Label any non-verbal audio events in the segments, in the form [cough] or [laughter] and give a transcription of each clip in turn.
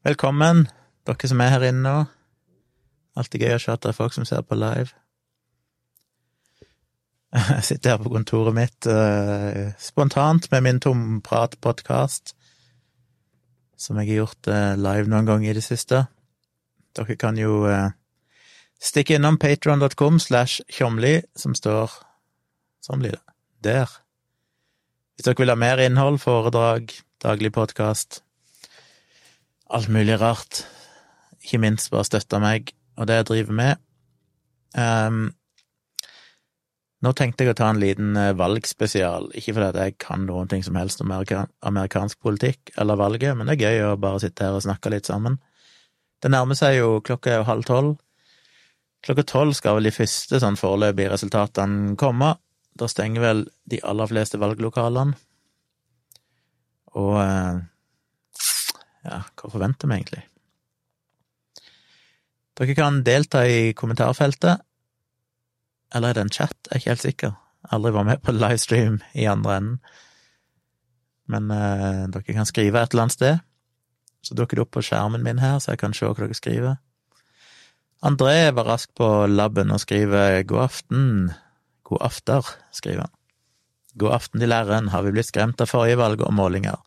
Velkommen, dere som er her inne nå. Alltid gøy å se at det er folk som ser på live. Jeg sitter her på kontoret mitt eh, spontant med min tompratpodkast, som jeg har gjort eh, live noen ganger i det siste. Dere kan jo eh, stikke innom patron.com slash tjomli, som står Sånn blir det. Der. Hvis dere vil ha mer innhold, foredrag, daglig podkast, alt mulig rart, ikke minst bare støtte meg og det jeg driver med. Um, nå tenkte jeg å ta en liten eh, valgspesial, ikke fordi at jeg kan noen ting som helst om amerikan amerikansk politikk eller valget, men det er gøy å bare sitte her og snakke litt sammen. Det nærmer seg jo, klokka er halv tolv. Klokka tolv skal vel de første sånn foreløpige resultatene komme. Da stenger vel de aller fleste valglokalene. Og eh, ja, hva forventer vi egentlig? Dere kan delta i kommentarfeltet. Eller er det en chat? Jeg er ikke helt sikker. Aldri vært med på livestream i andre enden. Men eh, dere kan skrive et eller annet sted. Så dukker det opp på skjermen min her, så jeg kan se hva dere skriver. André var rask på labben og skriver god aften. God after, skriver han. God aften til læreren. Har vi blitt skremt av forrige valg og målinger?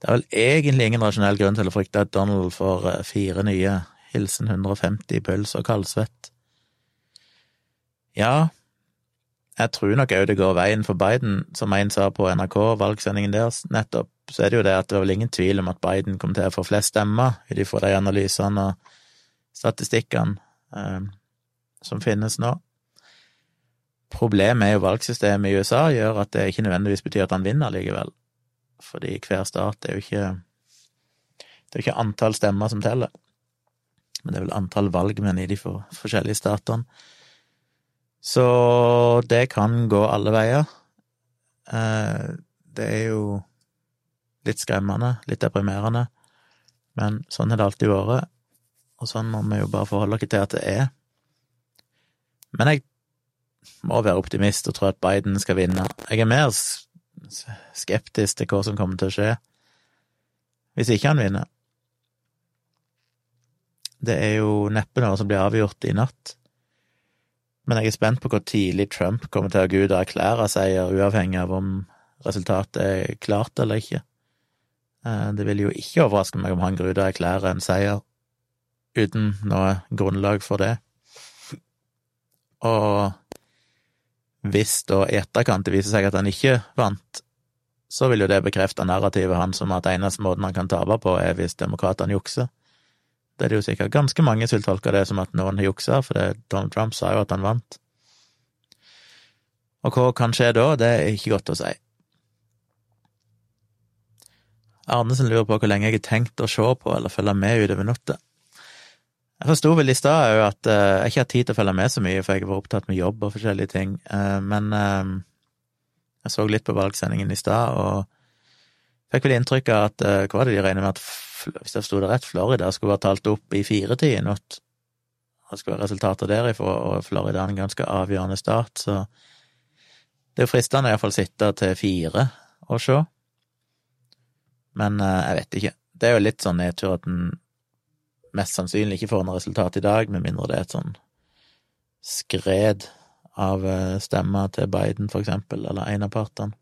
Det er vel egentlig ingen rasjonell grunn til å frykte at Donald får eh, fire nye. Hilsen 150 pøls og kaldsvett. Ja, jeg tror nok òg det går veien for Biden, som en sa på NRK, valgsendingen deres nettopp, så er det jo det at det var vel ingen tvil om at Biden kom til å få flest stemmer ut ifra de analysene og statistikkene eh, som finnes nå. Problemet er jo valgsystemet i USA gjør at det ikke nødvendigvis betyr at han vinner likevel, fordi hver stat er jo ikke Det er jo ikke antall stemmer som teller, men det er vel antall valgmenn i de for, forskjellige statene. Så det kan gå alle veier. Eh, det er jo litt skremmende, litt deprimerende, men sånn har det alltid vært, og sånn må vi jo bare forholde oss til at det er. Men jeg må være optimist og tro at Biden skal vinne. Jeg er mer skeptisk til hva som kommer til å skje hvis ikke han vinner. Det er jo neppe noe som blir avgjort i natt. Men jeg er spent på hvor tidlig Trump kommer til å gå ut og erklære seier, uavhengig av om resultatet er klart eller ikke. Eh, det vil jo ikke overraske meg om han går ut og erklærer en seier uten noe grunnlag for det. Og hvis da i etterkant det viser seg at han ikke vant, så vil jo det bekrefte narrativet hans om at eneste måten han kan tape på, er hvis demokratene jukser. Det er det jo sikkert ganske mange som vil tolke det som at noen har juksa, for det, Donald Trump sa jo at han vant. Og hva kan skje da, det er ikke godt å si. Arnesen lurer på hvor lenge jeg har tenkt å se på eller følge med utover natta. Jeg forsto vel i stad òg at uh, jeg ikke har tid til å følge med så mye, for jeg var opptatt med jobb og forskjellige ting, uh, men uh, jeg så litt på valgsendingen i stad, og fikk vel inntrykk av at Hva var det de regner med at hvis jeg forsto det rett, Florida skulle være talt opp i firetiden i natt. Det skulle være resultater derifra, og Florida er en ganske avgjørende stat, så det er jo fristende iallfall sitte til fire og se. Men jeg vet ikke. Det er jo litt sånn nedtur at en mest sannsynlig ikke får noe resultat i dag, med mindre det er et sånn skred av eh, stemmer til Biden, for eksempel, eller en av partene.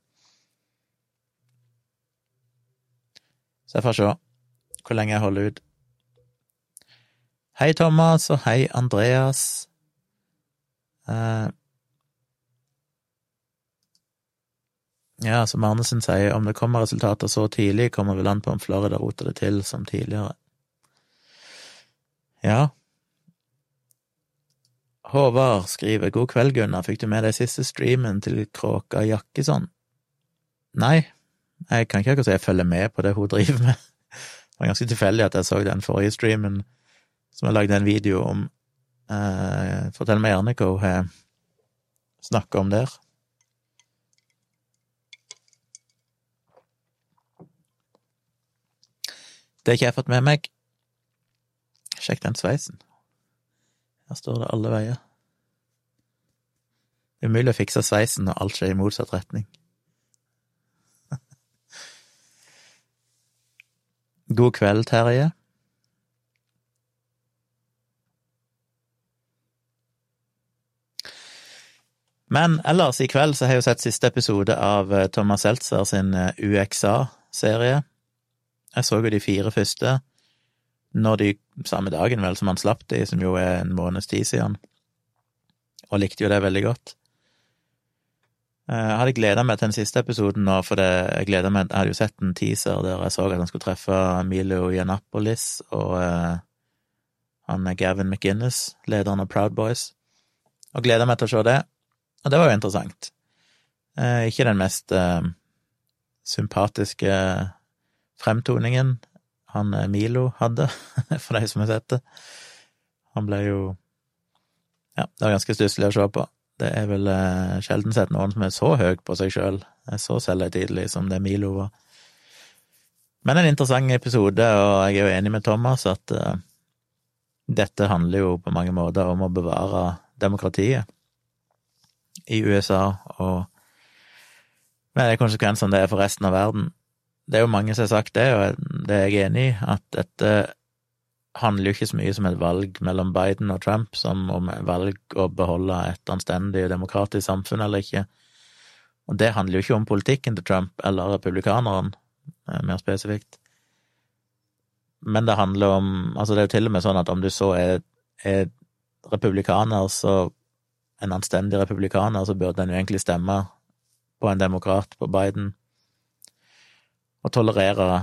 Så jeg får se hvor lenge jeg holder ut. Hei, Thomas, og hei, Andreas. Eh, ja, som Arnesen sier, om det kommer resultater så tidlig, kommer vel an på om Florida roter det til som tidligere. Ja. Håvard skriver God kveld, Gunnar, fikk du med deg siste streamen til Kråka Jakkesson? Nei, jeg kan ikke akkurat si jeg følger med på det hun driver med. [laughs] Det var ganske tilfeldig at jeg så den forrige streamen som jeg lagde en video om. Eh, fortell meg gjerne hva hun snakka om der. Det har ikke jeg fått med meg. Sjekk den sveisen. Her står det alle veier. Det er umulig å fikse sveisen når alt skjer i motsatt retning. [laughs] God kveld, Terje. Men ellers, i kveld så har jeg jo sett siste episode av eh, Thomas Seltzer sin eh, UXA-serie. Jeg så jo de fire første når de, samme dagen vel som han slapp de, som jo er en måneds tid siden, og likte jo det veldig godt. Eh, jeg hadde gleda meg til den siste episoden nå, for det, jeg gleda meg Jeg hadde jo sett en teaser der jeg så at han skulle treffe Milo Yiannapolis og eh, han Gavin McInnes, lederen av Proud Boys, og gleda meg til å se det. Og det var jo interessant. Eh, ikke den mest eh, sympatiske fremtoningen han eh, Milo hadde, [laughs] for de som har sett det. Han ble jo Ja, det var ganske stusslig å se på. Det er vel eh, sjelden sett noen som er så høy på seg sjøl, så selvhøytidelig som det Milo var. Men en interessant episode, og jeg er jo enig med Thomas at eh, dette handler jo på mange måter om å bevare demokratiet i USA, og med de konsekvensene det er for resten av verden. Det er jo mange som har sagt det, og det er jeg enig i, at dette handler jo ikke så mye som et valg mellom Biden og Trump, som om valg å beholde et anstendig og demokratisk samfunn eller ikke. Og det handler jo ikke om politikken til Trump eller republikaneren, eh, mer spesifikt. Men det handler om Altså, det er jo til og med sånn at om du så er, er republikaner, så en anstendig republikaner, så burde en jo egentlig stemme på en demokrat, på Biden, tolerere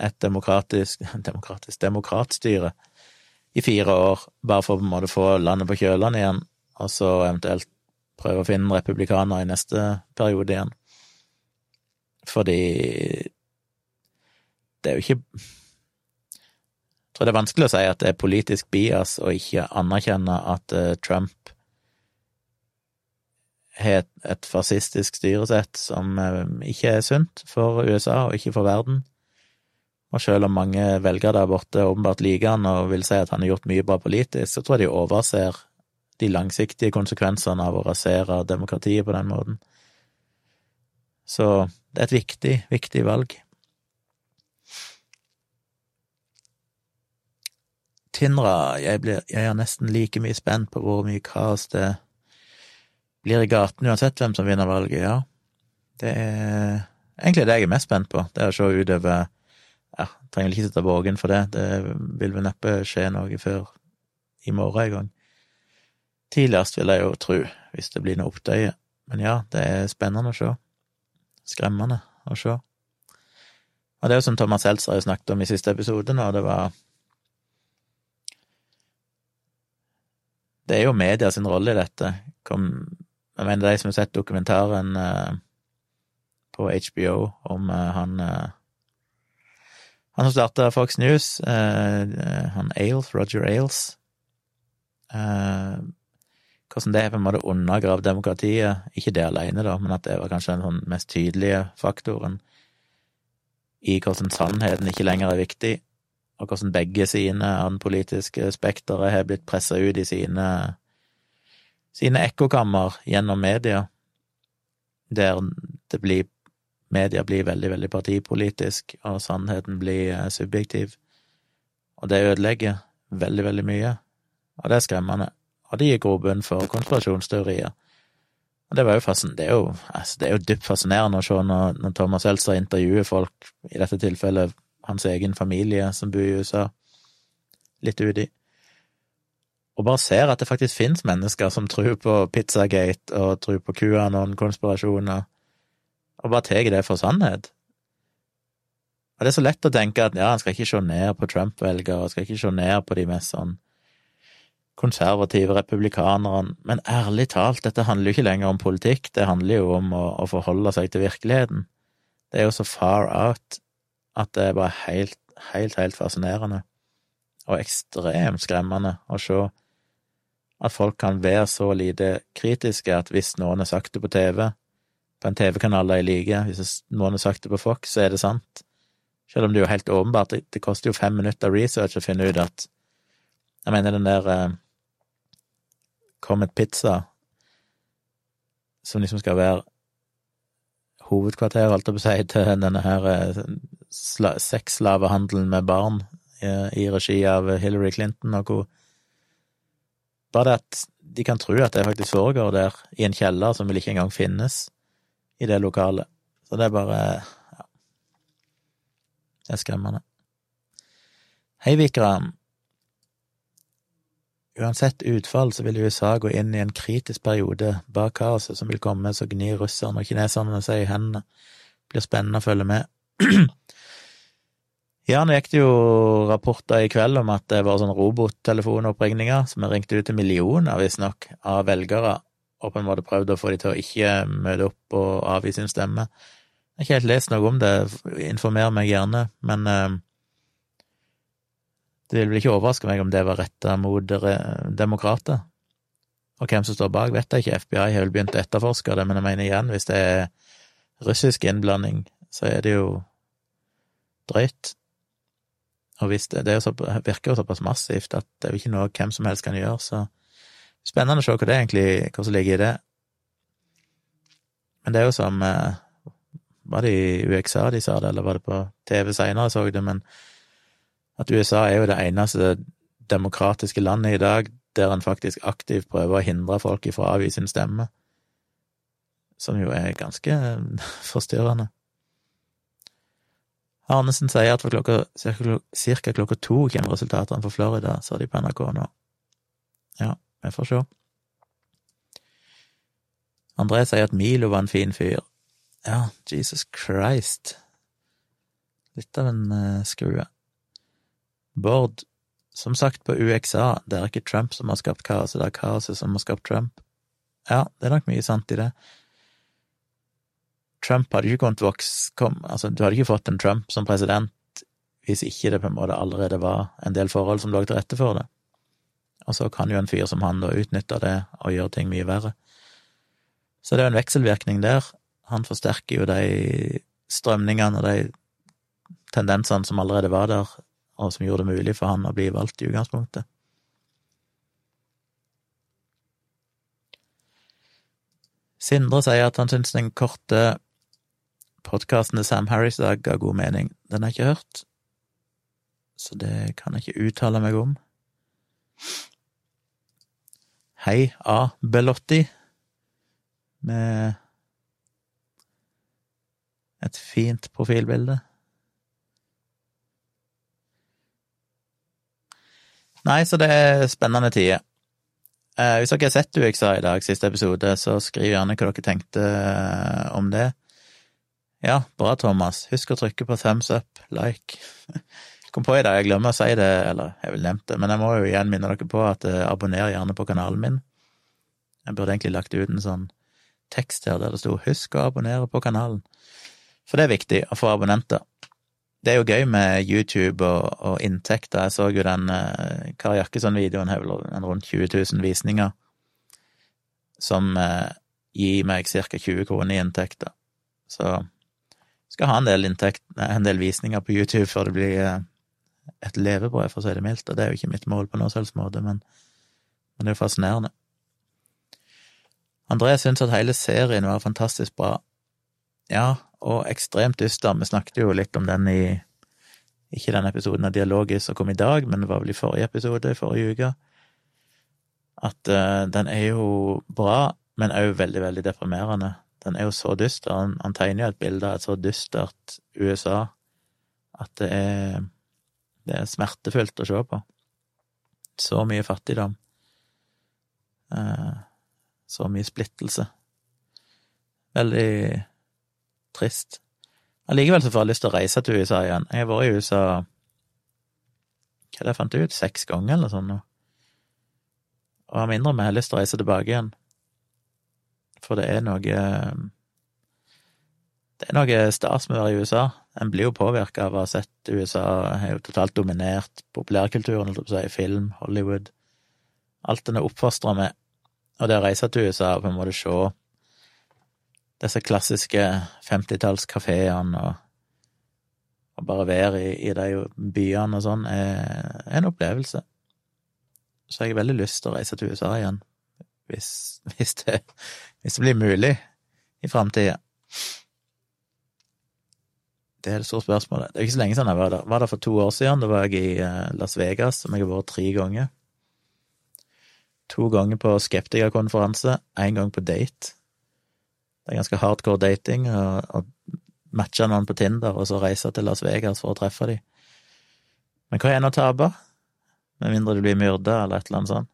et demokratisk [laughs] demokratisk demokratstyre i fire år, bare for på en måte å få landet på kjølene igjen, og så eventuelt prøve å finne republikanere republikaner i neste periode igjen. Fordi det er jo ikke Jeg tror det er vanskelig å si at det er politisk bias å ikke anerkjenne at eh, Trump har et fascistisk styresett som eh, ikke er sunt for USA og ikke for verden. Og selv om mange velgere der borte åpenbart liker han og vil si at han har gjort mye bra politisk, så tror jeg de overser de langsiktige konsekvensene av å rasere demokratiet på den måten. Så det er et viktig, viktig valg. Tindra, jeg, blir, jeg er nesten like mye spent på hvor mye kaos det blir i gaten uansett hvem som vinner valget, ja. Det er egentlig det jeg er mest spent på, det er å se utover Ja, trenger vel ikke sitte våken for det, det vil vel neppe skje noe før i morgen en gang. Tidligst vil jeg jo tro, hvis det blir noe opptøye. Men ja, det er spennende å se. Skremmende å se. Og det er jo som Thomas Seltzer har snakket om i siste episode nå, det var Det er jo media sin rolle i dette. Kom, jeg mener, de som har sett dokumentaren uh, på HBO om uh, han uh, Han som starta Fox News, han Ailes, Roger Ailes Hvordan det er på en måte undergrav demokratiet. Ikke det alene, da, men at det var kanskje den sånn mest tydelige faktoren i hvordan sannheten ikke lenger er viktig, og hvordan begge sine den politiske spekteret har blitt pressa ut i sine sine ekkokammer gjennom media, der det blir Media blir veldig, veldig partipolitisk, og sannheten blir eh, subjektiv. Og det ødelegger veldig, veldig mye, og det er skremmende. Og det gir grobunn for konspirasjonsteorier. Og det, var jo det, er jo, altså, det er jo dypt fascinerende å se når, når Thomas Elster intervjuer folk, i dette tilfellet hans egen familie som bor i USA, litt uti og bare ser at det faktisk finnes mennesker som tror på Pizzagate og tror på QAnon-konspirasjoner, og bare tar det for sannhet. Og det er så lett å tenke at ja, en skal ikke se ned på Trump-velgere, skal ikke se ned på de mest sånn konservative republikanerne, men ærlig talt, dette handler jo ikke lenger om politikk, det handler jo om å, å forholde seg til virkeligheten. Det er jo så far out at det er bare helt, helt, helt fascinerende og ekstremt skremmende å se at folk kan være så lite kritiske at hvis noen har sagt det på TV, på en TV-kanal de liker, hvis noen har sagt det på Fox, så er det sant. Selv om det er jo helt åpenbart, det, det koster jo fem minutter research å finne ut at Jeg mener den der eh, Comet Pizza, som liksom skal være hovedkvarteret, holdt jeg på å si, [laughs] til denne her eh, sexslavehandelen med barn i, eh, i regi av Hillary Clinton og co. Bare det at de kan tro at det faktisk foregår der, i en kjeller som vil ikke engang finnes i det lokalet. Så det er bare ja. Det er skremmende. Hei, Vikram. Uansett utfall så vil USA gå inn i en kritisk periode bak kaoset som vil komme så gnir russerne og kineserne seg i hendene. Blir spennende å følge med. [clears throat] ja, nå gikk det jo rapporter i kveld om at det var sånn robottelefonoppringninger som er ringt ut til millioner, visstnok, av velgere, og på en måte prøvd å få de til å ikke møte opp og avgi sin stemme. Jeg har ikke helt lest noe om det, informer meg gjerne, men eh, det vil vel ikke overraske meg om det var retta mot demokrater. Og hvem som står bak, vet jeg ikke. FBI har vel begynt å etterforske det, men jeg mener igjen, hvis det er russisk innblanding, så er det jo drøyt. Og hvis det, det så, virker jo såpass massivt at det er jo ikke noe hvem som helst kan gjøre, så spennende å se hva det egentlig, hva som ligger i det. Men det er jo som eh, Var det i UXA de sa det, eller var det på TV seinere jeg det, men at USA er jo det eneste demokratiske landet i dag der en faktisk aktivt prøver å hindre folk ifra å avgi sin stemme, som jo er ganske forstyrrende. Arnesen sier at for klokka, cirka klokka to kommer resultatene for Florida, sa de på NRK nå. Ja, vi får se. André sier at Milo var en fin fyr. Ja, Jesus Christ. Litt av en uh, skrue. Bård, som sagt på UXA, det er ikke Trump som har skapt kaoset, det er kaoset som har skapt Trump. Ja, det er nok mye sant i det. Trump hadde ikke kunnet vokse kom, Altså, du hadde ikke fått en Trump som president hvis ikke det på en måte allerede var en del forhold som lå til rette for det. Og så kan jo en fyr som han da utnytte det og gjøre ting mye verre. Så det er jo en vekselvirkning der. Han forsterker jo de strømningene og de tendensene som allerede var der, og som gjorde det mulig for han å bli valgt i utgangspunktet. Sindre sier at han syns den korte podkasten til Sam Harris da ga god mening. Den har jeg ikke hørt, så det kan jeg ikke uttale meg om. Hei A. Belotti, med et fint profilbilde. Nei, så det er spennende tider. Eh, hvis dere har sett UXA i dag, siste episode, så skriv gjerne hva dere tenkte eh, om det. Ja, bra, Thomas. Husk å trykke på thumbs up, like. [laughs] Kom på i dag, jeg glemmer å si det, eller jeg vil nevnt det, men jeg må jo igjen minne dere på at eh, abonner gjerne på kanalen min. Jeg burde egentlig lagt ut en sånn tekst her der det sto 'Husk å abonnere på kanalen', for det er viktig å få abonnenter. Det er jo gøy med YouTube og, og inntekter. Jeg så jo den eh, Kari Jakkesson-videoen en rundt 20 000 visninger, som eh, gir meg ca. 20 kroner i inntekter. Så skal ha en del, inntekt, en del visninger på YouTube før det blir uh, et levebrød, for å si det mildt. Og det er jo ikke mitt mål på noen selvs måte, men, men det er jo fascinerende. André syns at hele serien var fantastisk bra. Ja, og ekstremt dyster. Vi snakket jo litt om den i ikke den episoden av Dialogis som kom i dag, men det var vel i forrige episode, i forrige uke. At uh, den er jo bra, men òg veldig, veldig deprimerende. Den er jo så dyster. Han, han tegner jo et bilde av et så dystert USA at det er Det er smertefullt å se på. Så mye fattigdom. Uh, så mye splittelse. Veldig trist. Allikevel så får jeg lyst til å reise til USA igjen. Jeg har vært i USA hva er det jeg fant ut, seks ganger eller sånn nå. Og jeg må innrømme jeg har lyst til å reise tilbake igjen. For det er noe Det er noe stas med å være i USA. En blir jo påvirka av å ha sett USA er jo totalt dominert populærkulturen, holdt jeg på å si, film, Hollywood. Alt en er oppfostra med. Og det å reise til USA og på en måte se disse klassiske femtitallskafeene og, og bare være i, i de byene og sånn, er, er en opplevelse. Så jeg har veldig lyst til å reise til USA igjen, hvis, [laughs] hvis, det, hvis det, blir mulig i framtida. Det er det store spørsmålet. Det er ikke så lenge siden jeg var der. Var der for to år siden. Da var jeg i eh, Las Vegas, som jeg har vært tre ganger. To ganger på skeptikerkonferanse, én gang på date. Det er ganske hardcore dating å matche noen på Tinder og så reise til Las Vegas for å treffe dem. Men hva er en å tape? Med mindre du blir myrda eller et eller annet sånt.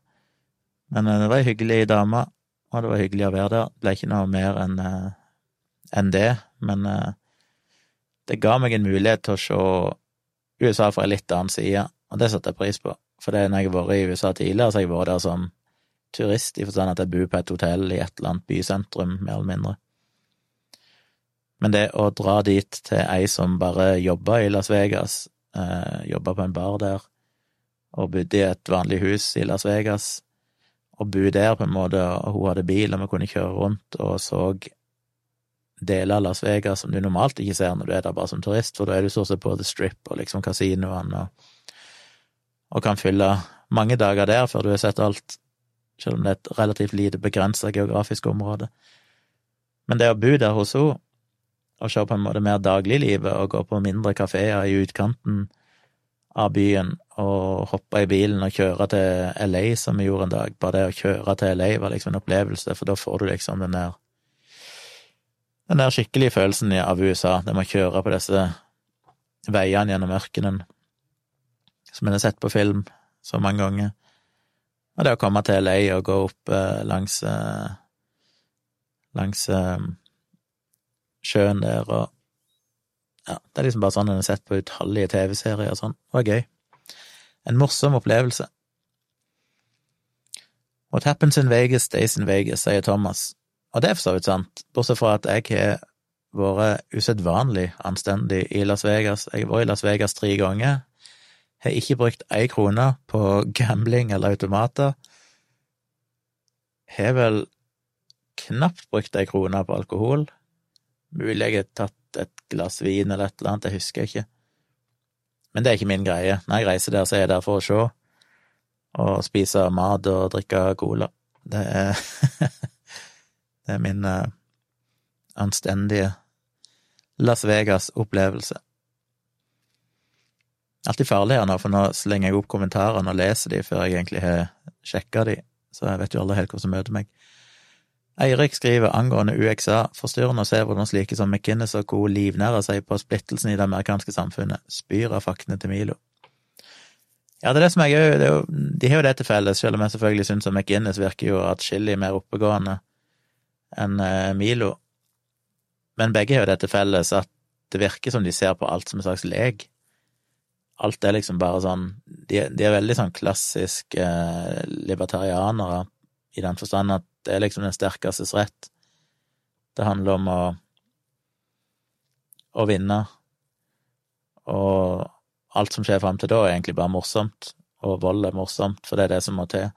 Men eh, det var ei hyggelig dame, og det var hyggelig å være der. Det ble ikke noe mer enn uh, en det, men uh, det ga meg en mulighet til å se USA fra en litt annen side, og det setter jeg pris på. For det, når jeg har vært i USA tidligere, så har jeg vært der som turist, i forstand at jeg bor på et hotell i et eller annet bysentrum, mer eller mindre. Men det å dra dit til ei som bare jobba i Las Vegas, eh, jobba på en bar der, og bodde i et vanlig hus i Las Vegas, og bo der, på en måte, og hun hadde bil, og vi kunne kjøre rundt og så deler av Las Vegas som du normalt ikke ser når du er der bare som turist, for da er du stort sett på The Strip og liksom kasinoene og, og kan fylle mange dager der før du har sett alt, selv om det er et relativt lite begrensa geografisk område. Men det å bo der hos henne, og se på en måte mer dagliglivet og gå på mindre kafeer i utkanten av byen og hoppe i bilen og kjøre til LA, som vi gjorde en dag. Bare det å kjøre til LA var liksom en opplevelse, for da får du liksom den der den der skikkelige følelsen av USA, med å kjøre på disse veiene gjennom ørkenen, som en har sett på film så mange ganger, og det å komme til LA og gå opp eh, langs eh, langs eh, sjøen der og ja, det er liksom bare sånn en har sett på utallige TV-serier og sånn. Det var gøy. En morsom opplevelse. What happens in Vegas stays in Vegas, sier Thomas. Og det er for så vidt sant, bortsett fra at jeg har vært usedvanlig anstendig i Las Vegas. Jeg har vært i Las Vegas tre ganger. Har ikke brukt ei krone på gambling eller automater. Har vel knapt brukt ei krone på alkohol. Mulig jeg har tatt et glass vin eller et eller annet, det husker jeg ikke. Men det er ikke min greie. Når jeg reiser der, så er jeg der for å se og spise mat og drikke cola. Det er [laughs] Det er min uh, anstendige Las Vegas-opplevelse. Alltid farlig her nå, for nå slenger jeg opp kommentarene og leser de før jeg egentlig har sjekka de, så jeg vet jo aldri helt hva som møter meg. Eirik skriver angående UXA, forstyrrende å se hvordan slike som McInnes og co. livnærer seg på splittelsen i det amerikanske samfunnet, spyr av faktene til Milo. Ja, det er det som jeg òg De har jo det til felles, selv om jeg selvfølgelig syns at McInnes virker jo atskillig mer oppegående enn eh, Milo. Men begge har jo det til felles at det virker som de ser på alt som en slags lek. Alt er liksom bare sånn De, de er veldig sånn klassisk eh, libertarianere i den forstand at det er liksom den sterkestes rett. Det handler om å å vinne, og alt som skjer fram til da, er egentlig bare morsomt, og vold er morsomt, for det er det som må til.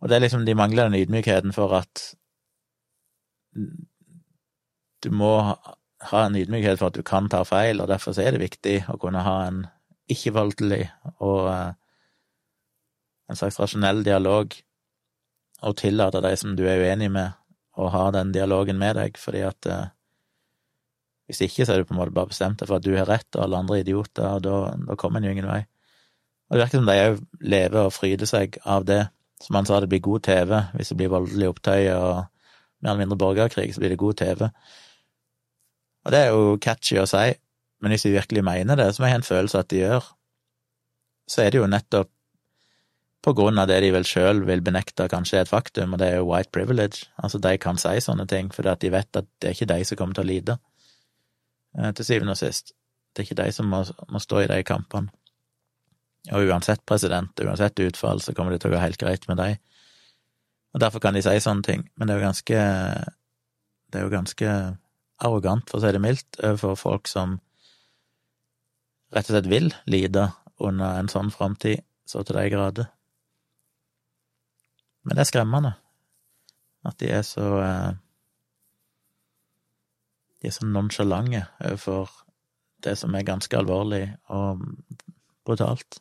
Og det er liksom, de mangler den ydmykheten for at du må ha en ydmykhet for at du kan ta feil, og derfor er det viktig å kunne ha en ikke-voldelig og eh, en slags rasjonell dialog, og tillate de som du er uenig med, å ha den dialogen med deg, fordi at eh, hvis ikke, så er du på en måte bare bestemt deg for at du har rett, og alle andre er idioter, og da, da kommer en jo ingen vei. Og det virker som de òg lever og fryder seg av det. Som han sa, det blir god TV hvis det blir voldelig opptøy og mer eller mindre borgerkrig, så blir det god TV. Og det er jo catchy å si, men hvis de virkelig mener det, som jeg har en følelse at de gjør, så er det jo nettopp på grunn av det de vel sjøl vil benekte kanskje er et faktum, og det er jo white privilege. Altså, de kan si sånne ting fordi at de vet at det er ikke de som kommer til å lide, eh, til syvende og sist. Det er ikke de som må, må stå i de kampene. Og uansett president, uansett utfall, så kommer det til å gå helt greit med dem. Og derfor kan de si sånne ting, men det er jo ganske Det er jo ganske arrogant, for å si det mildt, overfor folk som rett og slett vil lide under en sånn framtid, så til de grader. Men det er skremmende at de er så eh, De er så nonsjalante overfor det som er ganske alvorlig og brutalt.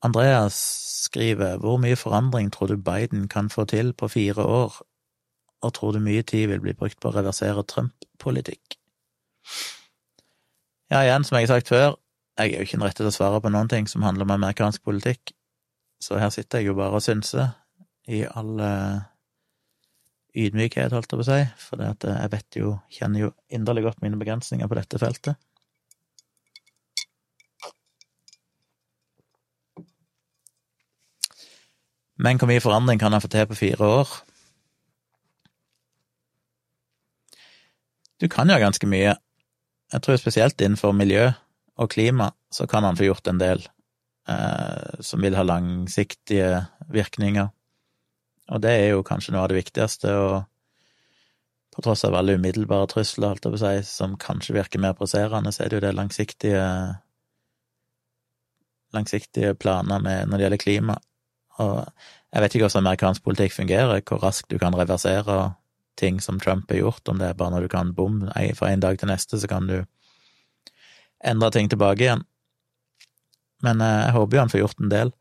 Andreas skriver hvor mye forandring tror du Biden kan få til på fire år, og tror du mye tid vil bli brukt på å reversere Trump-politikk? Ja, igjen, som jeg har sagt før, jeg er jo ikke den rette til å svare på noen ting som handler om amerikansk politikk, så her sitter jeg jo bare og synser i all uh, ydmykhet, holdt jeg på å si, for det at jeg vet jo, kjenner jo inderlig godt mine begrensninger på dette feltet. Men hvor mye forandring kan han få til på fire år? Du kan jo ganske mye. Jeg tror spesielt innenfor miljø og klima så kan han få gjort en del eh, som vil ha langsiktige virkninger. Og det er jo kanskje noe av det viktigste, og på tross av alle umiddelbare trusler, alt over seg, som kanskje virker mer presserende, så er det jo det langsiktige langsiktige planer med, når det gjelder klima. Og jeg vet ikke hvordan amerikansk politikk fungerer, hvor raskt du kan reversere ting som Trump har gjort, om det er bare når du kan bom, fra en dag til neste, så kan du endre ting tilbake igjen. Men eh, jeg håper jo han får gjort en del.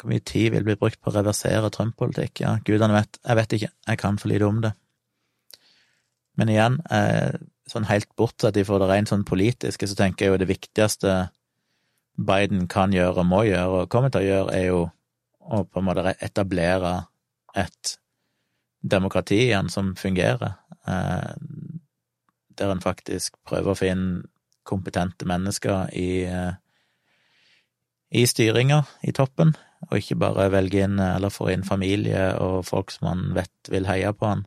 Hvor mye tid vil bli brukt på å reversere Trump-politikk? Ja, gudene vet, jeg vet ikke, jeg kan for lite om det. Men igjen, eh, sånn helt bortsett ifra det rent sånn politiske, så tenker jeg jo det viktigste Biden kan gjøre og må gjøre og kommer til å gjøre, er jo å på en måte etablere et demokrati igjen som fungerer, eh, der en faktisk prøver å finne kompetente mennesker i, eh, i styringa i toppen, og ikke bare velge inn eller få inn familie og folk som man vet vil heie på han.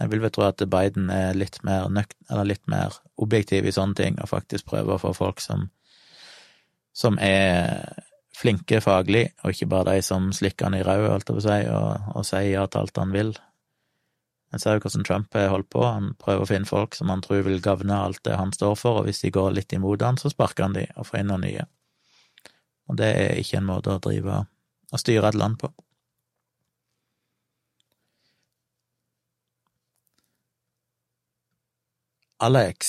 Jeg vil vel tro at Biden er litt mer nøkt, litt mer objektiv i sånne ting, og faktisk prøver å få folk som, som er flinke faglig, og ikke bare de som slikker han i ræva, holdt jeg på å si, og, og sier ja til alt han vil. Jeg ser jo hvordan Trump har holdt på, han prøver å finne folk som han tror vil gagne alt det han står for, og hvis de går litt imot han, så sparker han de og får inn noen nye. Og det er ikke en måte å drive og styre et land på. Alex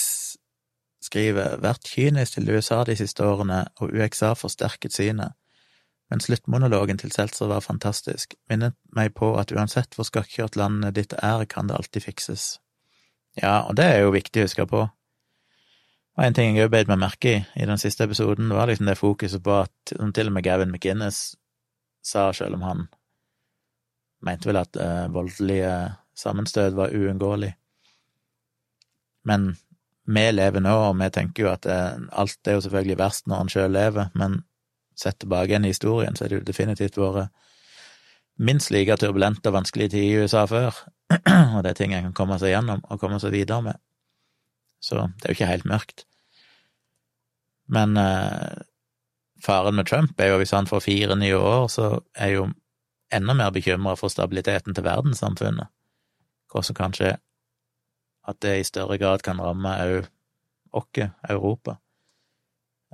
skriver vært kynisk til USA de siste årene, og UXA forsterket synet. Men sluttmonologen til Seltzer var fantastisk, minnet meg på at uansett hvor skakkjørt landet ditt er, kan det alltid fikses. Ja, og det er jo viktig å huske på. Og en ting jeg òg beit meg merke i i den siste episoden, var liksom det fokuset på at til og med Gavin McInnes sa, selv om han mente vel at uh, voldelige sammenstøt var uunngåelig. Men vi lever nå, og vi tenker jo at det, uh, alt er jo selvfølgelig verst når en sjøl lever, men sett tilbake igjen i historien, så er det jo definitivt vært minst like turbulente og vanskelige tider i USA før, [clears throat] og det er ting en kan komme seg gjennom og komme seg videre med. Så det er jo ikke helt mørkt. Men eh, faren med Trump er jo hvis han får fire nye år, så er jo enda mer bekymra for stabiliteten til verdenssamfunnet. Hva som kan skje. At det i større grad kan ramme òg oss, Europa.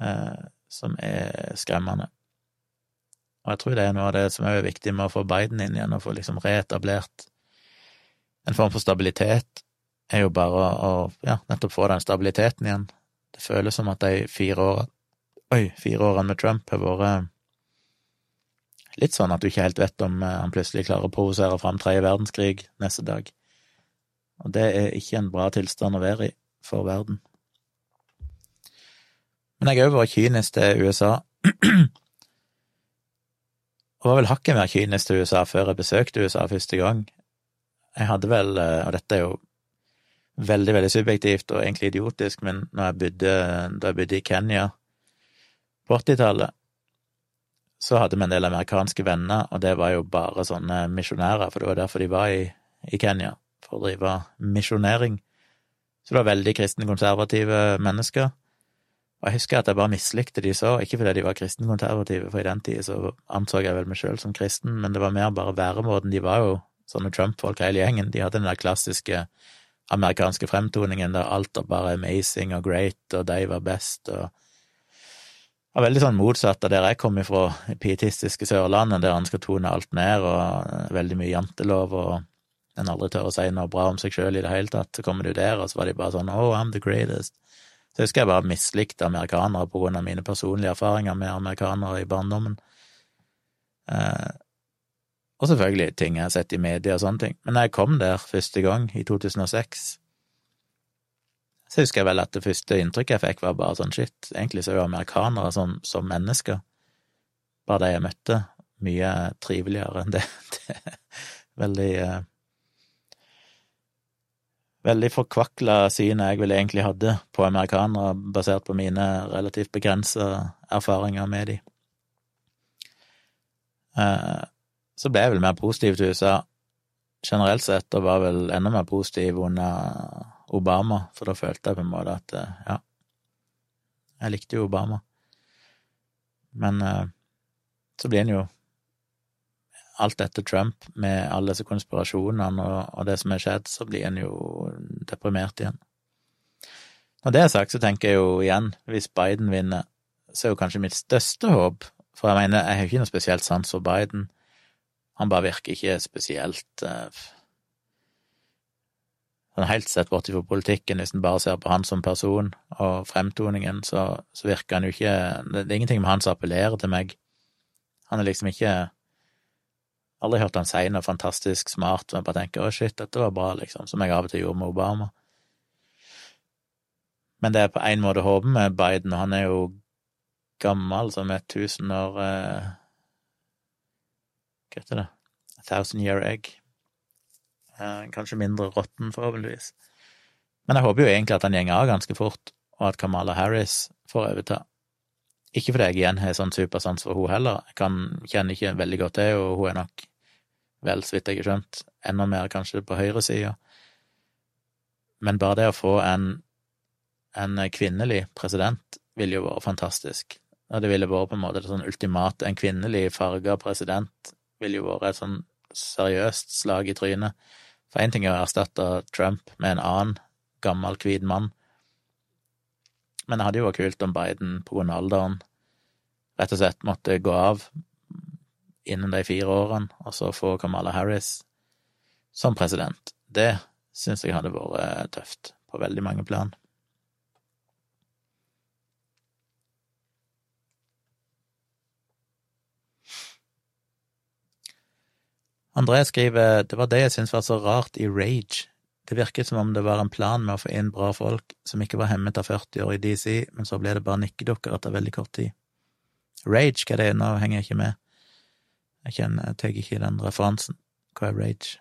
Eh, som er skremmende. Og jeg tror det er noe av det som er viktig med å få Biden inn igjen, og få liksom reetablert en form for stabilitet, er jo bare å ja, nettopp få den stabiliteten igjen. Det føles som at de fire årene Oi, fire årene med Trump har vært litt sånn at du ikke helt vet om eh, han plutselig klarer å provosere fram tredje verdenskrig neste dag. Og det er ikke en bra tilstand å være i for verden. Men jeg har òg vært kynisk til USA. [clears throat] Og var vel hakket mer kynisk til USA før jeg besøkte USA første gang. Jeg hadde vel, eh, og dette er jo veldig, veldig subjektivt og egentlig idiotisk, men jeg bodde, da jeg bodde i Kenya på 80-tallet, så hadde vi en del amerikanske venner, og det var jo bare sånne misjonærer, for det var derfor de var i, i Kenya, for å drive misjonering. Så det var veldig kristne, konservative mennesker. Og jeg husker at jeg bare mislikte de så, ikke fordi de var kristenkonservative, for i den tid så anså jeg vel meg sjøl som kristen, men det var mer bare væremåten. De var jo sånne Trump-folk hele gjengen. De hadde den der klassiske amerikanske fremtoningen der alt var bare amazing og great, og de var best, og var veldig sånn motsatt av der jeg kom ifra, pietistiske Sørlandet, der han skal tone alt ned, og veldig mye jantelov, og en aldri tør å si noe bra om seg sjøl i det hele tatt. Så kommer du der, og så var de bare sånn oh, I'm the greatest. Så jeg husker jeg bare mislikte amerikanere på grunn av mine personlige erfaringer med amerikanere i barndommen. Eh, og selvfølgelig ting jeg har sett i media og sånne ting. Men da jeg kom der første gang, i 2006, Så husker jeg vel at det første inntrykket jeg fikk, var bare sånn shit, egentlig så er jo amerikanere som, som mennesker, bare de jeg møtte, mye triveligere enn det. [laughs] det veldig eh, Veldig forkvakla syn jeg vel egentlig hadde på amerikanere, basert på mine relativt begrensa erfaringer med de. Eh, så ble jeg vel mer positiv til USA generelt sett, og var vel enda mer positiv under Obama, for da følte jeg på en måte at eh, ja, jeg likte jo Obama. Men eh, så blir en jo alt etter Trump, med alle disse konspirasjonene og, og det som er skjedd, så blir en jo deprimert igjen. Når det er sagt, så tenker jeg jo igjen, hvis Biden vinner, så er jo kanskje mitt største håp For jeg mener, jeg har ikke noe spesielt sans for Biden. Han bare virker ikke spesielt uh, sånn helt sett bort ifra politikken, hvis en bare ser på han som person og fremtoningen, så, så virker han jo ikke Det er ingenting med han som appellerer til meg. Han er liksom ikke Aldri hørt han si noe fantastisk smart, men jeg bare tenker å shit, dette var bra, liksom, som jeg av og til gjorde med Obama. Men det er på en måte håpet med Biden, og han er jo gammel som et tusen år eh, Hva heter det? A thousand year egg. Eh, kanskje mindre råtten, forhåpentligvis. Men jeg håper jo egentlig at han gjenger av ganske fort, og at Kamala Harris får overta. Ikke fordi jeg igjen har sånn supersans for hun heller, jeg kan, kjenner ikke veldig godt til og hun er nok, vel, så vidt jeg har skjønt, enda mer kanskje på høyresida. Men bare det å få en, en kvinnelig president ville jo vært fantastisk. Og det ville vært på en måte det sånn ultimate En kvinnelig farga president ville jo vært et sånn seriøst slag i trynet. For én ting er å erstatte Trump med en annen gammel, hvit mann, men det hadde jo vært kult om Biden på grunn av alderen rett og slett måtte gå av innen de fire årene, og så få Kamala Harris som president. Det syns jeg hadde vært tøft, på veldig mange plan. André skriver det var det jeg syntes var så rart i Rage. Det virket som om det var en plan med å få inn bra folk som ikke var hemmet av 40 år i DC, men så ble det bare nikkedukker etter veldig kort tid. Rage, hva er det? Nå henger jeg ikke med. Jeg kjenner, jeg tar ikke den referansen. Hva er Rage?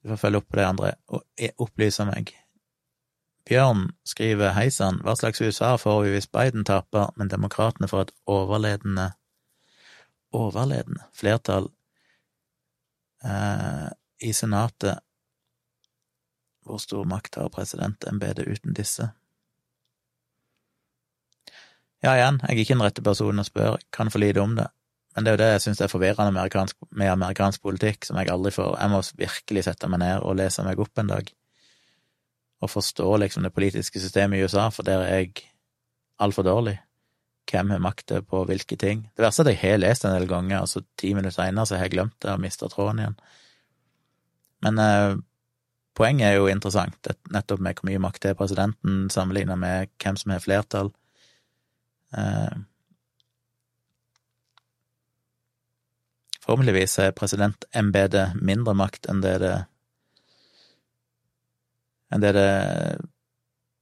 Du får følge opp på det, André, og opplyse meg. Bjørn skriver hei sann, hva slags USA får vi hvis Biden taper, men demokratene får et overledende overledende flertall eh, i Senatet? Hvor stor makt har presidentembetet uten disse? Ja, igjen, jeg er ikke den rette personen å spørre, kan for lite om det. Men det er jo det jeg syns er forvirrende med amerikansk, med amerikansk politikk, som jeg aldri får Jeg må virkelig sette meg ned og lese meg opp en dag og forstå liksom det politiske systemet i USA, for der er jeg altfor dårlig. Hvem har makta på hvilke ting? Det verste er at jeg har lest en del ganger, og så ti minutter seinere så har jeg glemt det og mista tråden igjen. Men eh, poenget er jo interessant, nettopp med hvor mye makt det er presidenten, sammenligna med hvem som har flertall. Eh, Formeligvis er presidentembetet mindre makt enn det det enn det det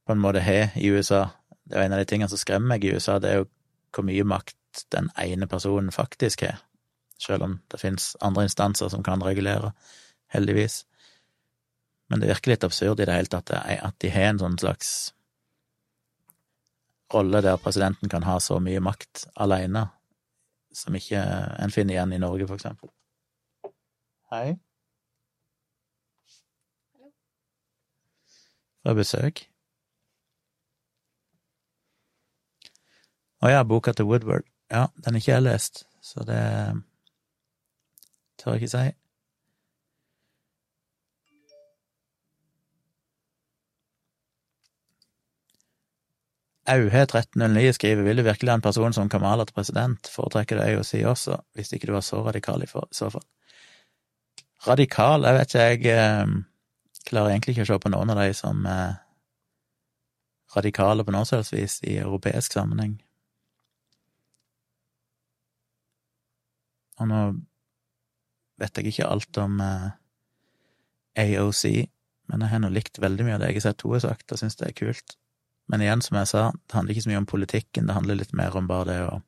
på en måte har i USA. Det er en av de tingene som skremmer meg i USA, det er jo hvor mye makt den ene personen faktisk har, selv om det finnes andre instanser som kan regulere, heldigvis. Men det virker litt absurd i det hele tatt at de har en sånn slags rolle der presidenten kan ha så mye makt alene, som ikke en finner igjen i Norge, for eksempel. Hei. fra besøk. Å ja, boka til Woodward. Ja, den er ikke jeg lest, så det tør jeg ikke si. Auhe 1309 skriver vil du virkelig en person som Kamala til president, foretrekker det AOC også, hvis ikke du var så radikal i så fall. Radikal, jeg vet ikke, jeg eh, klarer egentlig ikke å se på noen av de som er radikale på noe slags vis i europeisk sammenheng. Og nå vet jeg ikke alt om eh, AOC, men jeg har nå likt veldig mye av det jeg har sett hun har sagt, og syns det er kult. Men igjen, som jeg sa, det handler ikke så mye om politikken, det handler litt mer om bare det å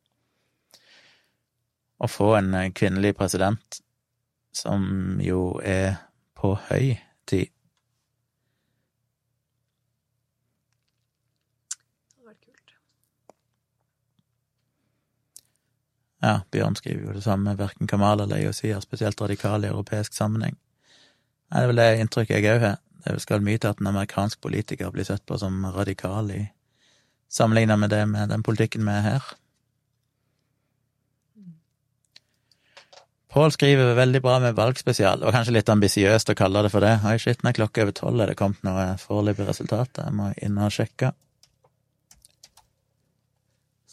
å få en kvinnelig president, som jo er på høy tid. Ja, Bjørn skriver jo det samme, verken Kamal eller IOC er spesielt radikal i europeisk sammenheng. Det er vel det inntrykket jeg òg har. Det skal mye til at en amerikansk politiker blir sett på som radikal i sammenligna med det med den politikken vi er her. Pål skriver veldig bra med valgspesial. Var kanskje litt ambisiøst å kalle det for det. Oi, shit, når klokka er over tolv er det kommet noe foreløpig resultat. Jeg må inn og sjekke.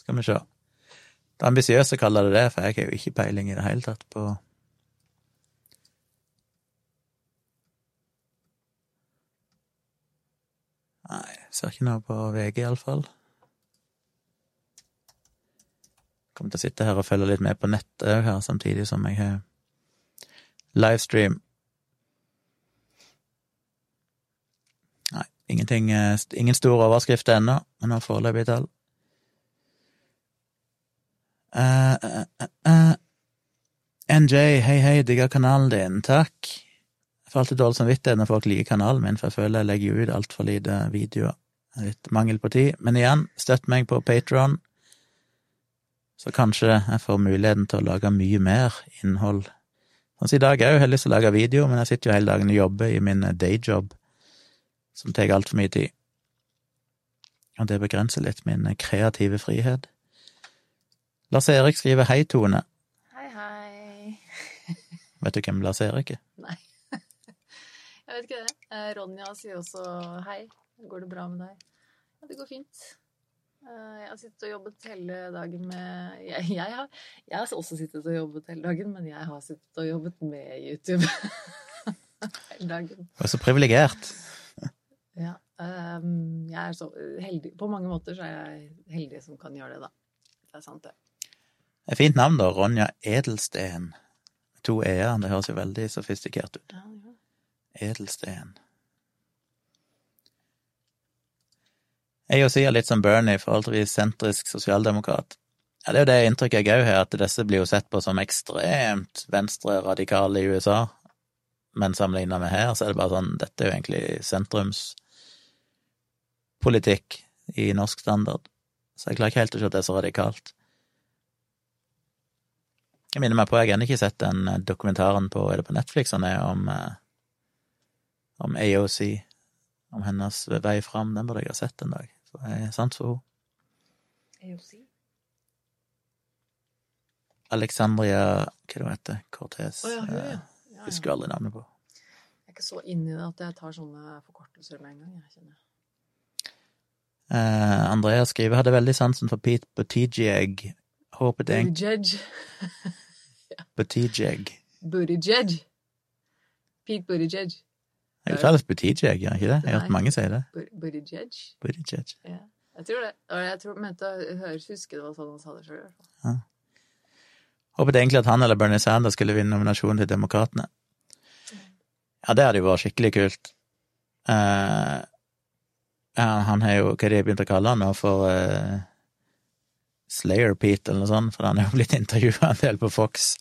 Skal vi se. Det ambisiøse kaller det det, for jeg har jo ikke peiling i det hele tatt på Nei, ser ikke noe på VG, iallfall. Kommer til å sitte her og følge litt med på nettet òg her, samtidig som jeg har livestream. Nei, ingenting eh, Ingen store overskrifter ennå, men har foreløpig tall. Uh, uh, uh, uh. NJ, hei, hei, digger kanalen din, takk. Jeg får alltid dårlig samvittighet når folk liker kanalen min, for jeg føler jeg legger ut altfor lite videoer. Litt mangel på tid. Men igjen, støtt meg på Patron, så kanskje jeg får muligheten til å lage mye mer innhold. Sånn som i dag, jeg har jo lyst til å lage video, men jeg sitter jo hele dagen og jobber i min dayjob, som tar altfor mye tid. Og det begrenser litt min kreative frihet. Lars Erik skriver hei, Tone. Hei, hei. Vet du hvem Lars Erik er? Nei. Jeg vet ikke det. Eh, Ronja sier også hei. Går det bra med deg? Ja, det går fint. Eh, Jeg har sittet og jobbet hele dagen med Jeg, jeg, har, jeg har også sittet og jobbet hele dagen, men jeg har sittet og jobbet med YouTube [laughs] hele dagen. Du er så privilegert. Ja. ehm, jeg er så heldig På mange måter så er jeg heldig som kan gjøre det, da. Det er sant, det. Et fint navn, da. Ronja Edelsten. To e-er. Det høres jo veldig sofistikert ut. Ja, ja. Edelsten. Jeg jo sier litt som Bernie, forholdsvis sentrisk sosialdemokrat. Ja, det er jo det inntrykket jeg òg har, at disse blir jo sett på som ekstremt venstre-radikale i USA. Men sammenligna med her, så er det bare sånn Dette er jo egentlig sentrumspolitikk i norsk standard. Så jeg klarer ikke helt å se at det er så radikalt. Jeg minner meg på, jeg har ennå ikke sett den dokumentaren på, er det på Netflix han er, om, eh, om AOC, om hennes vei fram. Den burde jeg ha sett en dag. Så jeg er sant for henne. AOC? Alexandria, hva det heter Cortez. Oh, ja, hun, ja. eh, ja, ja. Husker aldri navnet på. Jeg er ikke så inni det at jeg tar sånne forkortelser med en gang. Jeg kjenner. Uh, Andrea skriver hadde veldig sansen for Pete Buttigieg. Håper det er en Buttigieg. Buttigieg. Buttigieg. Pete Buttigieg. Det uttales Buttigieg, gjør ikke det? Jeg har hørt mange si det. Buttigieg. Buttigieg. Ja, jeg tror det. Og jeg tror, mente å høre huske det var sånn han sa det sjøl. Håpet egentlig at han eller Bernie Sanders skulle vinne nominasjonen til Demokratene. Ja, det hadde jo vært skikkelig kult. Uh, han har jo, hva er det de har begynt å kalle han nå, for uh, Slayer Pete eller noe sånt, for han er jo blitt [laughs] intervjua en del på Fox.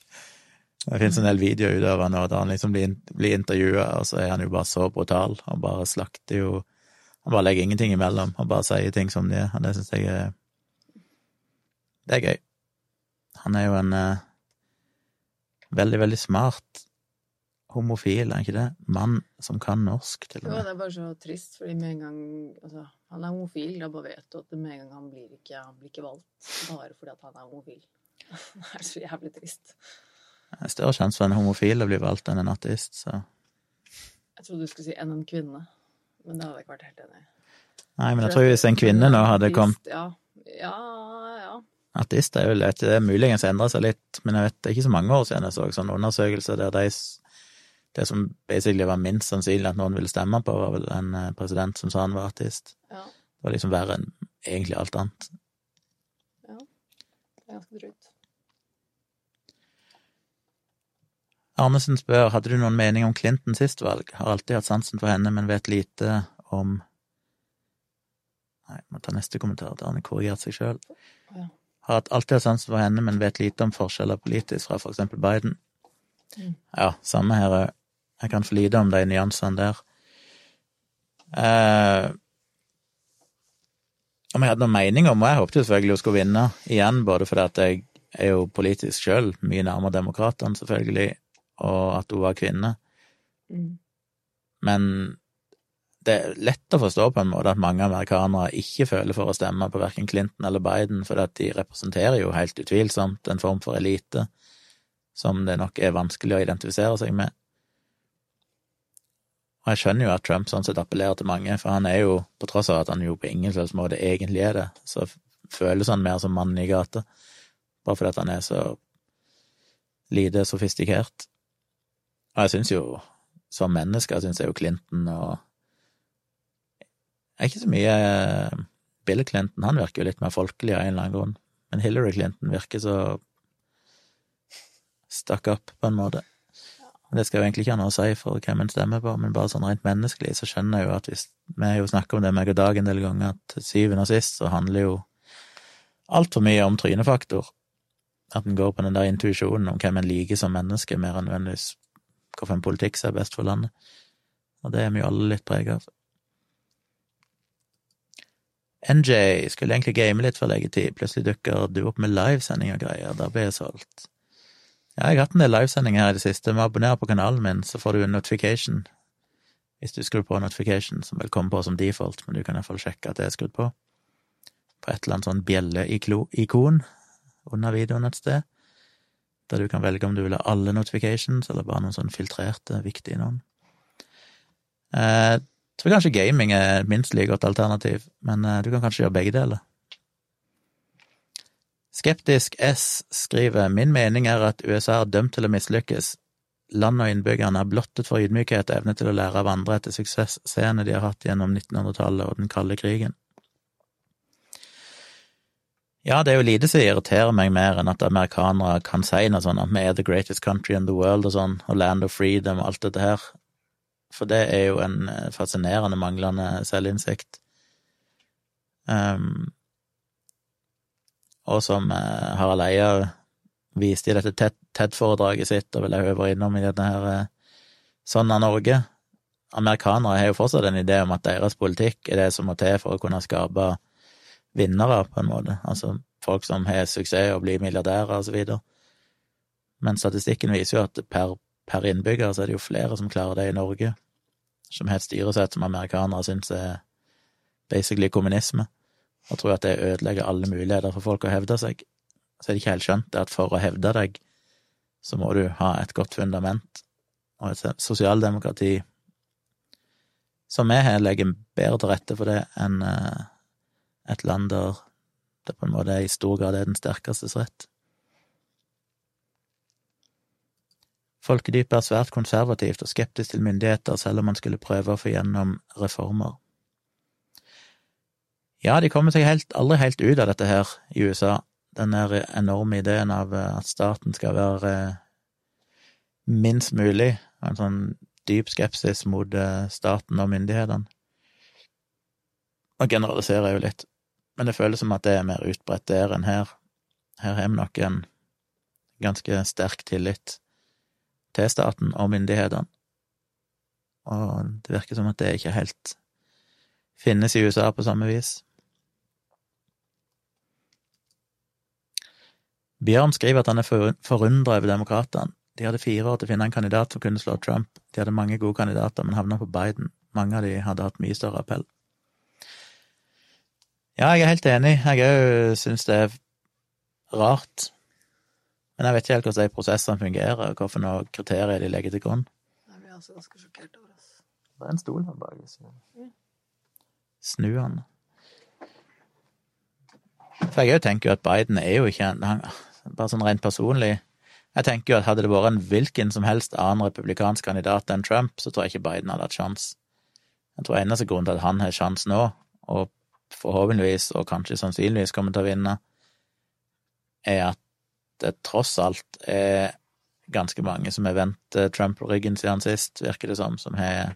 Det finnes en del videoer av han, og han liksom blir, blir intervjua, og så er han jo bare så brutal, Han bare slakter jo Han bare legger ingenting imellom, han bare sier ting som de er, og det syns jeg er Det er gøy. Han er jo en uh, veldig, veldig smart homofil, er han ikke det? Mann som kan norsk, til og med. det er bare så trist, fordi med en gang altså, Han er homofil, da bare vet du at med en gang han blir ikke, han blir ikke valgt bare fordi at han er homofil. [laughs] Det er så jævlig trist. Det er større sjanse for en homofil å bli valgt enn en ateist, så Jeg trodde du skulle si enn en kvinne, men det hadde jeg ikke vært helt enig i. Nei, men jeg tror hvis en kvinne nå hadde kommet Ja, ja, ja. Ateist er jo lett, det er muligens endra seg litt, men jeg vet det er ikke så mange år siden jeg så sånn undersøkelse der de Det som basically var minst sannsynlig at noen ville stemme på, var vel en eh, president som sa han var ateist. ja. Det var liksom verre enn egentlig alt annet. Ja. Det er ganske drøyt. Arnesen spør hadde du noen mening om Clinton sist valg. Har alltid hatt sansen for henne, men vet lite om Nei, jeg må ta neste kommentar. Da har han korrigert seg sjøl. Har alltid hatt sansen for henne, men vet lite om forskjeller politisk fra for eksempel Biden. Mm. Ja, samme her òg. Jeg kan for lite om de nyansene der. Eh, om jeg hadde noen mening om, og jeg håpet jo selvfølgelig hun skulle vinne igjen, både fordi at jeg er jo politisk sjøl mye nærmere demokratene, selvfølgelig, og at hun var kvinne. Mm. Men det er lett å forstå på en måte at mange amerikanere ikke føler for å stemme på verken Clinton eller Biden, for at de representerer jo helt utvilsomt en form for elite som det nok er vanskelig å identifisere seg med. Og jeg skjønner jo at Trump sånn sett appellerer til mange, for han er jo, på tross av at han jo på ingen slags måte egentlig er det, så føles han mer som mannen i gata, bare fordi at han er så lite sofistikert. Og jeg syns jo, som menneske, syns jeg jo Clinton og er ikke så mye eh, Bill Clinton, han virker jo litt mer folkelig av en eller annen grunn, men Hillary Clinton virker så stuck up, på en måte. Det skal jo egentlig ikke ha noe å si for hvem en stemmer på, men bare sånn rent menneskelig så skjønner jeg jo at hvis Vi jo snakker om det meg og Dag en del ganger, at syvende og sist så handler jo altfor mye om trynefaktor. At en går på den der intuisjonen om hvem en liker som menneske, mer enn nødvendigvis hvilken politikk som er best for landet. Og det er vi jo alle litt preget av. NJ skulle egentlig game litt for leggetid, plutselig dukker du opp med livesending og greier, der blir jeg solgt. Ja, jeg har hatt en del livesendinger her i det siste, med å abonnere på kanalen min, så får du en notification, hvis du skrur på notification, som vil komme på som default, men du kan iallfall sjekke at det er skrudd på, på et eller annet sånn bjelle-ikon under videoen et sted, der du kan velge om du vil ha alle notifications, eller bare noen sånn filtrerte, viktige noen. Eh, jeg tror kanskje gaming er minst like godt alternativ, men eh, du kan kanskje gjøre begge deler. Skeptisk S skriver min mening er at USA er dømt til å mislykkes. Landet og innbyggerne er blottet for ydmykhet og evne til å lære av andre etter suksessscenene de har hatt gjennom 1900-tallet og den kalde krigen. Ja, det er jo lite som irriterer meg mer enn at amerikanere kan si noe sånn at vi er the greatest country in the world og sånn, og land of freedom og alt dette her. For det er jo en eh, fascinerende manglende selvinnsikt. Um, og som eh, Harald Eia viste i dette TED-foredraget sitt, og vil jeg over innom i denne her eh, Sånn er Norge. Amerikanere har jo fortsatt en idé om at deres politikk er det som må til for å kunne skape vinnere, på en måte. Altså folk som har suksess og blir milliardærer, og så videre. Men statistikken viser jo at per, per innbygger så er det jo flere som klarer det i Norge, som har et styresett som amerikanere syns er basically kommunisme og tror at det ødelegger alle muligheter for folk å hevde seg, så er det ikke helt skjønt at for å hevde deg, så må du ha et godt fundament, og et sosialdemokrati som vi har, legger bedre til rette for det enn eh, et land der det på en måte i stor grad er den sterkestes rett. Folkedypet er svært konservativt og skeptisk til myndigheter, selv om man skulle prøve å få gjennom reformer. Ja, de kommer seg helt, aldri helt ut av dette her i USA, den der enorme ideen av eh, at staten skal være eh, minst mulig, en sånn dyp skepsis mot eh, staten og myndighetene. Og generaliserer jo litt, men det føles som at det er mer utbredt der enn her. Her har vi nok en ganske sterk tillit til staten og myndighetene, og det virker som at det ikke helt finnes i USA på samme vis. Bjørn skriver at han er forundra over demokratene. De hadde fire år til å finne en kandidat som kunne slå Trump. De hadde mange gode kandidater, men havna på Biden. Mange av de hadde hatt mye større appell. Ja, jeg er helt enig. Jeg òg syns det er rart. Men jeg vet ikke helt hvordan de prosessene fungerer, og hvilke kriterier de legger til grunn. Jeg blir altså ganske sjokkert over oss. Det er en stol her bak. Snu han. For jeg òg tenker jo at Biden er jo ikke en Bare sånn rent personlig. Jeg tenker jo at hadde det vært en hvilken som helst annen republikansk kandidat enn Trump, så tror jeg ikke Biden hadde hatt sjans. Jeg tror eneste grunn til at han har sjans nå, og forhåpentligvis, og kanskje sannsynligvis kommer til å vinne, er at det tross alt er ganske mange som har vendt Trump Trump-ryggen siden sist, virker det som, som har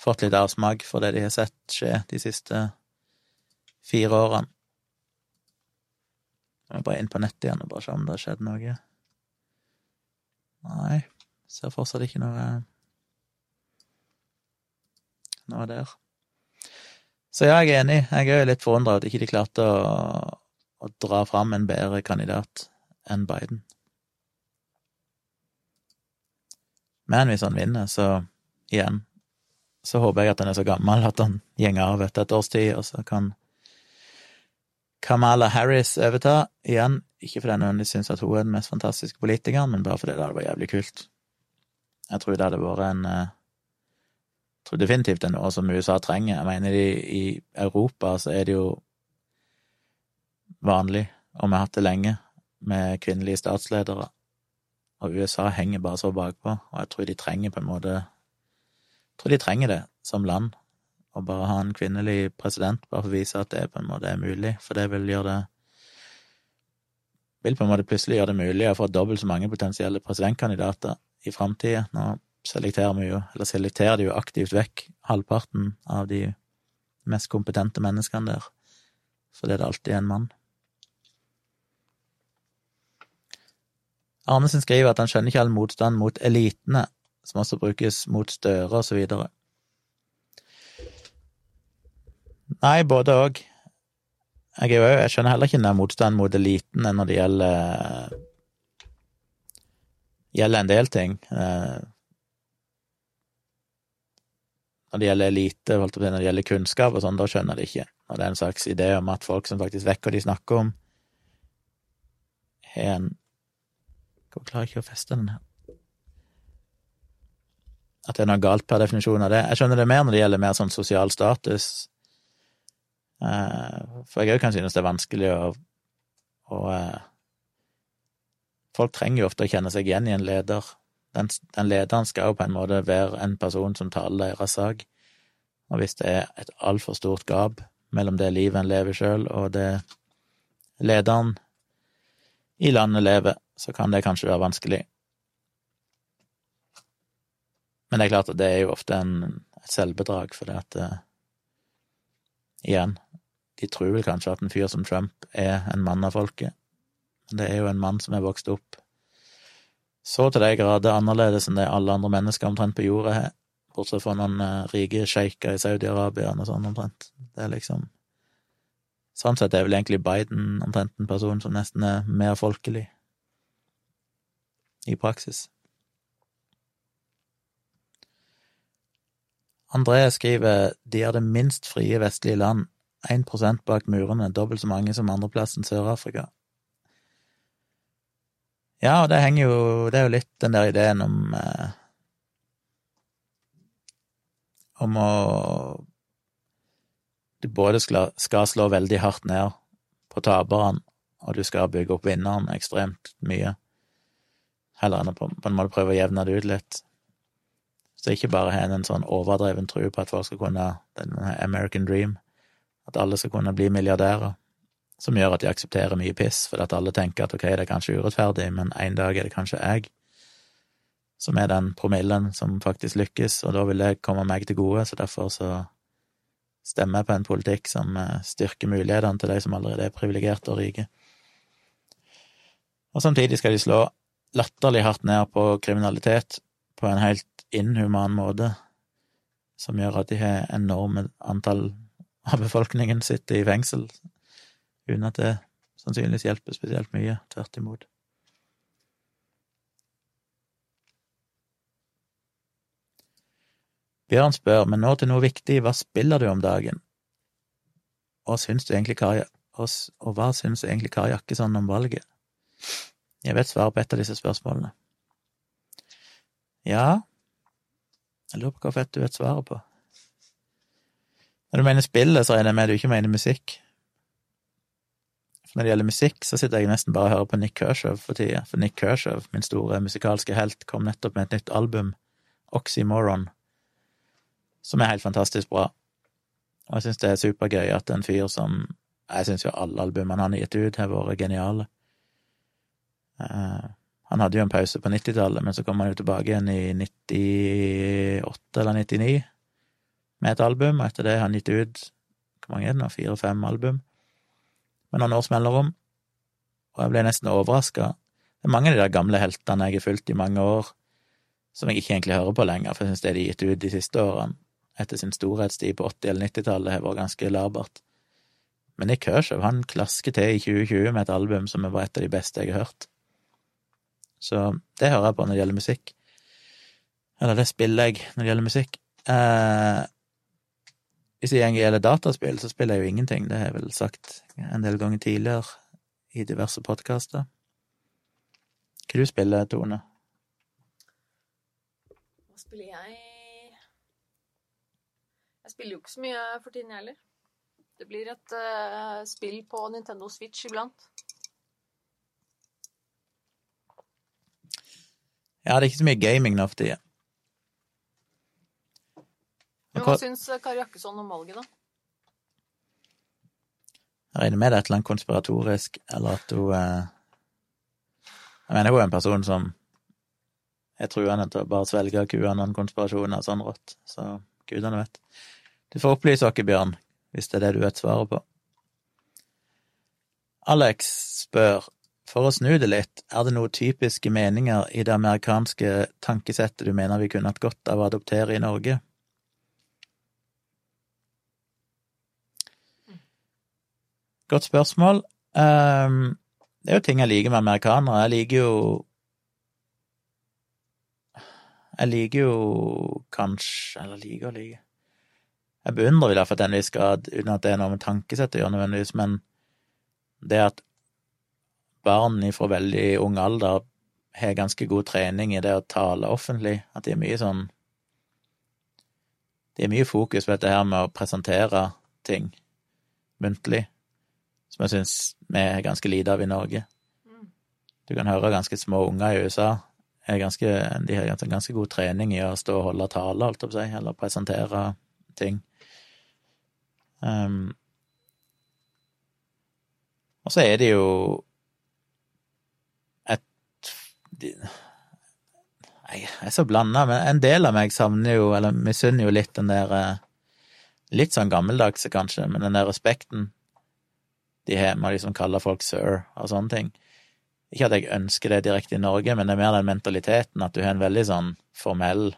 fått litt avsmak for det de har sett skje de siste fire årene. Jeg må bare inn på nettet igjen og bare se om det har skjedd noe. Nei, ser fortsatt ikke noe noe der. Så ja, jeg er enig. Jeg er jo litt forundra at ikke de klarte å, å dra fram en bedre kandidat enn Biden. Men hvis han vinner, så igjen, så håper jeg at han er så gammel at han gjenger av etter et års tid, og så kan Kamala Harris overta igjen. Ikke fordi jeg nødvendigvis syns at hun er den mest fantastiske politikeren, men bare fordi det hadde vært jævlig kult. Jeg tror det hadde vært en eh, tror definitivt det er noe som USA trenger. Jeg mener, i, i Europa så er det jo vanlig, og vi har hatt det lenge, med kvinnelige statsledere. Og USA henger bare så bakpå, og jeg tror de trenger på en måte Jeg tror de trenger det som land, å bare ha en kvinnelig president, bare for å vise at det på en måte er mulig, for det vil gjøre det Vil på en måte plutselig gjøre det mulig å få dobbelt så mange potensielle presidentkandidater i framtida. Nå selekterer vi jo, eller selekterer de jo aktivt vekk halvparten av de mest kompetente menneskene der, fordi det alltid er en mann. Arnesen skriver at han skjønner ikke all motstand mot elitene, som også brukes mot Støre og så videre. Nei, både òg. Jeg, jeg, skjønner heller ikke den motstanden mot elitene når det gjelder gjelder en del ting. Eh, når det gjelder elite, når det gjelder kunnskap og sånn, da skjønner jeg det ikke. Når det er en slags idé om at folk som faktisk hva de snakker om, har en Hvorfor klarer jeg ikke å feste den her? At det er noe galt per definisjon av det. Jeg skjønner det mer når det gjelder mer sånn sosial status. Eh, for jeg òg kan synes det er vanskelig å, å eh, Folk trenger jo ofte å kjenne seg igjen i en leder. Den, den lederen skal jo på en måte være en person som taler deres sak. Og hvis det er et altfor stort gap mellom det livet en lever sjøl, og det lederen i landet lever, så kan det kanskje være vanskelig. Men det er klart at det er jo ofte en, et selvbedrag, for det at uh, Igjen, de tror vel kanskje at en fyr som Trump er en mann av folket, men det er jo en mann som er vokst opp så til de grader annerledes enn det alle andre mennesker omtrent på jorda har, bortsett fra noen uh, rike sjeiker i Saudi-Arabia og sånn omtrent. Det er liksom Sånn sett er vel egentlig Biden omtrent en person som nesten er mer folkelig i praksis. André skriver de er det minst frie vestlige land, 1% bak murene, dobbelt så mange som andreplassen Sør-Afrika. Ja, og det henger jo Det er jo litt den der ideen om eh, Om å Du både skal, skal slå veldig hardt ned på taperen, og du skal bygge opp vinneren ekstremt mye heller enn å på, en måte prøve å jevne det ut litt. Så ikke bare har en en sånn overdreven tro på at folk skal kunne den American dream, at alle skal kunne bli milliardærer, som gjør at de aksepterer mye piss, fordi at alle tenker at ok, det er kanskje urettferdig, men en dag er det kanskje jeg som er den promillen som faktisk lykkes, og da vil det komme meg til gode, så derfor så stemmer jeg på en politikk som eh, styrker mulighetene til de som allerede er privilegerte og rike. Og samtidig skal de slå latterlig hardt ned på kriminalitet på en helt inhuman måte, som gjør at de har enorme antall av befolkningen sitter i fengsel, uten at det sannsynligvis hjelper spesielt mye, tvert imot. Bjørn spør, men nå til noe viktig, hva spiller du om dagen? Og, syns du egentlig Kari, og, og hva syns egentlig Kari Jakkesson om valget? Jeg vet svaret på et av disse spørsmålene. Ja, jeg lurer på hva fett du vet svaret på. Når du mener spillet, så regner jeg med du ikke mener musikk. Når det gjelder musikk, så sitter jeg nesten bare og hører på Nick Kershaw for tida, for Nick Kershaw, min store musikalske helt, kom nettopp med et nytt album, Oxymoron, som er helt fantastisk bra. Og jeg syns det er supergøy at en fyr som Jeg syns jo alle albumene han har gitt ut, har vært geniale. Uh, Han hadde jo en pause på 90-tallet, men så kom han jo tilbake igjen i 98 eller 99 med et album, og etter det har han gitt ut hvor mange er det nå, fire-fem album med noen års mellomrom, og jeg ble nesten overraska. Det er mange av de der gamle heltene jeg har fulgt i mange år, som jeg ikke egentlig hører på lenger, for jeg syns det de har gitt ut de siste årene, etter sin storhetstid på 80- eller 90-tallet, har vært ganske labert. Men Nick Kershaw, han klasker til i 2020 med et album som var et av de beste jeg har hørt. Så det hører jeg på når det gjelder musikk. Eller det spiller jeg når det gjelder musikk. Eh, hvis det gjelder dataspill, så spiller jeg jo ingenting. Det har jeg vel sagt en del ganger tidligere i diverse podkaster. Hva du spiller Tone? Hva spiller jeg? Jeg spiller jo ikke så mye for tiden, jeg heller. Det blir et uh, spill på Nintendo Switch iblant. Ja, det er ikke så mye gaming nå for tida. Men hva syns Kari Jakkesson om valget, da? Jeg regner med det er et eller annet konspiratorisk, eller at hun eh, Jeg mener hun er en person som er truende til å bare svelge kuene konspirasjoner sånn rått, så gudene vet. Du får opplyse oss, Bjørn, hvis det er det du vet svaret på. Alex spør, for å snu det litt, er det noen typiske meninger i det amerikanske tankesettet du mener vi kunne hatt godt av å adoptere i Norge? Godt spørsmål. Um, det er jo ting jeg liker med amerikanere. Jeg liker jo Jeg liker jo kanskje Eller liker og liker Jeg beundrer vel iallfall til en viss grad, uten at det er noe med tankesett å gjøre nødvendigvis, men det at barn fra veldig ung alder har ganske god trening i det å tale offentlig, at de er mye sånn Det er mye fokus på dette her med å presentere ting muntlig som jeg syns vi er ganske lite av i Norge. Du kan høre ganske små unger i USA. Ganske, de har ganske, ganske god trening i å stå og holde tale, holdt jeg på å si, eller presentere ting. Um, og så er det jo et de, Jeg er så blanda, men en del av meg savner jo, eller misunner jo litt den der eh, Litt sånn gammeldagse, kanskje, men den der respekten de har med liksom kaller folk sir og sånne ting. Ikke at jeg ønsker det direkte i Norge, men det er mer den mentaliteten at du har en veldig sånn formell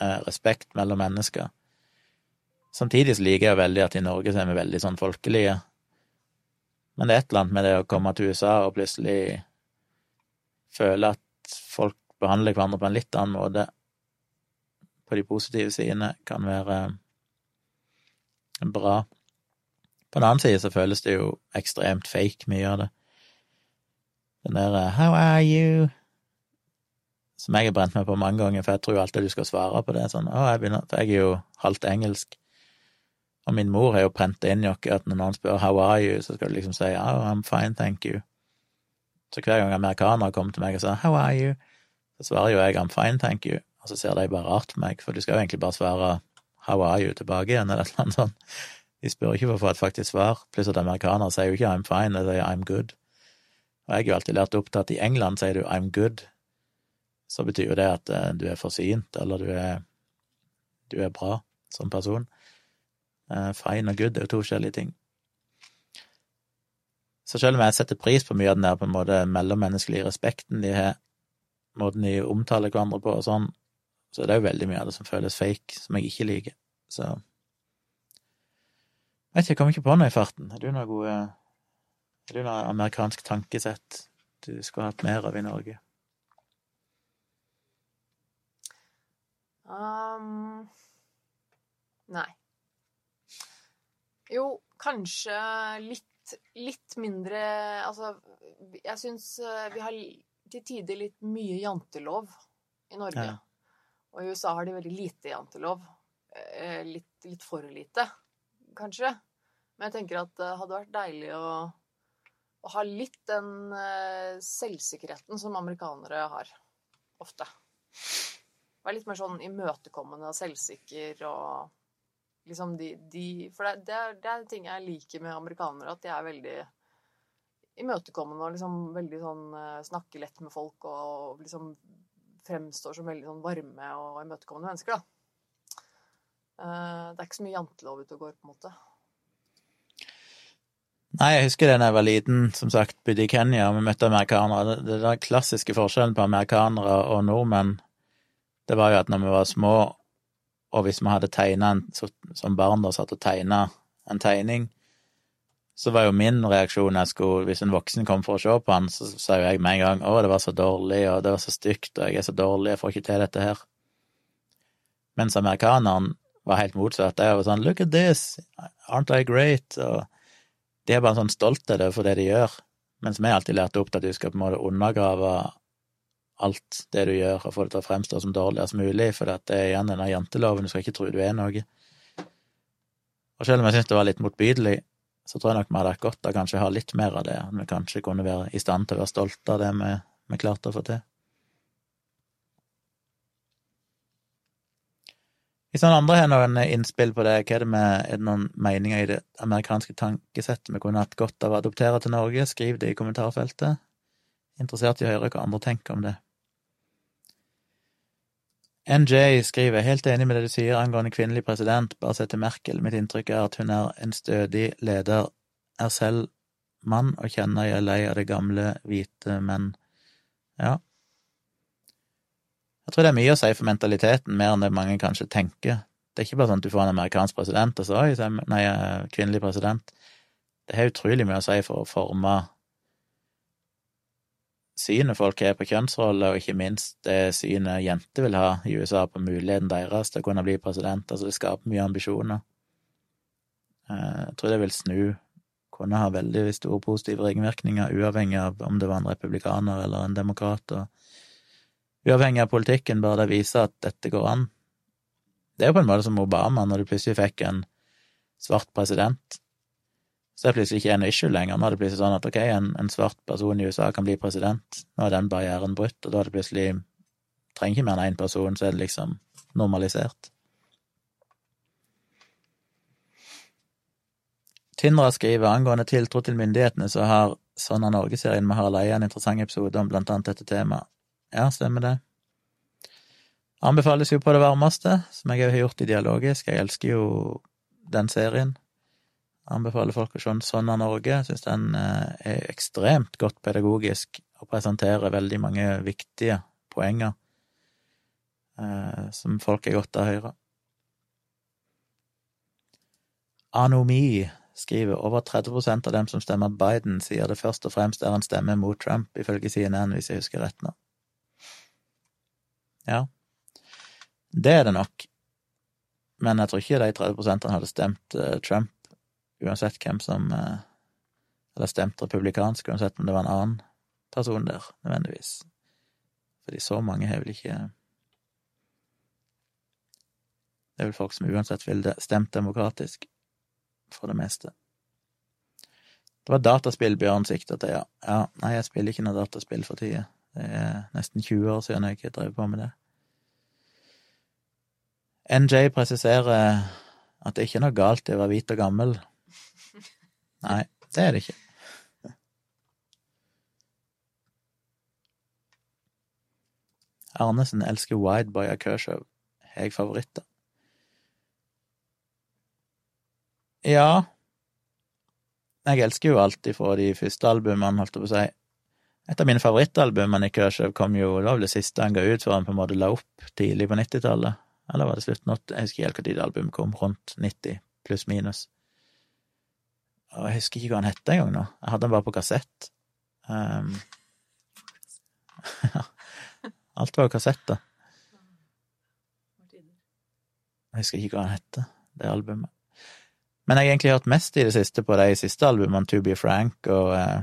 eh, respekt mellom mennesker. Samtidig så liker jeg veldig at i Norge så er vi veldig sånn folkelige. Men det er et eller annet med det å komme til USA og plutselig føle at folk behandler hverandre på en litt annen måte på de positive sidene, kan være bra. På den annen side så føles det jo ekstremt fake, mye av det. Den der eh, 'how are you', som jeg har brent meg på mange ganger, for jeg tror alltid du skal svare på det. Sånn, å, jeg begynner, for jeg er jo halvt engelsk. Og min mor har jo prenta inn oss at når noen spør 'how are you', så skal du liksom si 'oh, I'm fine, thank you'. Så hver gang amerikanere kommer til meg og sier 'how are you', så svarer jo jeg 'I'm fine, thank you', og så ser de bare rart på meg, for du skal jo egentlig bare svare 'how are you' tilbake igjen, eller et eller annet sånt. De spør ikke for å få et faktisk svar, pluss at amerikanere sier jo ikke 'I'm fine', de sier 'I'm good'. Og jeg har jo alltid lært opp til at i England sier du 'I'm good', så betyr jo det at uh, du er forsynt, eller du er, du er bra som person. Uh, fine og good er jo to forskjellige ting. Så selv om jeg setter pris på mye av den der på en måte mellommenneskelige respekten de har, måten de omtaler hverandre på og sånn, så det er jo veldig mye av det som føles fake, som jeg ikke liker. Så Vet ikke, jeg kom ikke på noe i farten. Er du noe gode Er du noe amerikansk tankesett du skulle hatt mer av i Norge? Um, nei. Jo, kanskje litt, litt mindre Altså, jeg syns eh, vi har til tider litt mye jantelov i Norge. Ja. Og i USA har de veldig lite jantelov. Eh, litt, litt for lite kanskje. Men jeg tenker at det hadde vært deilig å, å ha litt den uh, selvsikkerheten som amerikanere har. Ofte. Være litt mer sånn imøtekommende og selvsikker og liksom de, de For det, det, er, det er ting jeg liker med amerikanere, at de er veldig imøtekommende og liksom veldig sånn eh, snakker lett med folk og liksom fremstår som veldig sånn varme og imøtekommende mennesker, da. Eh, det er ikke så mye jantelov ute og går, på en måte. Nei, jeg husker det da jeg var liten, som sagt, bodde i Kenya, og vi møtte amerikanere. Det, det den klassiske forskjellen på amerikanere og nordmenn, det var jo at når vi var små, og hvis vi hadde tegna som barn da satt og tegna en tegning, så var jo min reaksjon jeg skulle, hvis en voksen kom for å se på han, så sa jo jeg med en gang 'Å, det var så dårlig, og det var så stygt, og jeg er så dårlig, jeg får ikke til dette her'. Mens amerikaneren var helt motsatt. Jeg var sånn 'Look at this, aren't I great?' Og de er bare sånn stolte for det de gjør, mens vi alltid lærte opp at du skal på en måte undergrave alt det du gjør, og få det til å fremstå som dårligst mulig, for det er igjen denne janteloven, du skal ikke tro du er noe. Og selv om jeg syntes det var litt motbydelig, så tror jeg nok vi hadde hatt godt av kanskje å ha litt mer av det, at vi kanskje kunne være i stand til å være stolte av det vi, vi klarte å få til. Hvis noen andre har noen innspill på det, hva er det med, er det noen meninger i det amerikanske tankesettet vi kunne hatt godt av å adoptere til Norge, skriv det i kommentarfeltet. Interessert i å høre hva andre tenker om det. NJ skriver helt enig med det du sier angående kvinnelig president, bare se til Merkel, mitt inntrykk er at hun er en stødig leder, er selv mann og kjenner jeg er lei av det gamle, hvite menn. Ja. Jeg tror det er mye å si for mentaliteten, mer enn det mange kanskje tenker. Det er ikke bare sånn at du får en amerikansk president, og så oi, nei, kvinnelig president. Det har utrolig mye å si for å forme synet folk har på kjønnsroller, og ikke minst det synet jenter vil ha i USA på muligheten deres til å kunne bli president. Altså, det skaper mye ambisjoner. Eh, jeg tror det vil snu, kunne ha veldig store positive ringvirkninger, uavhengig av om det var en republikaner eller en demokrat. og Uavhengig av politikken, bare det viser at dette går an. Det er jo på en måte som Obama, når du plutselig fikk en svart president så det er plutselig ikke en issue lenger. Nå er det plutselig sånn at ok, en, en, svart person i USA kan bli president. Nå er den barrieren brutt, og da er det plutselig Trenger ikke mer enn én person, så er det liksom normalisert. Tindra skriver angående tiltro til myndighetene, så har Sånn er Norge-serien med Harald Eia en interessant episode om blant annet dette temaet. Ja, stemmer det. Anbefales jo på det varmeste, som jeg har gjort i Dialogisk. Jeg elsker jo den serien. Anbefaler folk å se Sånn av Norge. Syns den eh, er ekstremt godt pedagogisk og presenterer veldig mange viktige poenger eh, som folk er godt av å høre. Anomi skriver over 30% av dem som stemmer Biden, sier det først og fremst er en stemme mot Trump, ifølge CNN, hvis jeg husker rett nå. Ja, det er det nok, men jeg tror ikke de 30 hadde stemt eh, Trump uansett hvem som eh, Eller stemt republikansk, uansett om det var en annen person der, nødvendigvis. Fordi så mange har vel ikke Det er vel folk som uansett ville stemt demokratisk, for det meste. Det var dataspill Bjørn sikta til, ja. ja. Nei, jeg spiller ikke noe dataspill for tida. Det er nesten 20 år siden jeg drev på med det. NJ presiserer at det ikke er noe galt i å være hvit og gammel, [laughs] Nei, det er det ikke. Arnesen elsker Wideboy av Kershaw. Har jeg favoritter? Ja Jeg elsker jo alt ifra de første albumene, holdt jeg på å si. Et av mine favorittalbumene i Kershaw kom jo Det var vel det siste han ga ut før han på en måte la opp tidlig på 90-tallet. Eller var det slutten av Jeg husker ikke helt når albumet kom. Rundt 90, pluss minus. Og jeg husker ikke hva han het engang nå. Jeg hadde den bare på kassett. Um, [laughs] alt var jo kassett, da. Jeg husker ikke hva han het, det albumet. Men jeg har egentlig hørt mest i det siste på de siste albumene, To Be Frank og, uh,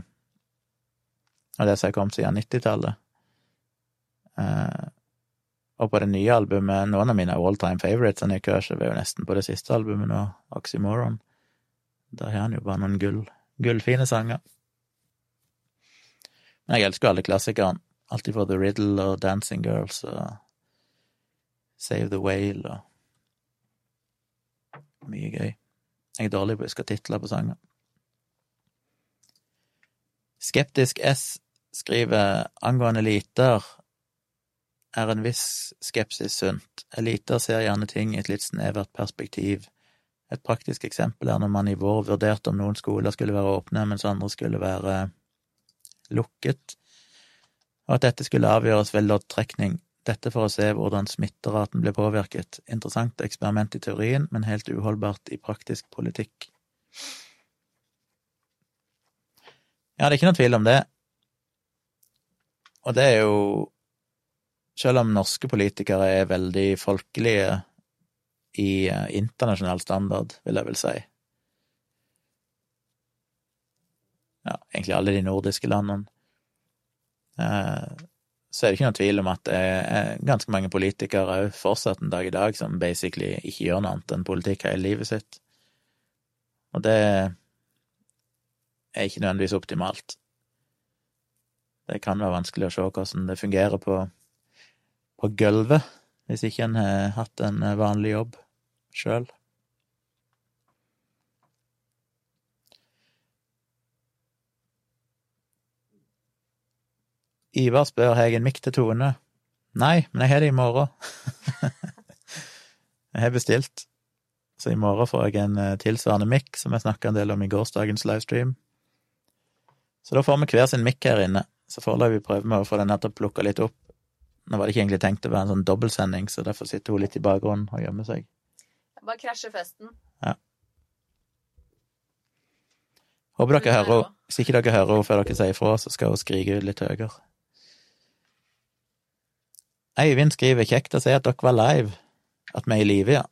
og det som har kommet siden 90-tallet. Uh, eh, og på det nye albumet, noen av mine all time favorites av Nick Kershaw er jo nesten på det siste albumet nå, Oxymoron. Der har han jo bare noen gull, gullfine sanger. Men jeg elsker alle klassikerne. Alltid for The Riddle og Dancing Girls og Save the Whale og Mye gøy. Jeg er dårlig på å huske titler på sanger. Skeptisk S skriver angående eliter er en viss skepsis sunt. Eliter ser gjerne ting i et litt snevert perspektiv. Et praktisk eksempel er når man i vår vurderte om noen skoler skulle være åpne, mens andre skulle være lukket, og at dette skulle avgjøres ved loddtrekning, dette for å se hvordan smitteraten ble påvirket. Interessant eksperiment i teorien, men helt uholdbart i praktisk politikk. Ja, det er ikke noe tvil om det. Og det er jo Selv om norske politikere er veldig folkelige i eh, internasjonal standard, vil jeg vel si. Ja, egentlig alle de nordiske landene. Eh, så er det ikke noen tvil om at det er ganske mange politikere òg fortsatt en dag i dag som basically ikke gjør noe annet enn politikk hele livet sitt. Og det er ikke nødvendigvis optimalt. Det kan være vanskelig å se hvordan det fungerer på, på gulvet, hvis ikke en har hatt en vanlig jobb sjøl. Ivar spør har jeg en mikk til Tone. Nei, men jeg har det i morgen. [laughs] jeg har bestilt, så i morgen får jeg en tilsvarende mikk, som jeg snakka en del om i gårsdagens livestream. Så da får vi hver sin mikk her inne. Så foreløpig prøver vi å få den nettopp plukka litt opp. Nå var det ikke egentlig tenkt å være en sånn dobbeltsending, så derfor sitter hun litt i bakgrunnen og gjemmer seg. Bare krasjer festen. Ja. Håper dere hører henne. Hvis ikke dere hører henne før dere sier ifra, så skal hun skrike ut litt høyere. Eivind skriver kjekt å se at dere var live, at vi er i live, ja.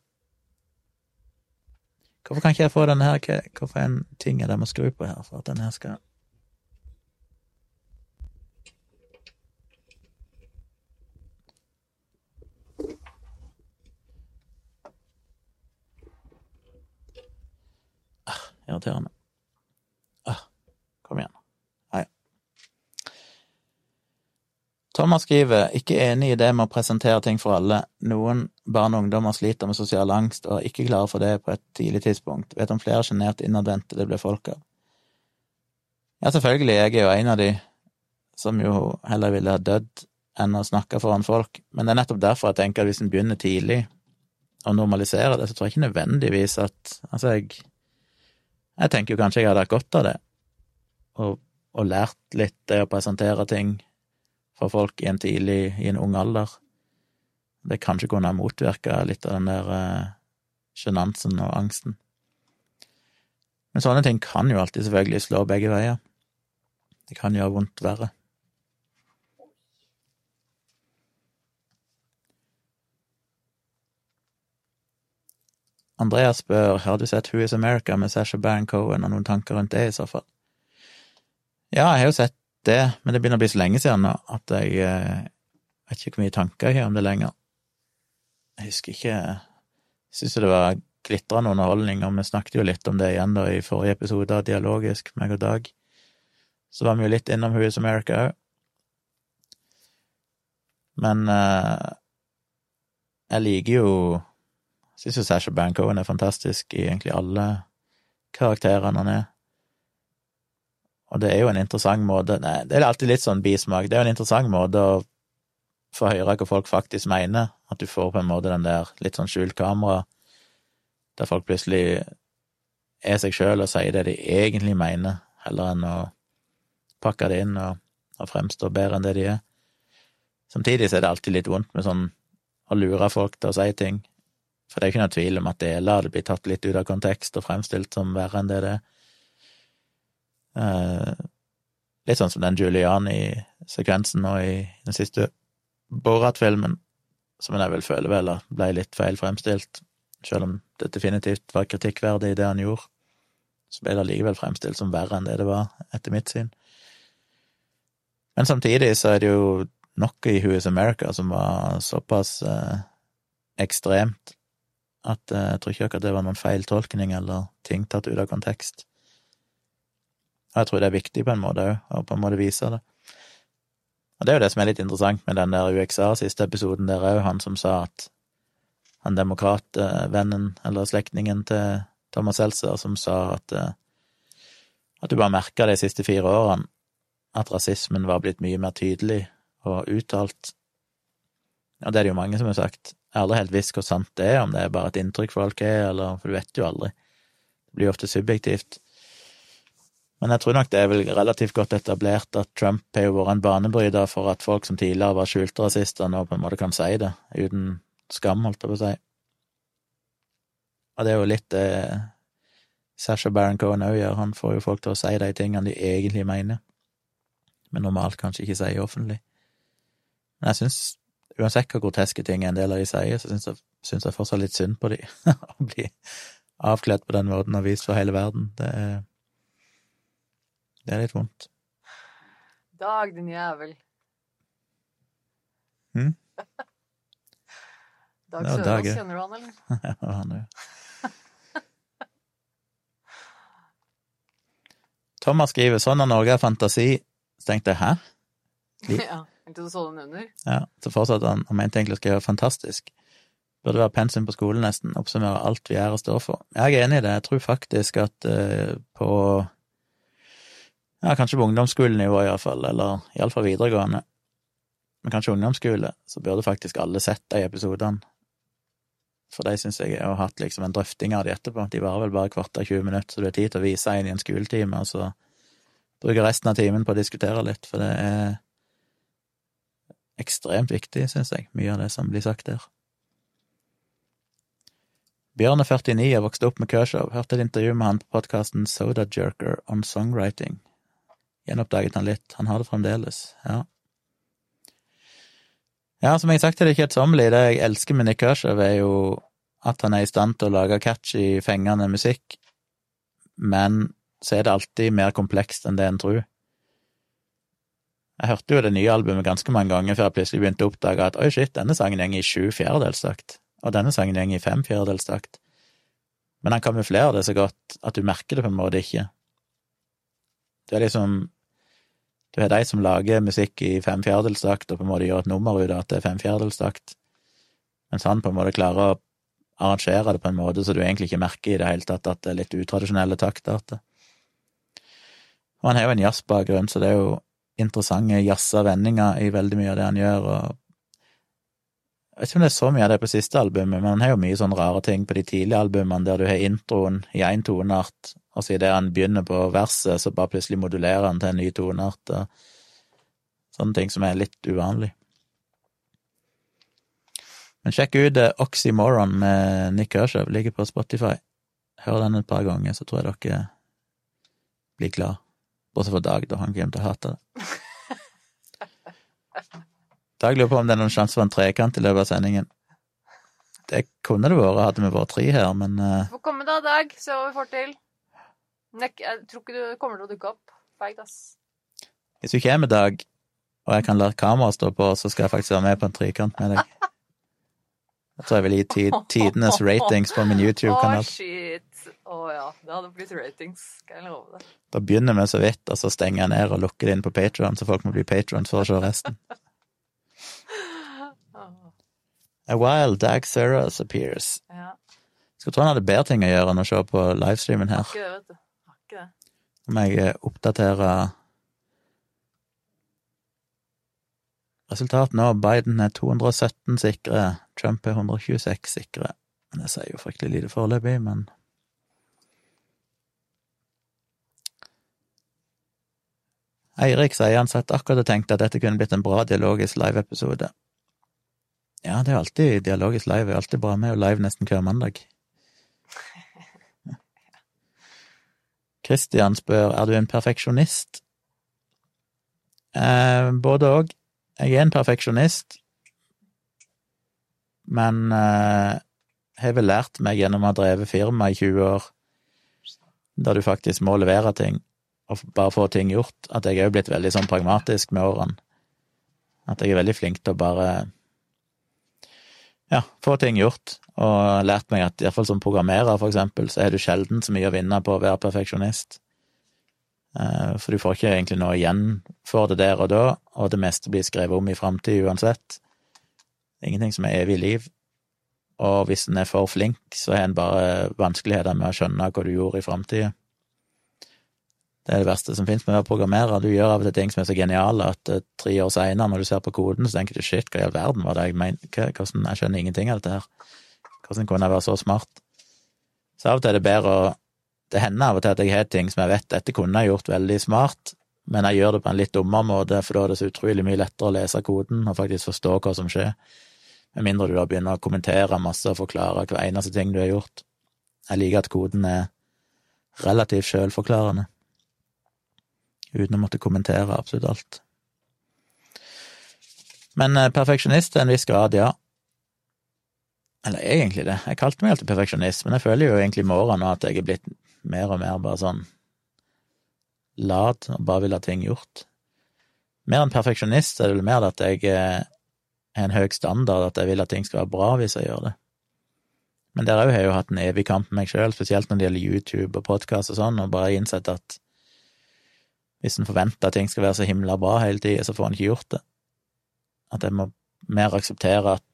Hvorfor kan ikke jeg få denne her, hvorfor en ting er jeg må skru på her for at den her skal irriterende. Ah, kom igjen. Nei. Thomas skriver ikke enig i det med å presentere ting for alle. Noen barn og ungdommer sliter med sosial angst og er ikke klare for det på et tidlig tidspunkt. Vet om flere sjenerte innadvendte det blir folk av. Ja, selvfølgelig, jeg er jo en av de som jo heller ville ha dødd enn å snakke foran folk, men det er nettopp derfor jeg tenker at hvis en begynner tidlig å normalisere det, så tror jeg ikke nødvendigvis at Altså, jeg jeg tenker jo kanskje jeg hadde hatt godt av det, og, og lært litt det å presentere ting for folk i en tidlig, i en ung alder. Det kanskje kunne ha motvirka litt av den der eh, sjenansen og angsten. Men sånne ting kan jo alltid selvfølgelig slå begge veier. Det kan gjøre vondt verre. Andreas spør har du sett Who Is America med Sasha Baron Cohen, og noen tanker rundt det, i så fall? Ja, jeg har jo sett det, men det begynner å bli så lenge siden nå at jeg eh, vet ikke hvor mye tanker jeg har om det lenger. Jeg husker ikke Jeg syns det var glitrende underholdning, og vi snakket jo litt om det igjen da i forrige episode av Dialogisk, meg og Dag. Så var vi jo litt innom Who Is America òg. Men eh, jeg liker jo Syns jo Sasha Baron er fantastisk i egentlig alle karakterene han er. Og det er jo en interessant måte Nei, det er alltid litt sånn bismak. Det er jo en interessant måte å få høre hva folk faktisk mener. At du får på en måte den der litt sånn skjult kamera, der folk plutselig er seg sjøl og sier det de egentlig mener, heller enn å pakke det inn og, og fremstå bedre enn det de er. Samtidig så er det alltid litt vondt med sånn å lure folk til å si ting. For det er ikke noe tvil om at deler hadde blitt tatt litt ut av kontekst og fremstilt som verre enn det det er. Uh, litt sånn som den Giuliani-sekvensen nå i den siste Borat-filmen, som jeg vel føler vel ble litt feil fremstilt, selv om det definitivt var kritikkverdig i det han gjorde, så ble det likevel fremstilt som verre enn det det var, etter mitt syn. Men samtidig så er det jo noe i Who is America som var såpass eh, ekstremt at eh, jeg tror ikke akkurat det var noen feiltolkning eller ting tatt ut av kontekst. Og jeg tror det er viktig på en måte òg, å på en måte vise det. Og det er jo det som er litt interessant med den der UXA-siste episoden, der òg han som sa at han demokratvennen, eller slektningen til Thomas Seltzer, som sa at eh, at du bare merka de siste fire årene at rasismen var blitt mye mer tydelig og uttalt. Og det er det jo mange som har sagt. Jeg har aldri helt visst hvor sant det er, om det er bare et inntrykk folk er, eller For du vet jo aldri. Det blir ofte subjektivt. Men jeg tror nok det er vel relativt godt etablert at Trump har jo vært en banebryter for at folk som tidligere var skjulte rasister, nå på en måte kan si det, uten skam, holdt jeg på å si. Og det er jo litt det eh, Sasha Baron Cohen òg gjør, han får jo folk til å si de tingene de egentlig mener, men normalt kanskje ikke sier offentlig. Men jeg syns, uansett hvor groteske ting en del av de sier, så syns jeg, synes jeg fortsatt litt synd på de, [laughs] å bli avkledd på den måten og vist for hele verden. Det er det er litt vondt. Dag, din jævel. Mm? [laughs] Dag Sørås, kjenner du han, eller? [laughs] Ja, han er jo Thomas skriver sånn at Norge har fantasi, så tenkte jeg hæ? Liv. Ja. Tenkte du så under? Ja, så fortsatte han og mente egentlig å skrive fantastisk. Burde være pensum på skolen nesten, oppsummere alt vi er og står for. Jeg er enig i det, jeg tror faktisk at uh, på ja, kanskje på ungdomsskolenivå iallfall, eller iallfall videregående, men kanskje ungdomsskole, så burde faktisk alle sett de episodene. For de syns jeg har hatt liksom en drøfting av de etterpå. De varer vel bare kvarter 20 minutter, så du har tid til å vise en i en skoletime, og så bruke resten av timen på å diskutere litt, for det er ekstremt viktig, syns jeg, mye av det som blir sagt der. Bjørn er 49 og vokste opp med Kershaw. Hørte et intervju med han på podkasten Soda Jerker on Songwriting. Gjenoppdaget han litt. Han har det fremdeles, ja. Ja, som jeg har sagt til deg kjedsommelig, det jeg elsker med Nick Kershaw, er jo at han er i stand til å lage catchy, fengende musikk, men så er det alltid mer komplekst enn det en tror. Jeg hørte jo det nye albumet ganske mange ganger før jeg plutselig begynte å oppdage at oi, shit, denne sangen går i sju fjerdedelstakt, og denne sangen går i fem fjerdedelstakt. Men han kamuflerer det så godt at du merker det på en måte ikke. Det er liksom Du har de som lager musikk i fem fjerdedelstakt og på en måte gjør et nummer ut av at det er fem fjerdedelstakt, mens han på en måte klarer å arrangere det på en måte så du egentlig ikke merker i det hele tatt at det er litt utradisjonelle taktarter. Og han har jo en jazzbakgrunn, så det er jo interessante jazza vendinger i veldig mye av det han gjør, og jeg vet ikke om det er så mye av det på siste albumet, men han har jo mye sånne rare ting på de tidlige albumene der du har introen i én toneart, og så idet han begynner på verset, så bare plutselig modulerer han til en ny toneart, sånne ting som er litt uvanlig. Men sjekk ut eh, Oxymoron med Nick Hershaw, ligger på Spotify. Hør den et par ganger, så tror jeg dere blir glad. Bortsett fra Dag, da han kommer til å hate det. Dag lurer på om det er noen sjanse for en trekant i løpet av sendingen. Det kunne det vært, hadde vi vært tre her, men uh... Få komme da, Dag. Se hva vi får til. Nek jeg tror ikke du kommer til å dukke opp. Feigt, ass. hvis du kommer, Dag, og jeg kan la kameraet stå på, så skal jeg faktisk være med på en trekant med deg. [laughs] Jeg tror jeg vil gi ti tidenes ratings på min YouTube-kanal. shit. Å ja. Det hadde blitt ratings, skal jeg love deg. Da begynner vi så vidt, og så stenger jeg ned og lukker det inn på Patron, så folk må bli patrons for å se resten. [laughs] A wild Dag Seros appears. Ja. Skulle tro han hadde bedre ting å gjøre enn å se på livestreamen her. ikke det, vet du. Ikke det. Om jeg eh, Resultatet nå, Biden er 217 sikre, Trump er 126 sikre. Men det sier jo fryktelig lite foreløpig, men Eirik sier han satt akkurat og tenkte at dette kunne blitt en bra dialogisk live-episode. Ja, det er alltid dialogisk live, er alltid bra med, å live nesten hver mandag. [laughs] Kristian spør er du en perfeksjonist. Eh, både òg. Jeg er en perfeksjonist, men uh, har vel lært meg gjennom å ha drevet firma i 20 år, der du faktisk må levere ting, og bare få ting gjort, at jeg er jo blitt veldig sånn pragmatisk med årene. At jeg er veldig flink til å bare ja, få ting gjort, og lært meg at iallfall som programmerer, for eksempel, så er du sjelden så mye å vinne på å være perfeksjonist. Eh, For du får ikke egentlig noe igjen for det der og da, og det meste blir skrevet om i framtid uansett. Ingenting som er evig liv. Og hvis en er for flink, så har en bare vanskeligheter med å skjønne hva du gjorde i framtida. Det er det verste som finnes med å være programmerer. Du gjør av og til ting som er så geniale at uh, tre år seinere, når du ser på koden, så tenker du shit, hva i all verden var det jeg mente, hvordan, jeg skjønner ingenting av dette her. Hvordan kunne jeg være så smart? Så av og til er det bedre å Det hender av og til at jeg har ting som jeg vet dette kunne jeg gjort veldig smart, men jeg gjør det på en litt dummere måte, for da er det så utrolig mye lettere å lese koden og faktisk forstå hva som skjer, med mindre du da begynner å kommentere masse og forklare hver eneste ting du har gjort. Jeg liker at koden er relativt sjølforklarende uten å måtte kommentere absolutt alt. Men eh, perfeksjonist til en viss grad, ja. Eller egentlig det. Jeg kalte meg alltid perfeksjonist, men jeg føler jo egentlig i morgen nå at jeg er blitt mer og mer bare sånn lat og bare vil ha ting gjort. Mer enn perfeksjonist er det vel mer at jeg eh, har en høy standard, at jeg vil at ting skal være bra hvis jeg gjør det. Men der òg har jeg jo hatt en evig kamp med meg sjøl, spesielt når det gjelder YouTube og podkast og sånn, og bare innsett at hvis en forventer at ting skal være så himla bra hele tida, så får en ikke gjort det. At jeg må mer akseptere at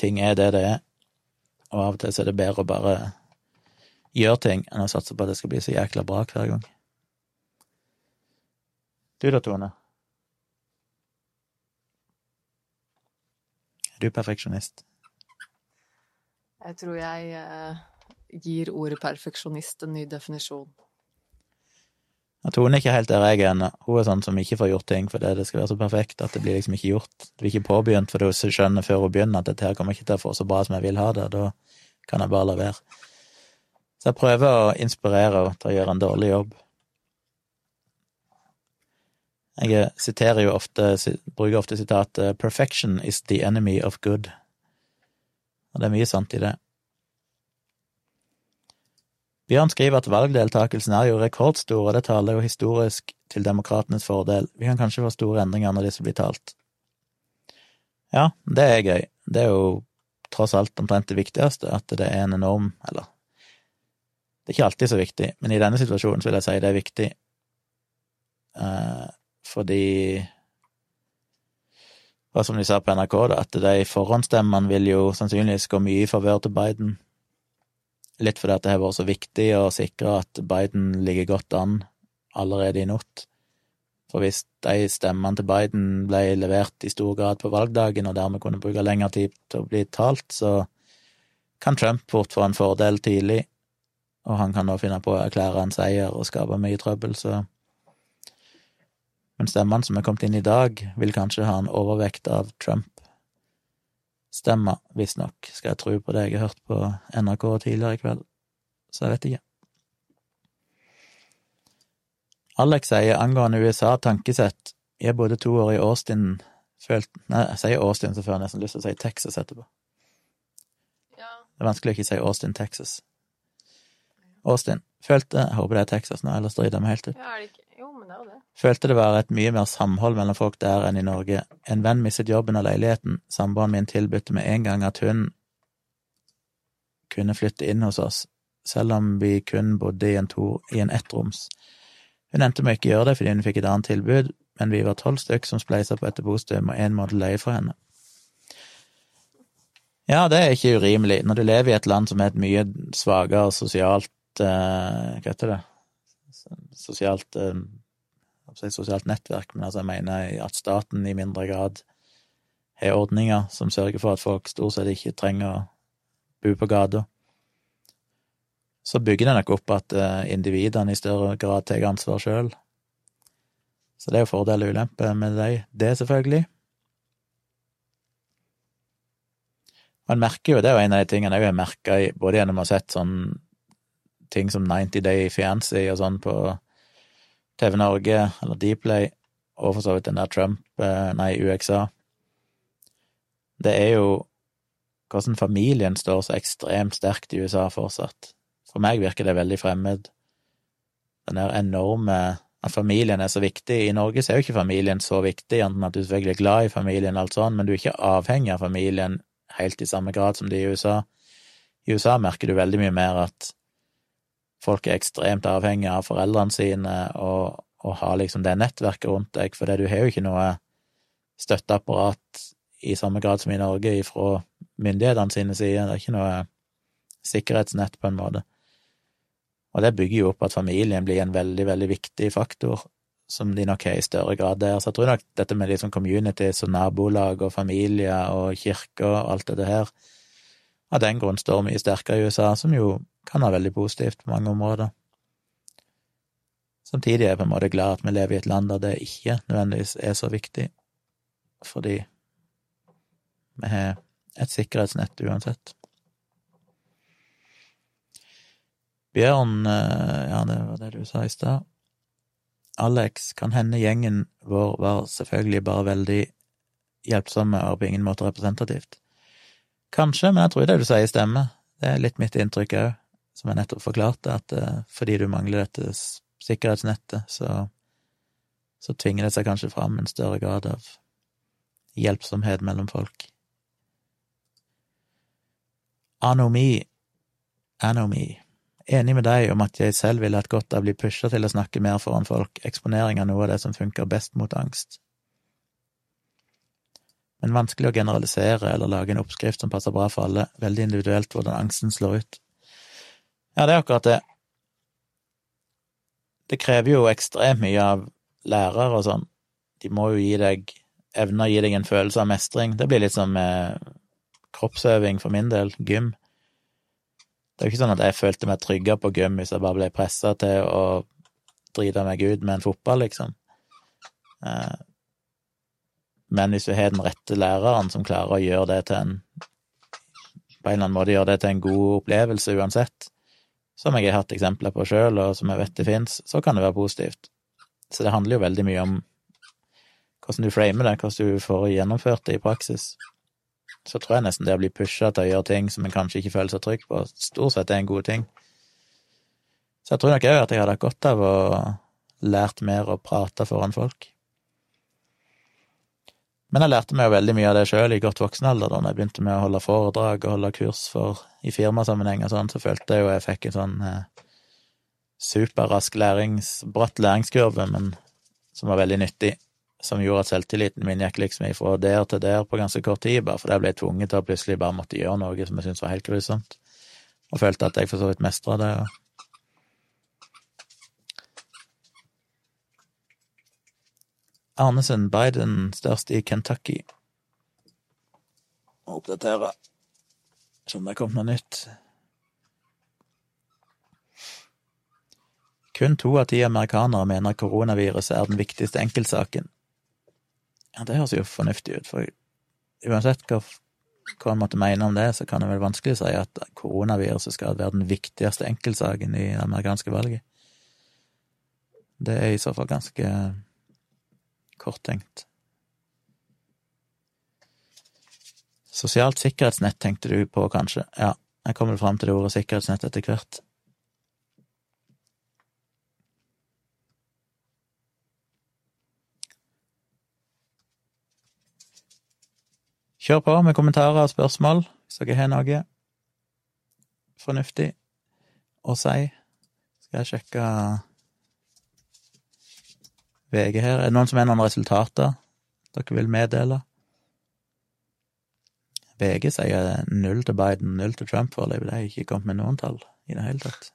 ting er det det er, og av og til så er det bedre å bare gjøre ting enn å satse på at det skal bli så jækla bra hver gang. Du da, Tone? Er du perfeksjonist? Jeg tror jeg eh, gir ordet perfeksjonist en ny definisjon. At Tone er ikke helt der jeg er ennå. Hun er sånn som ikke får gjort ting fordi det skal være så perfekt at det blir liksom ikke gjort. Det blir ikke påbegynt fordi hun skjønner før hun begynner at dette her kommer ikke til å få så bra som jeg vil ha det, da kan jeg bare la være. Så jeg prøver å inspirere til å gjøre en dårlig jobb. Jeg siterer jo ofte, bruker ofte sitatet 'Perfection is the enemy of good', og det er mye sant i det. Bjørn skriver at valgdeltakelsen er jo rekordstor, og det taler jo historisk til demokratenes fordel. Vi kan kanskje få store endringer når disse blir talt. Ja, det er gøy. Det er jo tross alt omtrent det viktigste, at det er en enorm Eller, det er ikke alltid så viktig, men i denne situasjonen vil jeg si det er viktig, eh, fordi og som de sa på NRK, da, at de forhåndsstemmene vil jo sannsynligvis gå mye i favør til Biden Litt fordi at det har vært så viktig å sikre at Biden ligger godt an allerede i natt. For hvis de stemmene til Biden ble levert i stor grad på valgdagen, og dermed kunne bruke lengre tid til å bli talt, så kan Trump fort få en fordel tidlig, og han kan nå finne på å erklære en seier og skape mye trøbbel, så Men stemmene som er kommet inn i dag, vil kanskje ha en overvekt av Trump stemmer, visstnok, skal jeg tro på det jeg har hørt på NRK tidligere i kveld, så jeg vet ikke. Alex sier angående USA tankesett, jeg bodde to år i Austin, følt Nei, jeg sier Austin, så får jeg nesten lyst til å si Texas etterpå. Ja. Det er vanskelig å ikke si Austin, Texas. Austin. Følte Jeg håper det er Texas nå, ellers driter jeg meg helt ut. ja, er det ikke Jo, men det er jo det. Følte det var et mye mer samhold mellom folk der enn i Norge. En venn mistet jobben og leiligheten. Samboeren min tilbudte med en gang at hun kunne flytte inn hos oss, selv om vi kun bodde i en, to, i en ettroms. Hun endte med å ikke gjøre det fordi hun fikk et annet tilbud, men vi var tolv stykk som spleisa på et bostøm og én måtte leie for henne. Ja, det er ikke urimelig. Når du lever i et land som er et mye svakere sosialt Hva heter det? Sosialt eh, sosialt nettverk, men altså jeg mener at staten i mindre grad har ordninger som sørger for at folk stort sett ikke trenger å bo på gata. Så bygger det nok opp at eh, individene i større grad tar ansvar sjøl. Så det er jo fordel og ulempe med det, det selvfølgelig. Man merker jo, det er jo en av de tingene jeg har merka både gjennom å ha sett sånn ting som 90 Day Fiancy og sånn på TV Norge, eller Dplay, og for så vidt den der Trump, eh, nei, UXA. Det er jo hvordan familien står så ekstremt sterkt i USA fortsatt. For meg virker det veldig fremmed. Den der enorme At familien er så viktig. I Norge så er jo ikke familien så viktig, enten at du selvfølgelig er glad i familien, og alt sånt, men du er ikke avhengig av familien helt i samme grad som de i USA. I USA merker du veldig mye mer at folk er ekstremt avhengige av foreldrene sine og, og har liksom det nettverket rundt deg, for du har jo ikke noe støtteapparat i samme grad som i Norge ifra myndighetene sine sider. Det er ikke noe sikkerhetsnett, på en måte. Og det bygger jo opp at familien blir en veldig, veldig viktig faktor, som de nok har i større grad der. Så jeg tror nok dette med liksom communities og nabolag og familier og kirker og alt dette her, av den grunn står mye sterkere i USA, som jo kan være veldig positivt på mange områder. Samtidig er jeg på en måte glad at vi lever i et land der det ikke nødvendigvis er så viktig, fordi vi har et sikkerhetsnett uansett. Bjørn, eh, ja, det var det du sa i stad. Alex, kan hende gjengen vår var selvfølgelig bare veldig hjelpsomme og på ingen måte representativt. Kanskje, men jeg tror det du sier stemmer. Det er litt mitt inntrykk òg, som jeg nettopp forklarte, at uh, fordi du mangler dette sikkerhetsnettet, så, så tvinger det seg kanskje fram en større grad av hjelpsomhet mellom folk. Anomi, anomi. Enig med deg om at jeg selv ville hatt godt av å bli pusha til å snakke mer foran folk, eksponering av noe av det som funker best mot angst. Men vanskelig å generalisere eller lage en oppskrift som passer bra for alle, veldig individuelt hvordan angsten slår ut. Ja, det er akkurat det. Det krever jo ekstremt mye av lærere og sånn. De må jo gi deg evne å gi deg en følelse av mestring. Det blir litt som eh, kroppsøving for min del, gym. Det er jo ikke sånn at jeg følte meg tryggere på gym hvis jeg bare ble pressa til å drite meg ut med en fotball, liksom. Eh, men hvis du har den rette læreren som klarer å gjøre det til en På en eller annen måte gjøre det til en god opplevelse uansett, som jeg har hatt eksempler på sjøl, og som jeg vet det fins, så kan det være positivt. Så det handler jo veldig mye om hvordan du framer det, hvordan du får gjennomført det i praksis så tror jeg nesten det å bli pusha til å gjøre ting som en kanskje ikke føler seg trygg på, stort sett er en god ting. Så jeg tror nok òg at jeg hadde hatt godt av å lært mer å prate foran folk. Men jeg lærte meg jo veldig mye av det sjøl i godt voksen alder, da jeg begynte med å holde foredrag og holde kurs for, i firmasammenheng og sånn, så følte jeg jo jeg fikk en sånn eh, superrask lærings, bratt læringskurve, men som var veldig nyttig som gjorde at selvtilliten min gikk liksom ifra der til der på ganske kort tid, bare fordi jeg ble tvunget til å plutselig bare måtte gjøre noe som jeg syntes var helt grusomt, og følte at jeg for så vidt mestra det. Og... Arnesen, Biden størst i Kentucky. Må oppdatere, se om det er kommet noe nytt. Kun to av ti amerikanere mener koronaviruset er den viktigste enkeltsaken. Ja, det høres jo fornuftig ut, for uansett hva, en måtte mene om det, så kan det vel vanskelig si at koronaviruset skal være den viktigste enkeltsaken i det amerikanske valget. Det er i så fall ganske korttenkt. Sosialt sikkerhetsnett tenkte du på, kanskje? Ja, jeg kommer fram til det ordet sikkerhetsnett etter hvert. Kjør på med kommentarer og spørsmål hvis dere har noe fornuftig å si. Skal jeg sjekke VG her. Er det noen som har noen resultater dere vil meddele? VG sier null til Biden, null til Trump foreløpig. Det har ikke kommet med noen tall i det hele tatt.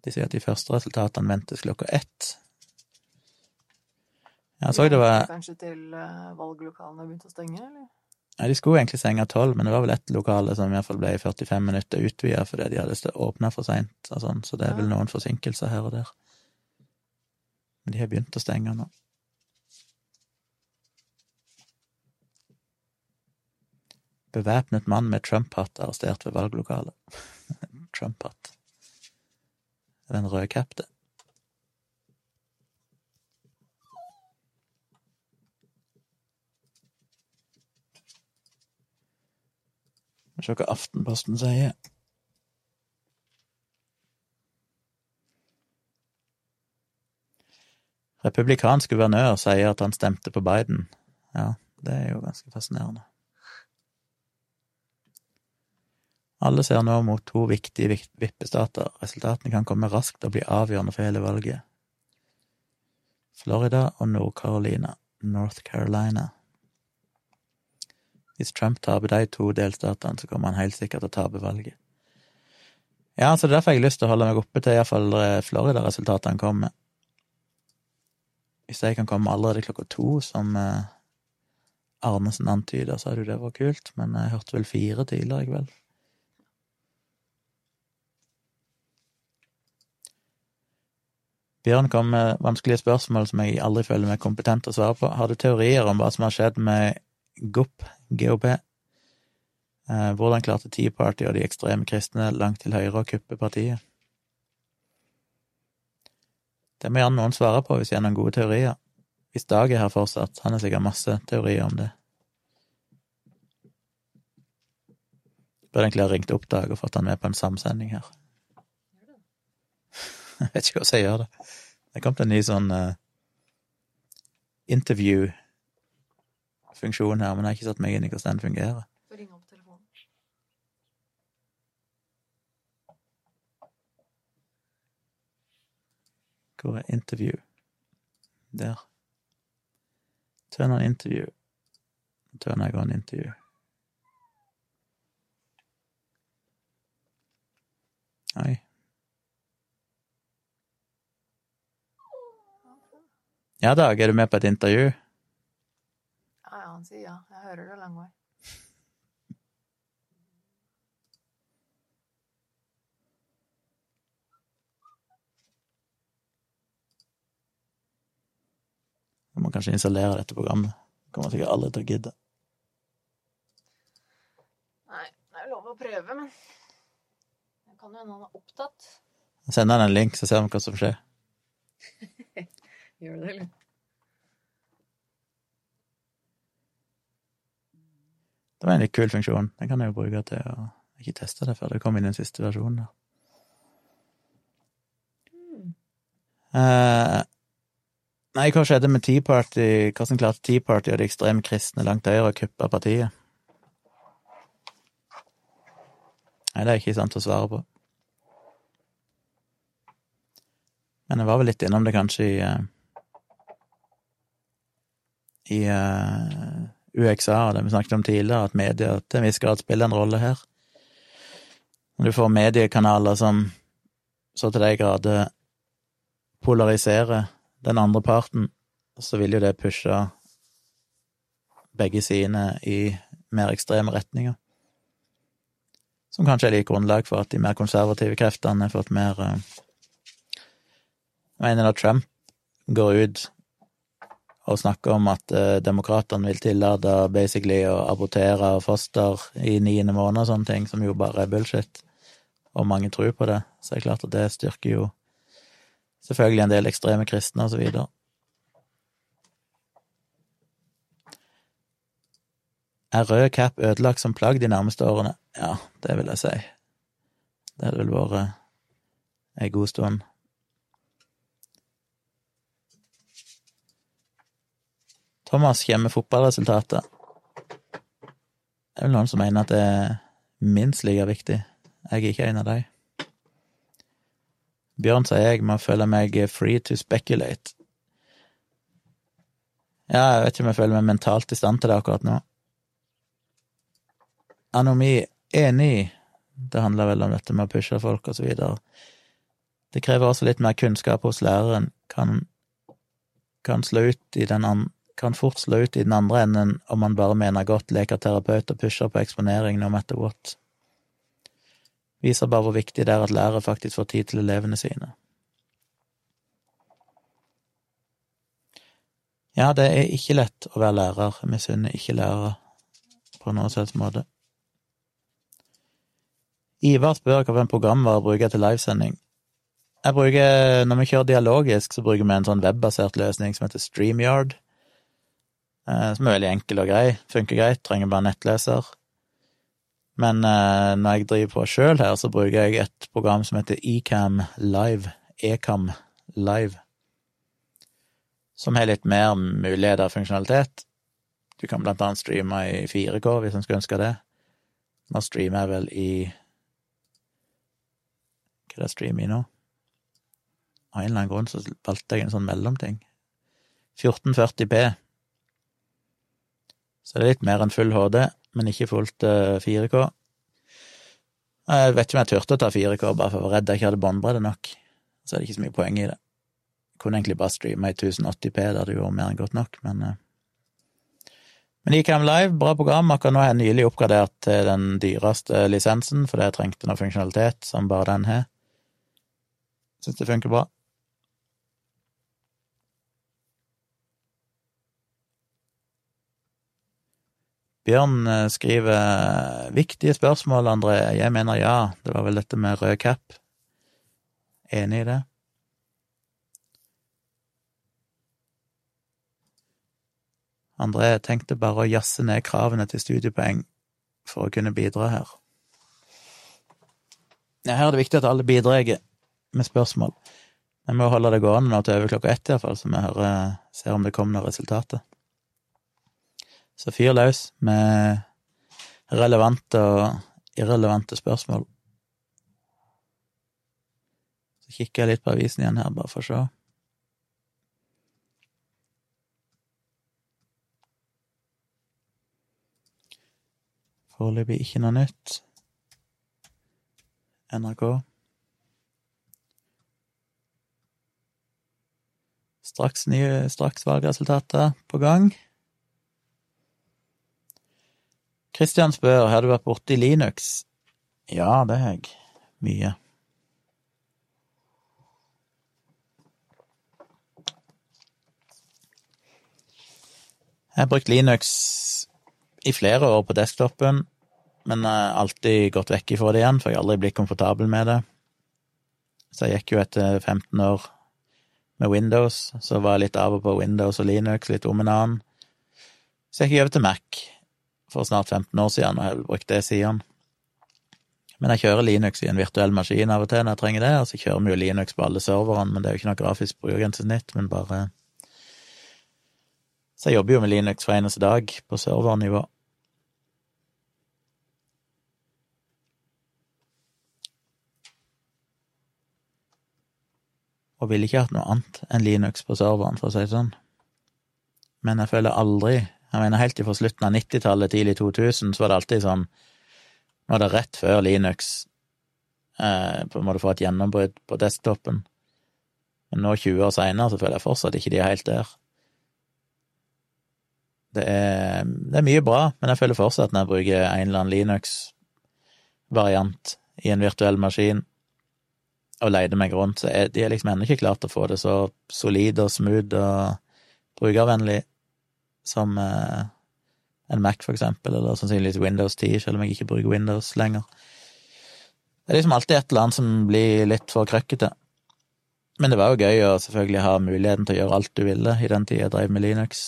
De sier at de første resultatene ventes klokka ett. Jeg så det var Kanskje til uh, valglokalene begynte å stenge, eller? Ja, de skulle egentlig stenge tolv, men det var vel ett lokale som i hvert fall ble 45 minutter utvida fordi de hadde åpna for seint og sånn, så det er vel noen forsinkelser her og der. Men de har begynt å stenge nå. Bevæpnet mann med Trump-hatt arrestert ved valglokalet. [laughs] Trump-hatt. Den rødkapte. Se hva Aftenposten sier. Republikansk guvernør sier at han stemte på Biden. Ja, det er jo ganske fascinerende. Alle ser nå mot to viktige vippestater. Resultatene kan komme raskt og bli avgjørende for hele valget. Florida og Nord-Carolina. North Carolina. Hvis Trump taper de to delstatene, så kommer han helt sikkert til å tape valget. Ja, så det er derfor jeg har lyst til å holde meg oppe til iallfall eh, Florida-resultatene kommer. Hvis de kan komme allerede klokka to, som eh, Arnesen antyder, så hadde jo det vært kult, men jeg hørte vel fire tidligere i kveld. Bjørn kom med vanskelige spørsmål som jeg aldri føler meg kompetent til å svare på. Har du teorier om hva som har skjedd med GOP, GOP? Eh, hvordan klarte Tea Party og de ekstreme kristne langt til høyre å kuppe partiet? Det må gjerne noen svare på hvis de har noen gode teorier. Hvis Dag er her fortsatt, han har sikkert masse teorier om det. Burde egentlig ha ringt opp Dag og fått han med på en samsending her. [laughs] Jeg vet ikke hvordan jeg gjør det. Det kom til en ny sånn uh, interview-funksjon her, men jeg har ikke satt meg inn i hvordan den fungerer. Får ringe opp telefonen. Hvor er interview? Der. Turn on interview. Turn jeg on interview. Oi. Ja, Dag, er du med på et intervju? Han sier ja. Jeg hører det lang vei. Jeg må kanskje installere dette programmet. Kommer sikkert aldri til å gidde. Nei, det er jo lov å prøve, men det kan jo hende han er opptatt. Sender han en link, så ser vi hva som skjer. [laughs] Gjør det, eller? Det var en litt kul funksjon. Den kan jeg jo bruke til å Ikke teste det før det kom inn den siste versjonen. Mm. Uh, nei, hva skjedde med Tea Party? Hvordan klarte Tea Party og de ekstreme kristne langt høyre å kuppe partiet? Nei, det er ikke sant å svare på. Men jeg var vel litt innom det kanskje i eh, i eh, UXA, det vi snakket om tidligere, at media til en viss grad spiller en rolle her. Når du får mediekanaler som så til de grader polariserer den andre parten, så vil jo det pushe begge sidene i mer ekstreme retninger. Som kanskje er litt grunnlag for at de mer konservative kreftene har fått mer eh, Jeg mener da Trump går ut og snakker om at eh, demokratene vil tillate basically å abortere foster i niende måned og sånne ting, som jo bare er bullshit, og mange tror på det, så er det klart at det styrker jo selvfølgelig en del ekstreme kristne og så videre. Er rød cap ødelagt som plagg de nærmeste årene? Ja, det vil jeg si. Det hadde vel vært ei god stund. Thomas kommer med fotballresultatet. Det er vel noen som mener at det er minst like viktig. Jeg er ikke en av de. Bjørn sier jeg må føle meg free to speculate. Ja, jeg vet ikke om jeg føler meg mentalt i stand til det akkurat nå. Anomi, enig. Det handler vel om dette med å pushe folk og så videre. Det krever også litt mer kunnskap hos læreren. Kan, kan slå ut i den andre kan fort slå ut i den andre enden om man bare mener godt, leker terapeut og pusher på eksponering no matter what. Viser bare hvor viktig det er at lærere faktisk får tid til elevene sine. Ja, det er ikke lett å være lærer. Misunner ikke lærere på noen slags måte. Ivar spør hvilken programvare bruker jeg til livesending. Jeg bruker, Når vi kjører dialogisk, så bruker vi en sånn webbasert løsning som heter StreamYard. Eh, som er veldig enkel og grei. Funker greit, trenger bare nettleser. Men eh, når jeg driver på sjøl her, så bruker jeg et program som heter Ecam Live. Ecam Live. Som har litt mer muligheter og funksjonalitet. Du kan blant annet streame i 4K hvis en skulle ønske det. Nå streamer jeg vel i Hva er det jeg streamer i nå? Av en eller annen grunn så valgte jeg en sånn mellomting. 1440P. Så det er litt mer enn full HD. men ikke fullt 4K. Jeg vet ikke om jeg turte å ta 4K, bare for å være redd jeg ikke hadde båndbredde nok. Så er det ikke så mye poeng i det. Jeg kunne egentlig bare streame i 1080P, det hadde vært mer enn godt nok, men eh. Men Ecam Live, bra program. Akkurat nå har jeg nylig oppgradert til den dyreste lisensen, fordi jeg trengte noe funksjonalitet som bare den har. Syns det funker bra. Bjørn eh, skriver viktige spørsmål, André. Jeg mener ja. Det var vel dette med rød kapp. Enig i det. André tenkte bare å jazze ned kravene til studiepoeng for å kunne bidra her. Her er det viktig at alle bidrar med spørsmål. Vi må holde det gående nå til over klokka ett, iallfall, så vi hører, ser om det kommer noen resultater. Så fyr løs med relevante og irrelevante spørsmål. Så kikker jeg litt på avisen igjen her, bare for å se. Foreløpig ikke noe nytt. NRK. Straks nye straks valgresultater på gang. Kristian spør har du vært borti Linux. Ja, det har jeg. Mye. Jeg har brukt Linux i flere år på desktopen, men jeg har alltid gått vekk ifra det igjen, for jeg har aldri blitt komfortabel med det. Så jeg gikk jo etter 15 år med Windows, så var jeg litt av og på Windows og Linux, litt om en annen. Så jeg gikk over til Mac for snart 15 år siden, og jeg har brukt det siden. Men jeg kjører Linux i en virtuell maskin av og til når jeg trenger det, og så kjører vi jo Linux på alle serverne, men det er jo ikke noe grafisk brukergrensesnitt, men bare Så jeg jobber jo med Linux hver eneste dag på servernivå. og ville ikke hatt noe annet enn Linux på serveren, for å si det sånn. Men jeg føler aldri Jeg mener, helt fra slutten av 90-tallet, tidlig 2000, så var det alltid sånn Nå er det rett før Linux eh, på en måte får et gjennombrudd på desktopen. Men nå, 20 år seinere, så føler jeg fortsatt ikke de er helt der. Det er, det er mye bra, men jeg føler fortsatt når jeg bruker en eller annen Linux-variant i en virtuell maskin, og leide meg rundt, så er de er liksom ennå ikke klart å få det så solid og smooth og brukervennlig som eh, en Mac, for eksempel, eller sannsynligvis Windows 10, selv om jeg ikke bruker Windows lenger. Det er liksom alltid et eller annet som blir litt for krøkkete. Men det var jo gøy å selvfølgelig ha muligheten til å gjøre alt du ville i den tida jeg drev med Linux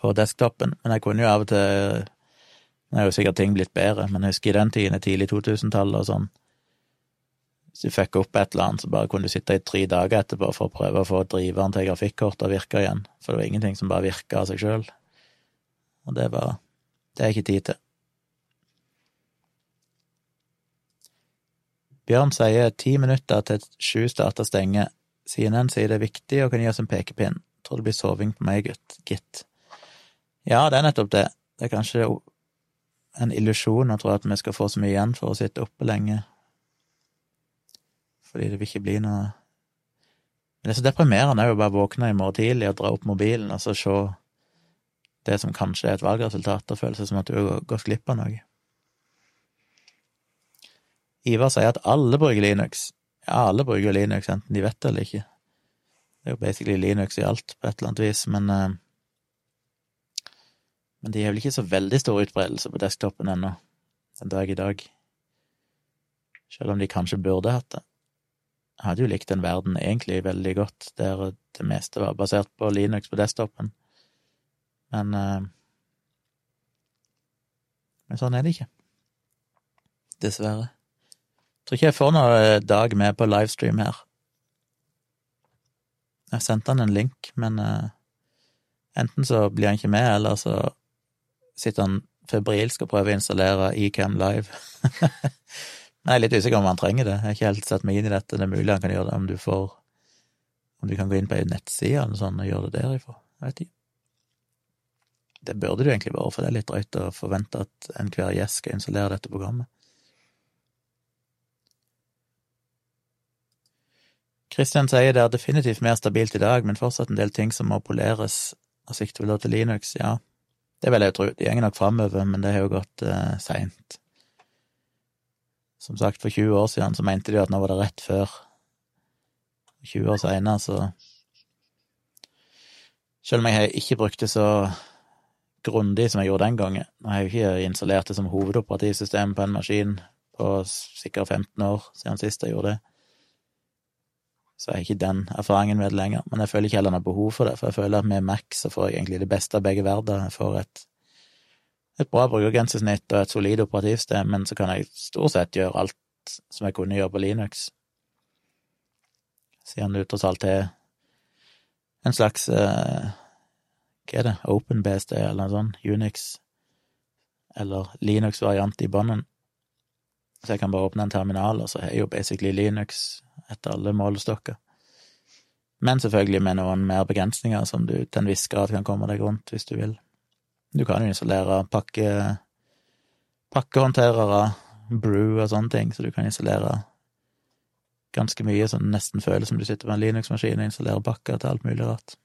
på desktopen, men jeg kunne jo av og til Nå er jo sikkert ting blitt bedre, men jeg husker i den tiden, tidlig 2000-tallet og sånn, hvis du fikk opp et eller annet, så bare kunne du sitte i tre dager etterpå for å prøve å få driveren til grafikkortet å virke igjen, for det var ingenting som bare virka av seg sjøl. Og det var Det er ikke tid til. Bjørn sier ti minutter til sju starter stenge. CNN sier det er viktig og kan gi oss en pekepinn. Tror det blir soving på meg, gutt. Gitt. Ja, det er nettopp det. Det er kanskje en illusjon å tro at vi skal få så mye igjen for å sitte oppe lenge. Fordi det vil ikke bli noe Men det er så deprimerende å bare våkne i morgen tidlig og dra opp mobilen og så se det som kanskje er et valgresultat, og føle seg som at du har gått glipp av noe. Ivar sier at alle bruker Linux. Ja, alle bruker Linux, enten de vet det eller ikke. Det er jo basically Linux i alt, på et eller annet vis, men eh, Men de har vel ikke så veldig stor utbredelse på desktopen ennå, den dag i dag. Selv om de kanskje burde hatt det. Hadde jo likt den verden egentlig veldig godt, der det meste var basert på Linux på desktopen, men eh, Men sånn er det ikke. Dessverre. Jeg tror ikke jeg får noe dag med på livestream her. Jeg sendte han en link, men uh, enten så blir han ikke med, eller så sitter han febrilsk og prøver å installere Ecam Live. [laughs] Jeg er litt usikker om han trenger det. Jeg har ikke helt satt meg inn i dette. Det er mulig han kan gjøre det om du får Om du kan gå inn på ei nettside eller noe sånt og gjøre det derifra. Jeg vet ikke. Det burde det jo egentlig bare, for det er litt drøyt å forvente at enhver gjest skal installere dette programmet. Christian sier det er definitivt mer stabilt i dag, men fortsatt en del ting som må poleres, og sikter vel da til Linux, ja. Det vil jeg jo tro. De går nok framover, men det har jo gått uh, seint. Som sagt, for 20 år siden så mente de at nå var det rett før. 20 år seinere, så Selv om jeg ikke brukte så grundig som jeg gjorde den gangen. Jeg har jo ikke installert det som hovedoperativsystem på en maskin på sikkert 15 år siden sist jeg gjorde det så jeg har ikke den erfaringen med det lenger. Men jeg føler ikke heller noe behov for det, for jeg føler at med Mac så får jeg egentlig det beste av begge verdener. Jeg får et, et bra brukergrensesnitt og et solid operativsystem, men så kan jeg stort sett gjøre alt som jeg kunne gjøre på Linux. Siden det tross alt er en slags uh, Hva er det? OpenBSD eller noe sånt? Unix? Eller Linux-variant i bånden. Så jeg kan bare åpne en terminal, og så har jeg jo basically Linux etter alle målestokker. Men selvfølgelig med noen mer begrensninger som du til en viss grad kan komme deg rundt hvis du vil. Du kan jo installere pakke, pakkehåndterere, brew og sånne ting, så du kan installere ganske mye som nesten føles som du sitter med en Linux-maskin og installerer pakker til alt mulig rart.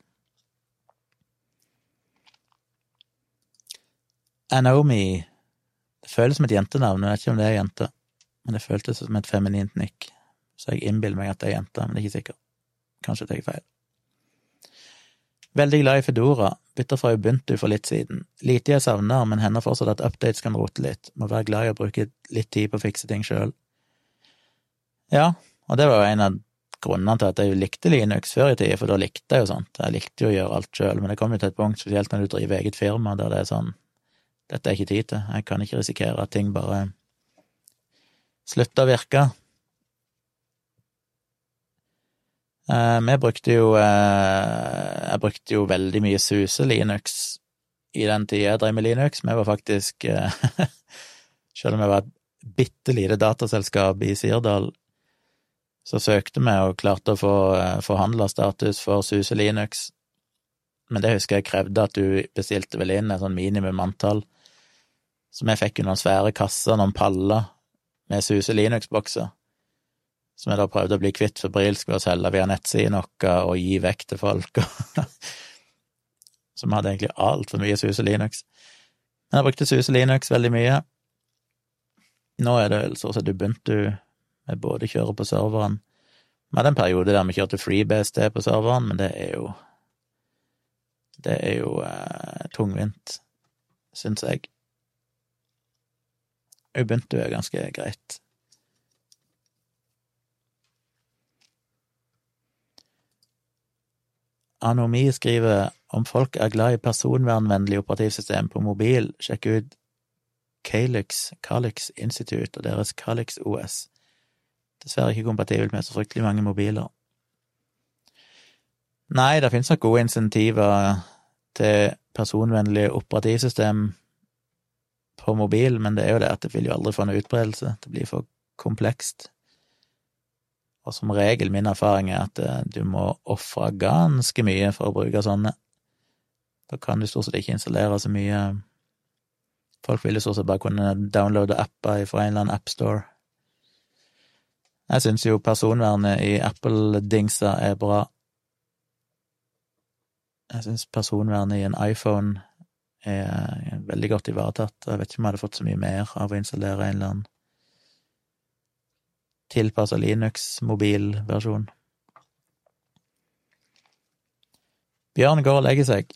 Anomi Det føles som et jentenavn, jeg vet ikke om det er jente, men det føltes som et feminint nikk så jeg innbiller meg at det er jente, men det er ikke sikkert. Kanskje tar jeg feil. Veldig glad i Fedora, bytta fra Ubuntu for litt siden. Lite jeg savner, men hender fortsatt at updates kan rote litt, må være glad i å bruke litt tid på å fikse ting sjøl. Ja, og det var jo en av grunnene til at jeg likte Linux før i tida, for da likte jeg jo sånt. Jeg likte jo å gjøre alt sjøl, men det kom jo til et punkt, spesielt når du driver eget firma, der det er sånn dette er ikke tid til, jeg kan ikke risikere at ting bare slutter å virke. Uh, vi brukte jo uh, Jeg brukte jo veldig mye Suse Linux i den tida jeg drev med Linux. Vi var faktisk uh, [laughs] Selv om vi var et bitte lite dataselskap i Sirdal, så søkte vi og klarte å få uh, forhandla status for Suse Linux. Men det husker jeg krevde at du bestilte vel inn et sånn minimum antall. Så vi fikk jo noen svære kasser, noen paller med Suse Linux-bokser som jeg da prøvde å bli kvitt febrilsk ved å selge via nettsiden vår og gi vekk til folk, [laughs] som hadde egentlig altfor mye Suse Linux. Men jeg brukte Suse Linux veldig mye. Nå er det så at Ubuntu med både kjører på serveren Vi hadde en periode der vi kjørte FreeBSD på serveren, men det er jo Det er jo eh, tungvint, syns jeg. Ubuntu er ganske greit. Anomi skriver om folk er glad i personvernvennlig operativsystem på mobil, sjekk ut Calix, Calix Institute og deres Calix OS. Dessverre ikke kompatibelt med så fryktelig mange mobiler. Nei, det finnes nok gode insentiver til personvennlig operativsystem på mobil, men det er jo det at det vil jo aldri få noe utbredelse. Det blir for komplekst. Og som regel min erfaring er at eh, du må ofre ganske mye for å bruke sånne. Da kan du stort sett ikke installere så mye Folk vil jo stort sett bare kunne downloade apper fra en eller annen appstore. Jeg syns jo personvernet i Apple-dingser er bra. Jeg syns personvernet i en iPhone er veldig godt ivaretatt. Jeg vet ikke om jeg hadde fått så mye mer av å installere en eller annen tilpassa Linux-mobilversjon. Bjørn går og legger seg.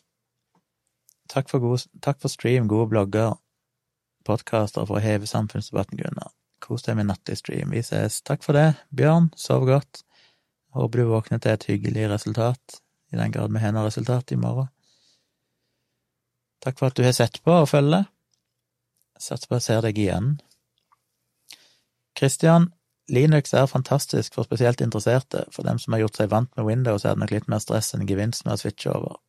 Takk for, god, takk for stream, gode blogger, podkaster for å heve samfunnsdebatten, Gunnar. Kos deg med nattlig stream. Vi ses. Takk for det, Bjørn. Sov godt. Håper du våkner til et hyggelig resultat, i den grad vi har noe resultat i morgen. Takk for at du har sett på og følger. Satser på jeg ser deg igjen. Kristian, Linux er fantastisk for spesielt interesserte. For dem som har gjort seg vant med Windows, er det nok litt mer stress enn gevinst med å switche over.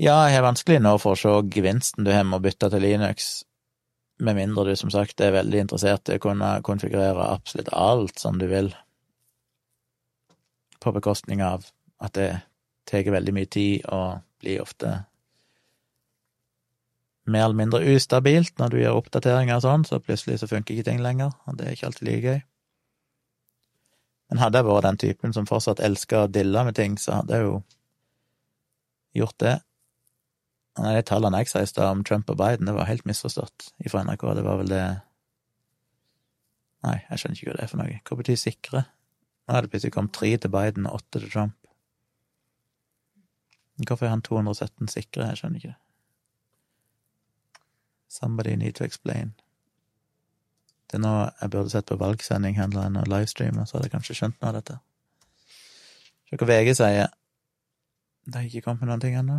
Ja, jeg har vanskelig nå for å se gevinsten du har med å bytte til Linux, med mindre du som sagt er veldig interessert i å kunne konfigurere absolutt alt som du vil, på bekostning av at det tar veldig mye tid og blir ofte mer eller mindre ustabilt når du gjør oppdateringer og sånn, så plutselig så funker ikke ting lenger, og det er ikke alltid like gøy. Men hadde jeg vært den typen som fortsatt elsker å dille med ting, så hadde jeg jo gjort det. Nei, de tallene jeg sa i stad om Trump og Biden, det var helt misforstått ifra NRK. Det var vel det Nei, jeg skjønner ikke hva det er for noe. Hva betyr sikre? Nå er det plutselig kommet tre til Biden og åtte til Trump. Hvorfor er han 217 sikre? Jeg skjønner ikke. Somebody need to explain. Det er nå jeg burde sett på valgsending heller enn å så hadde jeg kanskje skjønt noe av dette. Se hva VG sier. Det har ikke kommet med noen ting ennå.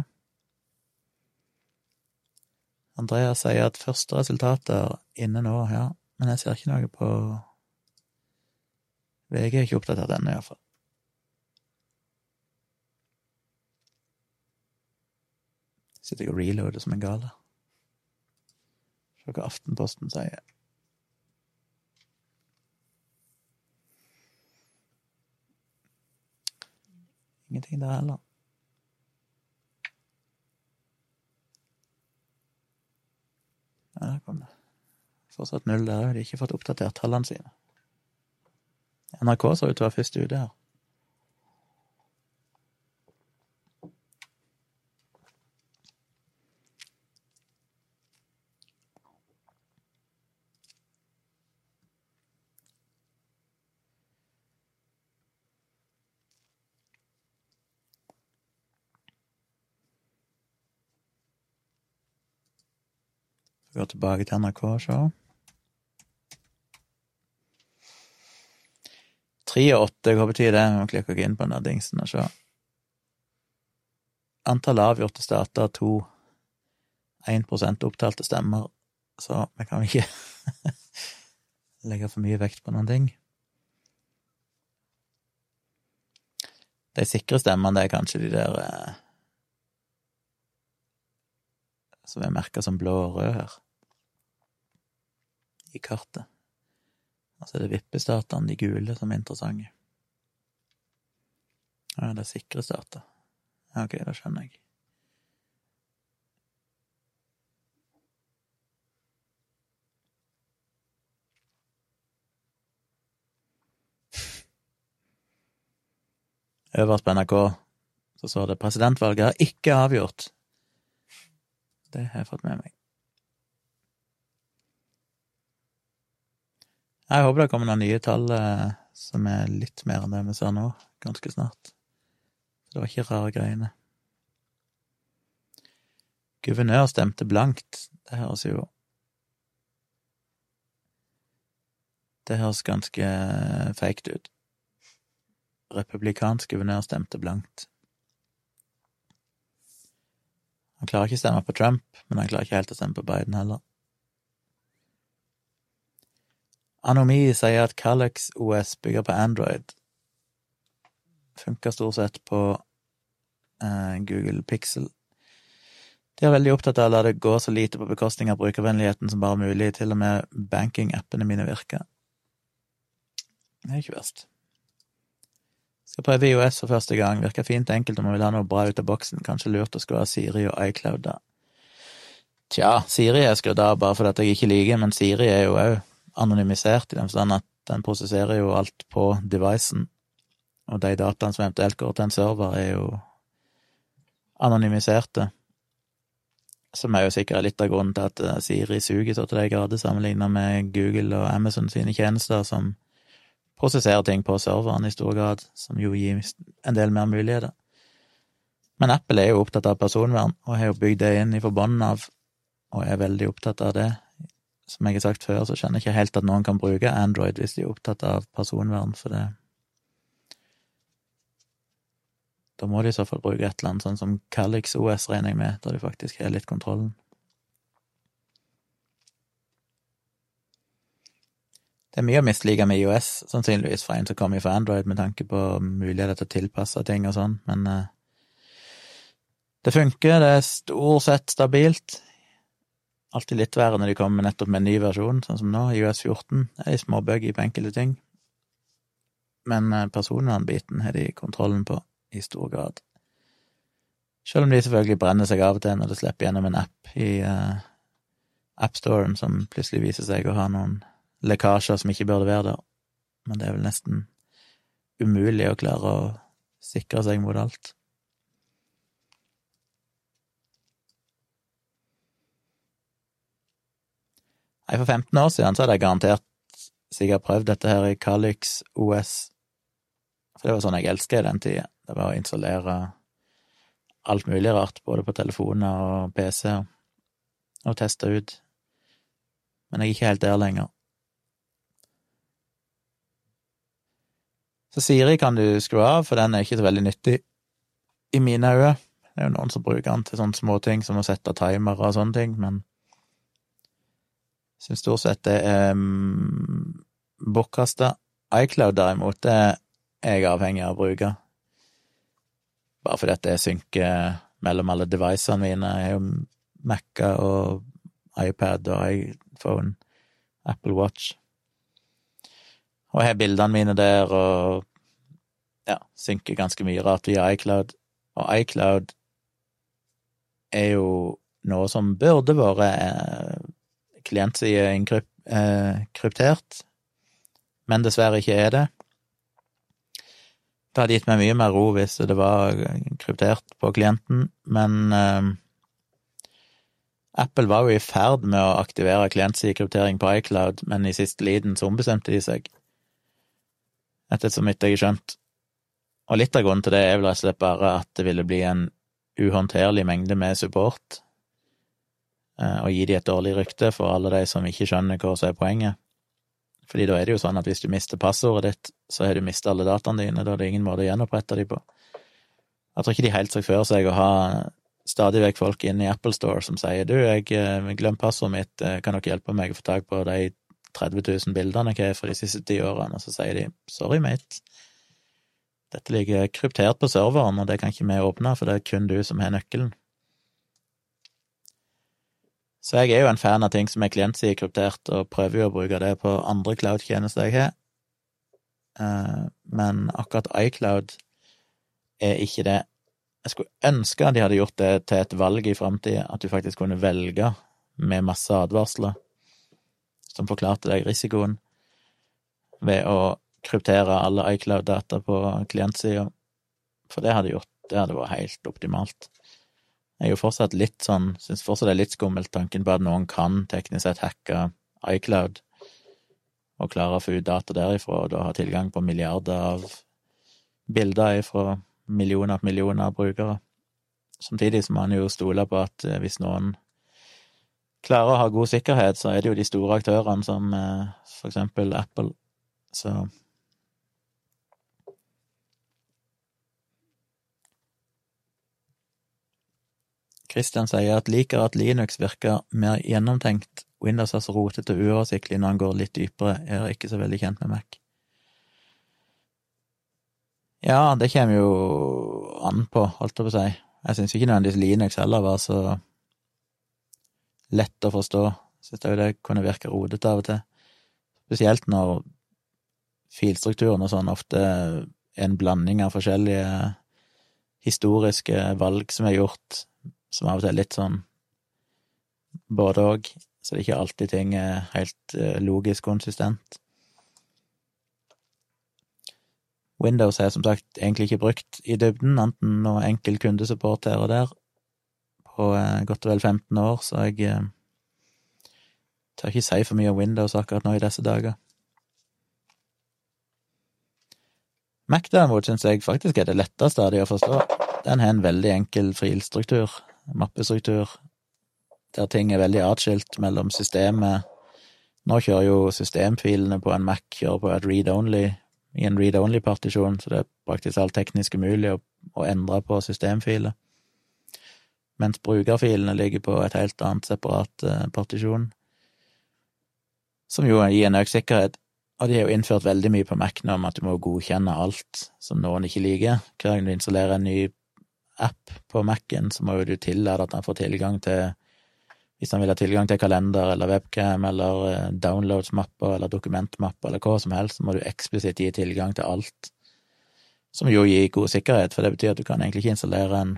Andrea sier at første resultater inne nå, ja, men jeg ser ikke noe på VG er ikke oppdatert ennå, iallfall. Sitter jeg og reloader som en gale. Hva Aftenposten sier. Ingenting der heller. Ja, der kom det. Fortsatt null der. De har ikke fått oppdatert tallene sine. NRK så ut til å være først ute her. Gå tilbake til NRK og se. Tre og åtte, hva betyr det? Vi må klikke inn på den der dingsen og se. Antall avgjorte stater to 1% opptalte stemmer, så vi kan ikke [laughs] legge for mye vekt på noen ting. De sikre stemmene, det er kanskje de der eh, som er merka som blå og rød her, i kartet. Og så er det vippestatene, de gule, som er interessante. Ja, det er sikre stater. Ok, da skjønner jeg. [laughs] Øverst på NRK så står det 'Presidentvalget er ikke avgjort'. Det har jeg fått med meg. Jeg håper det kommer noen nye tall eh, som er litt mer enn det vi ser nå, ganske snart. Det var ikke rare greiene. Guvernør stemte blankt. Det høres jo Det høres ganske feigt ut. Republikansk guvernør stemte blankt. Han klarer ikke å stemme på Trump, men han klarer ikke helt å stemme på Biden heller. Anomi sier at Calex OS bygger på Android. Funker stort sett på eh, Google Pixel. De er veldig opptatt av å la det gå så lite på bekostning av brukervennligheten som bare mulig. Til og med banking-appene mine virker. Det er ikke verst. Skal prøve IOS for første gang. Virker fint enkelt om man vil ha noe bra ut av boksen. Kanskje lurt å skulle ha Siri og iCloud da. Tja, Siri er skrudd av bare fordi jeg ikke liker, men Siri er jo òg anonymisert, i den forstand at den prosesserer jo alt på devicen, og de dataene som eventuelt går til en server, er jo anonymiserte. Som er jo sikkert litt av grunnen til at eh, Siri suger så til de grader, sammenlignet med Google og Amazon sine tjenester, som prosesserer ting på serveren i stor grad, som jo gir en del mer muligheter. Men Apple er jo opptatt av personvern, og har jo bygd det inn i forbånden av, og er veldig opptatt av det som jeg har sagt før, så skjønner jeg ikke helt at noen kan bruke Android hvis de er opptatt av personvern, for det Da må de i så fall bruke et eller annet sånn som Calix OS, regner jeg med, da de faktisk har litt kontrollen. Det er mye å mislike med IOS, sannsynligvis fra en som kommer fra Android, med tanke på muligheter til å tilpasse ting og sånn, men uh, det funker, det er stort sett stabilt alltid litt verre når de kommer nettopp med en ny versjon, sånn som nå, IOS 14. Det er de småbuggy på enkelte ting. Men eh, personvernbiten har de kontrollen på, i stor grad. Selv om de selvfølgelig brenner seg av og til når det slipper gjennom en app i uh, AppStoren som plutselig viser seg å ha noen lekkasjer som ikke burde være der. Men det er vel nesten umulig å klare å sikre seg mot alt. Nei, for 15 år siden så hadde jeg garantert sikkert prøvd dette her i Calix OS. For det var sånn jeg elska i den tida. Det var å installere alt mulig rart, både på telefoner og PC, og teste ut. Men jeg er ikke helt der lenger. Så Siri kan du skru av, for den er ikke så veldig nyttig i mine øyne. Det er jo noen som bruker den til sånne småting som å sette timere og sånne ting, men syns stort sett det er um, bortkasta. iCloud, derimot, det er jeg avhengig av å bruke. Bare fordi at det synker mellom alle devicene mine. Jeg har jo Mac-er og iPad og iPhone, Apple Watch. Og har bildene mine der, og ja, synker ganske mye rart via iCloud. Og iCloud er jo noe som burde vært eh, klientside eh, kryptert, men dessverre ikke er det. Det hadde gitt meg mye mer ro hvis det var kryptert på klienten, men eh, Apple var jo i ferd med å aktivere klientsidekryptering på iCloud, men i siste liten så ombestemte de seg, etter så vidt jeg har skjønt. Og litt av grunnen til det er vel rett og slett bare at det ville bli en uhåndterlig mengde med support Eh, og gi de et dårlig rykte for alle de som ikke skjønner hva som er poenget. Fordi da er det jo sånn at hvis du mister passordet ditt, så har du mistet alle dataene dine, da er det ingen måte å gjenopprette de på. Jeg tror ikke de helt så for seg å ha stadig vekk folk inne i Apple Store som sier du, jeg eh, glemte passordet mitt, eh, kan dere hjelpe meg å få tak på de 30 000 bildene hva er fra de siste ti årene, og så sier de sorry, mate, dette ligger kryptert på serveren, og det kan ikke vi åpne, for det er kun du som har nøkkelen. Så jeg er jo en fan av ting som er klientsidekryptert, og prøver jo å bruke det på andre cloud-tjenester jeg har. Eh, men akkurat iCloud er ikke det. Jeg skulle ønske at de hadde gjort det til et valg i framtida, at du faktisk kunne velge med masse advarsler som forklarte deg risikoen ved å kryptere alle iCloud-data på klientsida, for det hadde gjort det hadde vært helt optimalt. Jeg er jo fortsatt litt sånn, syns fortsatt det er litt skummelt tanken på at noen kan teknisk sett hacke iCloud og klare å få ut data derifra, og da ha tilgang på milliarder av bilder fra millioner på millioner av brukere. Samtidig som man jo stoler på at eh, hvis noen klarer å ha god sikkerhet, så er det jo de store aktørene som eh, for eksempel Apple. Så Christian sier at liker at Linux virker mer gjennomtenkt. Windows er så rotete og uoversiktlig når han går litt dypere. Jeg er ikke så veldig kjent med Mac. Ja, det kommer jo an på, holdt jeg på å si. Jeg syns ikke nødvendigvis Linux heller var så lett å forstå. Syns òg det kunne virke rodete av og til. Spesielt når filstrukturen og sånn ofte er en blanding av forskjellige historiske valg som er gjort som av og til er litt sånn både òg, så det er ikke alltid ting er helt eh, logisk konsistent. Windows er som sagt egentlig ikke brukt i dybden, enten noe enkel kundesupport her og der, på eh, godt og vel 15 år, så jeg eh, tør ikke si for mye om Windows akkurat nå i disse dager. Mac derimot syns jeg faktisk er det letteste av de å forstå. Den har en veldig enkel filstruktur, mappestruktur, der ting er veldig atskilt mellom systemet Nå kjører jo systemfilene på en Mac kjører på et read-only, i en read-only-partisjon, så det er praktisk alt teknisk umulig å, å endre på systemfiler. Mens brukerfilene ligger på et helt annet separat uh, partisjon, som jo gir en økt sikkerhet. Og de har jo innført veldig mye på Mac nå om at du må godkjenne alt som noen ikke liker. Hver gang du installerer en ny app på Mac-en, så må jo du tillate at han får tilgang til Hvis han vil ha tilgang til kalender eller webcam eller eh, downloads-mapper eller dokumentmapper eller hva som helst, så må du eksplisitt gi tilgang til alt. Som jo gir god sikkerhet, for det betyr at du kan egentlig ikke installere en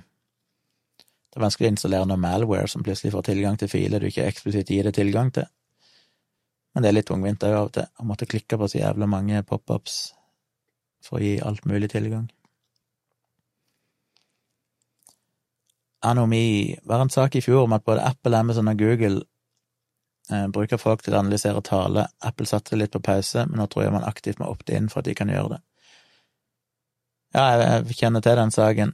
Det er vanskelig å installere noe malware som plutselig får tilgang til filer du ikke eksplisitt gir det tilgang til. Men det er litt tungvint òg av og til, å måtte klikke på så jævla mange pop-ups for å gi alt mulig tilgang. Anomi var en sak i fjor om at både Apple, Amazon og Google eh, bruker folk til å analysere tale. Apple satte litt på pause, men nå tror jeg man aktivt må opte inn for at de kan gjøre det. Ja, jeg kjenner til den saken.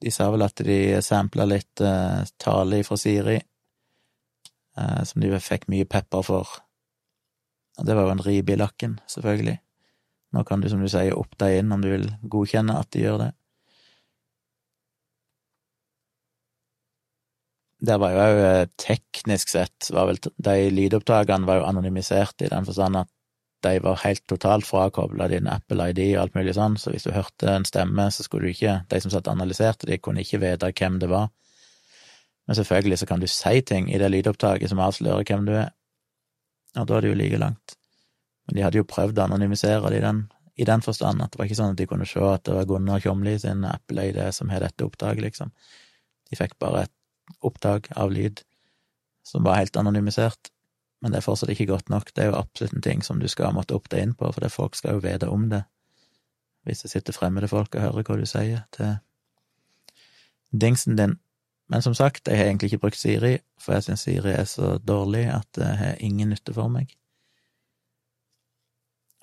De sa vel at de sampla litt uh, tale fra Siri, uh, som de fikk mye pepper for. Og det var jo en ribe i lakken, selvfølgelig. Nå kan du, som du sier, opp deg inn om du vil godkjenne at de gjør det. Der var jo òg eh, teknisk sett var vel De lydopptakene var jo anonymisert i den forstand at de var helt totalt frakobla din Apple ID og alt mulig sånn, så hvis du hørte en stemme, så skulle du ikke De som satt og analyserte, de kunne ikke vite hvem det var. Men selvfølgelig så kan du si ting i det lydopptaket som avslører hvem du er, og da er det jo like langt. Men de hadde jo prøvd å anonymisere det i den, i den forstand, at det var ikke sånn at de kunne se at det var Gunnar Kjomli sin Apple ID som har dette opptaket, liksom. De fikk bare et opptak av lyd som var helt anonymisert men det er fortsatt ikke godt nok. Det er jo absolutt en ting som du skal måtte opp deg inn på, for det folk skal jo vite om det. Hvis det sitter fremmede folk og hører hva du sier til dingsen din. Men som sagt, jeg har egentlig ikke brukt Siri, for jeg syns Siri er så dårlig at det har ingen nytte for meg.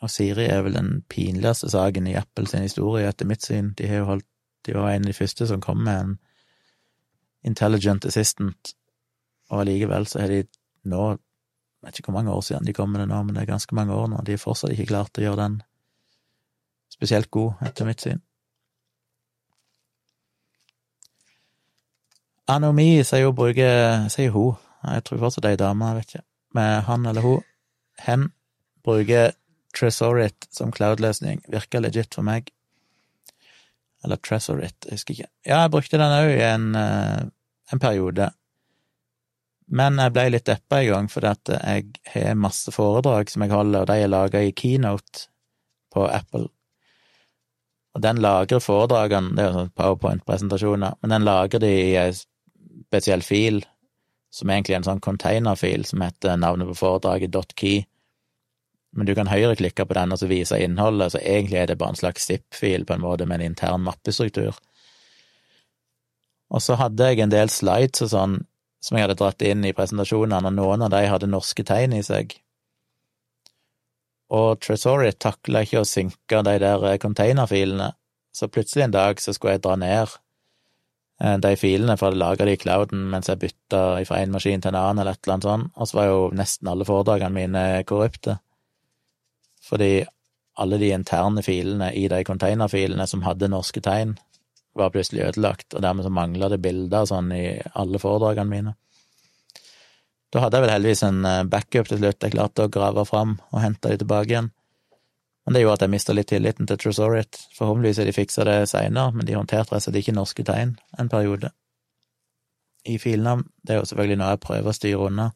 Og Siri er vel den pinligste saken i Apple sin historie, etter mitt syn. De har jo holdt De var en av de første som kom med en intelligent assistant, og allikevel så har de nå jeg vet ikke hvor mange år siden de kom med det nå, men det er ganske mange år nå. De har fortsatt ikke klart å gjøre den spesielt god, etter mitt syn. Anomi sier hun bruker Sier hun, jeg tror fortsatt det er ei dame, jeg vet ikke, med han eller hun. Hen bruker Tresorit som cloud-løsning. Virker legit for meg. Eller Tresorit, jeg husker ikke. Ja, jeg brukte den òg i en, eh, en periode. Men jeg ble litt deppa i gang, fordi at jeg har masse foredrag som jeg holder, og de er laga i Keynote på Apple. Og den lagrer foredragene, det er jo sånn powerpoint-presentasjoner, men den lagrer de i ei spesiell fil, som egentlig er en sånn containerfil, som heter navnet på foredraget .key. Men du kan høyreklikke på den og så vise innholdet, så egentlig er det bare en slags zip-fil, på en måte, med en intern mappestruktur. Og så hadde jeg en del slides og sånn som jeg hadde dratt inn i presentasjonene, og noen av de hadde norske tegn i seg. Og Tresorit takla ikke å synke de der eh, containerfilene, så plutselig en dag så skulle jeg dra ned eh, de filene, for å lage de i clouden mens jeg bytta fra en maskin til en annen, eller et eller annet sånt, og så var jo nesten alle foredragene mine korrupte. Fordi alle de interne filene i de containerfilene som hadde norske tegn, var plutselig ødelagt, og dermed så mangla det bilder sånn i alle foredragene mine. Da hadde jeg vel heldigvis en eh, backup til slutt, jeg klarte å grave fram og hente de tilbake igjen. Men det gjorde at jeg mista litt tilliten til Tresorit. Forhåpentligvis har de fiksa det seinere, men de håndterte rett og slett ikke norske tegn en periode. I filnavn. Det er jo selvfølgelig noe jeg prøver å styre unna.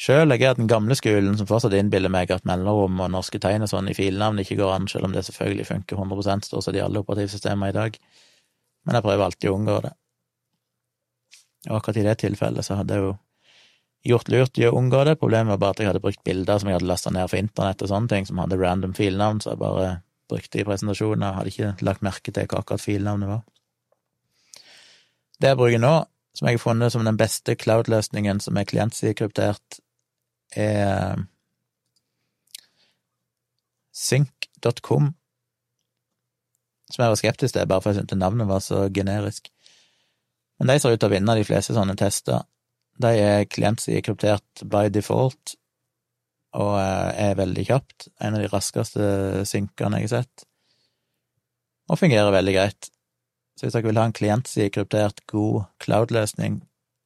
Sjøl jeg er den gamle skolen som fortsatt innbiller meg at mellomrom og norske tegn og sånn i filnavn ikke går an, selv om det selvfølgelig funker 100 stort sett i alle operativsystemer i dag. Men jeg prøver alltid å unngå det. Og akkurat i det tilfellet så hadde jeg jo gjort lurt i å unngå det. Problemet var bare at jeg hadde brukt bilder som jeg hadde lasta ned fra internett og sånne ting, som hadde random filnavn, så jeg bare brukte i presentasjoner, hadde ikke lagt merke til hva akkurat filnavnet var. Det jeg bruker nå, som jeg har funnet som den beste cloud-løsningen som er klientsidekryptert, er sync.com, som jeg var skeptisk til, bare for jeg syntes navnet var så generisk. Men de ser ut til å vinne de fleste sånne tester. De er klientside kryptert by default, og er veldig kjapt. En av de raskeste synkene jeg har sett. Og fungerer veldig greit. Så hvis dere vil ha en klientside kryptert, god cloud-løsning,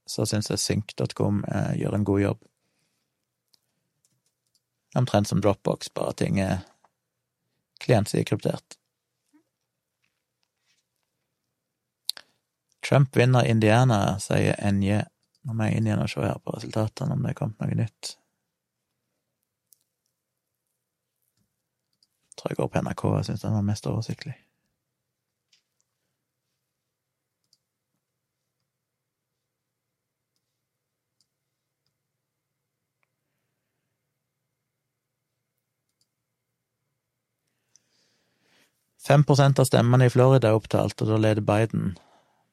så syns jeg sync.com eh, gjør en god jobb. Omtrent som Dropbox, bare ting er klientside-kryptert. Trump vinner Indiana, sier NJ. Nå må jeg inn igjen og se her på resultatene, om det er kommet noe nytt. Jeg tror jeg går på NRK, jeg syns den var mest oversiktlig. Fem prosent av stemmene i Florida er opptalt, og da leder Biden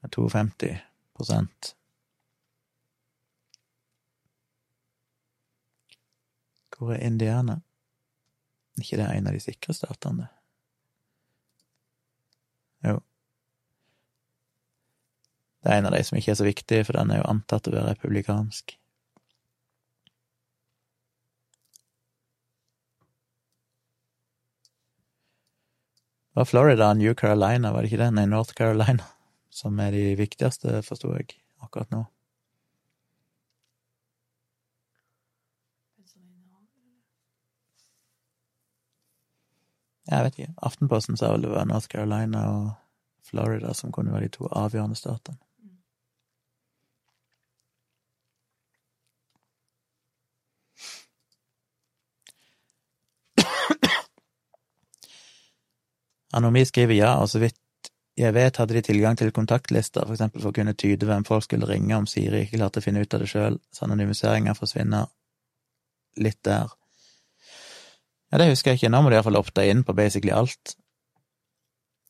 med 52 Hvor er Indiana? ikke det en av de sikre statene? Jo. Det er en av de som ikke er så viktig, for den er jo antatt å være republikansk. Var Florida og New Carolina, var det ikke det? Nei, North Carolina, som er de viktigste, forsto jeg, akkurat nå. Jeg vet ikke. Aftenposten sa vel det var North Carolina og Florida som kunne være de to avgjørende statene. Anomi skriver ja, og så vidt jeg vet hadde de tilgang til kontaktlister, for eksempel for å kunne tyde hvem folk skulle ringe om Siri ikke klarte å finne ut av det sjøl, så anonymiseringa forsvinner litt der. Ja, det husker jeg ikke. Nå må du iallfall opte inn på basically alt.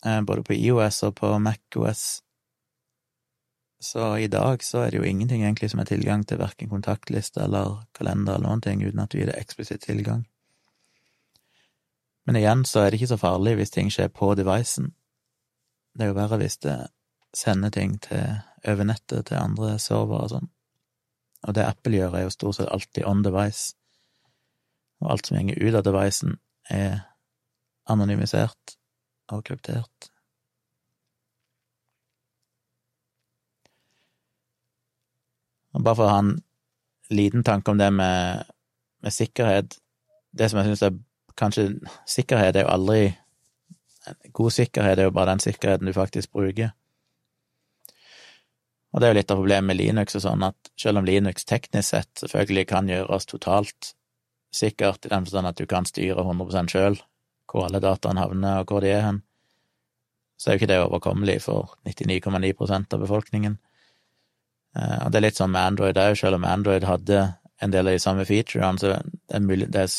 Eh, både på IOS og på MacOS. Så i dag så er det jo ingenting egentlig som er tilgang til verken kontaktliste eller kalender eller noen ting, uten at du gir det eksplisitt tilgang. Men igjen så er det ikke så farlig hvis ting skjer på devicen. Det er jo verre hvis det sender ting til over nettet til andre servere og sånn. Og det Apple gjør, er jo stort sett alltid on device og alt som går ut av devicen, er anonymisert og kryptert. Og bare for å ha en liten tanke om det med, med sikkerhet Det som jeg syns er kanskje Sikkerhet er jo aldri God sikkerhet er jo bare den sikkerheten du faktisk bruker. Og det er jo litt av problemet med Linux og sånn, at selv om Linux teknisk sett selvfølgelig kan gjøres totalt sikkert, i den forstand at du kan styre 100 sjøl hvor alle dataene havner, og hvor de er hen, så er jo ikke det overkommelig for 99,9% av befolkningen. Eh, og det er litt sånn med Android òg, selv om Android hadde en del av de samme featurene, så det er, mulig, det er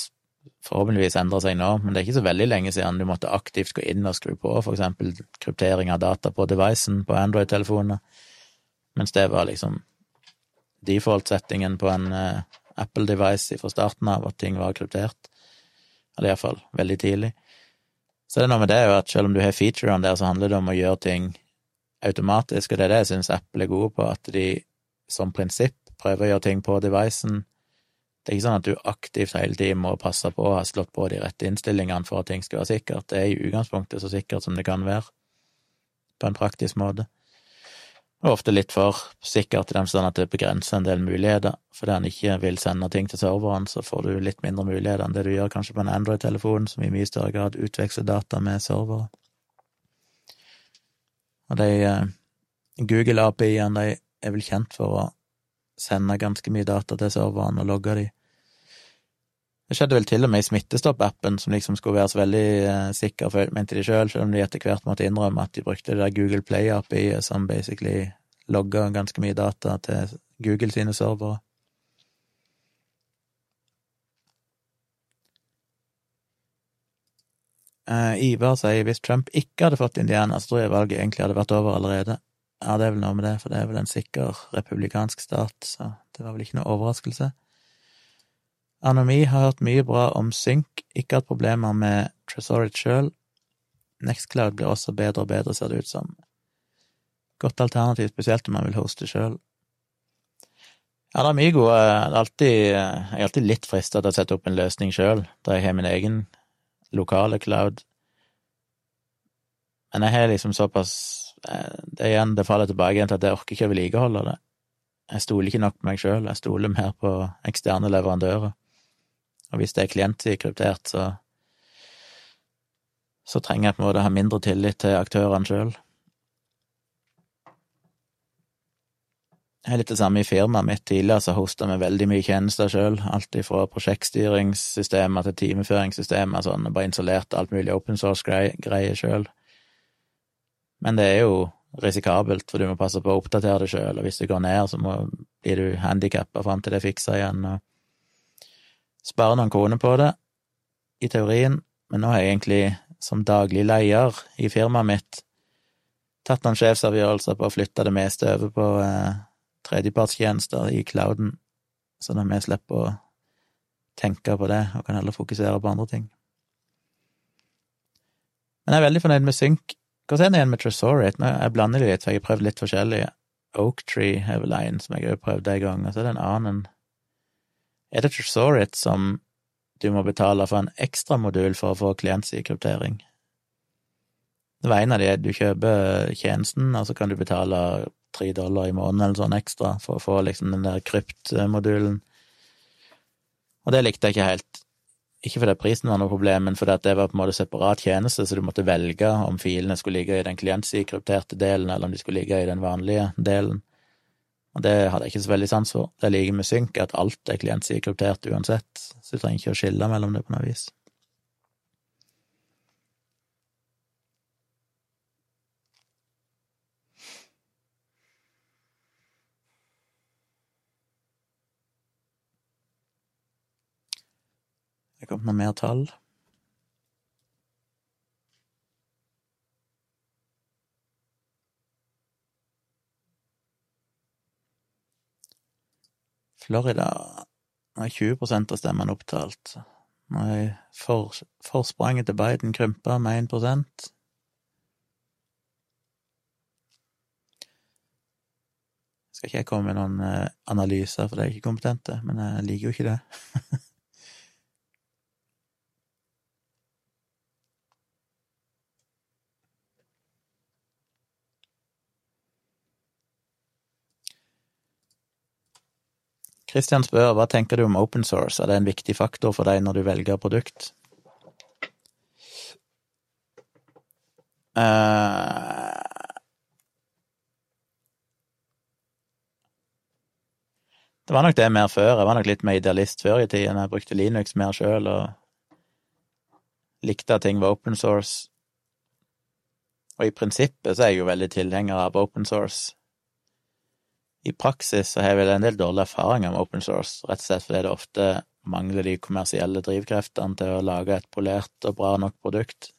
forhåpentligvis endrer seg nå, men det er ikke så veldig lenge siden du måtte aktivt gå inn og skru på eksempel kryptering av data på devicen på Android-telefonene, mens det var liksom default-settingen på en uh, Apple-device fra starten av, at ting var kryptert. Eller iallfall veldig tidlig. Så det er noe med det jo at selv om du har featurene der, så handler det om å gjøre ting automatisk, og det er det jeg syns Apple er gode på, at de som prinsipp prøver å gjøre ting på devicen. Det er ikke sånn at du aktivt hele tiden må passe på å ha slått på de rette innstillingene for at ting skal være sikkert. Det er i utgangspunktet så sikkert som det kan være, på en praktisk måte og ofte litt for sikkert i den forstand at det begrenser en del muligheter. Fordi han ikke vil sende ting til serveren, så får du litt mindre muligheter enn det du gjør kanskje på en Android-telefon, som i mye større grad utveksler data med servere. Og de eh, Google-API-ene, de er vel kjent for å sende ganske mye data til serverne og logge de. Det skjedde vel til og med i Smittestopp-appen, som liksom skulle være så veldig eh, sikker, mente de sjøl, selv, selv om de etter hvert måtte innrømme at de brukte det der Google Play-API-et som basically logga ganske mye data til Google sine servere. Uh, Ivar sier hvis Trump ikke hadde fått Indiana, så tror jeg valget egentlig hadde vært over allerede. Ja, det er vel noe med det, for det er vel en sikker republikansk stat, så det var vel ikke noe overraskelse. Anomi har hørt mye bra om Sync, ikke hatt problemer med Tresorit sjøl. Nextcloud blir også bedre og bedre, ser det ut som. Godt alternativ, spesielt om man vil hoste sjøl. Ja, det er mye gode alltid, Jeg er alltid litt frista til å sette opp en løsning sjøl, da jeg har min egen lokale cloud. Men jeg har liksom såpass eh, Det er igjen, det faller tilbake igjen til at jeg orker ikke å vedlikeholde det. Jeg stoler ikke nok på meg sjøl, jeg stoler mer på eksterne leverandører. Og hvis det er klientsikryptert, så så trenger jeg på en måte ha mindre tillit til aktørene sjøl. Jeg er litt det samme i firmaet mitt. Tidligere så hosta vi veldig mye tjenester sjøl. Alt fra prosjektstyringssystemer til timeføringssystemer sånn, bare installerte alt mulig open source-greier sjøl. Men det er jo risikabelt, for du må passe på å oppdatere det sjøl, og hvis du går ned, så må, blir du handikappa fram til det er fiksa igjen. og Spare noen kroner på det, i teorien, men nå har jeg egentlig som daglig leder i firmaet mitt tatt noen sjefsavgjørelser på å flytte det meste over på eh, tredjepartstjenester i clouden, sånn at vi slipper å tenke på det og kan heller fokusere på andre ting. Men jeg er veldig fornøyd med Sync. Hvordan er det igjen med Tresorate? Jeg blander det litt, for jeg har prøvd litt forskjellige. Oaktree er vel en som jeg har prøvd en gang, og så er det en annen. Er det Tresorate som du må betale for en ekstramodul for å få klientsikryptering? Det var en av de du kjøper tjenesten, og så kan du betale tre dollar i måneden eller sånn ekstra for å få liksom den der kryptmodulen. Og det likte jeg ikke helt. Ikke fordi prisen var noe problem, men fordi det var på en måte separat tjeneste, så du måtte velge om filene skulle ligge i den klientsikrypterte delen, eller om de skulle ligge i den vanlige delen. Og det hadde jeg ikke så veldig sans for. Det liker med synk, at alt er klientsikryptert uansett, så du trenger ikke å skille mellom det på noe vis. Det kom noe mer tall. Florida har 20% av stemmene opptalt. Nå er for, forspranget til Biden krympa med 1 Skal ikke jeg komme med noen eh, analyser, for det er ikke kompetente, men jeg liker jo ikke det. [laughs] Christian spør hva tenker du om open source, er det en viktig faktor for deg når du velger produkt? Uh, det var nok det mer før. Jeg var nok litt mer idealist før i tiden. Jeg brukte Linux mer sjøl og likte at ting var open source. Og i prinsippet så er jeg jo veldig tilhenger av open source. I praksis så har jeg vel en del dårlige erfaringer med open source, rett og slett fordi det ofte mangler de kommersielle drivkreftene til å lage et polert og bra nok produkt.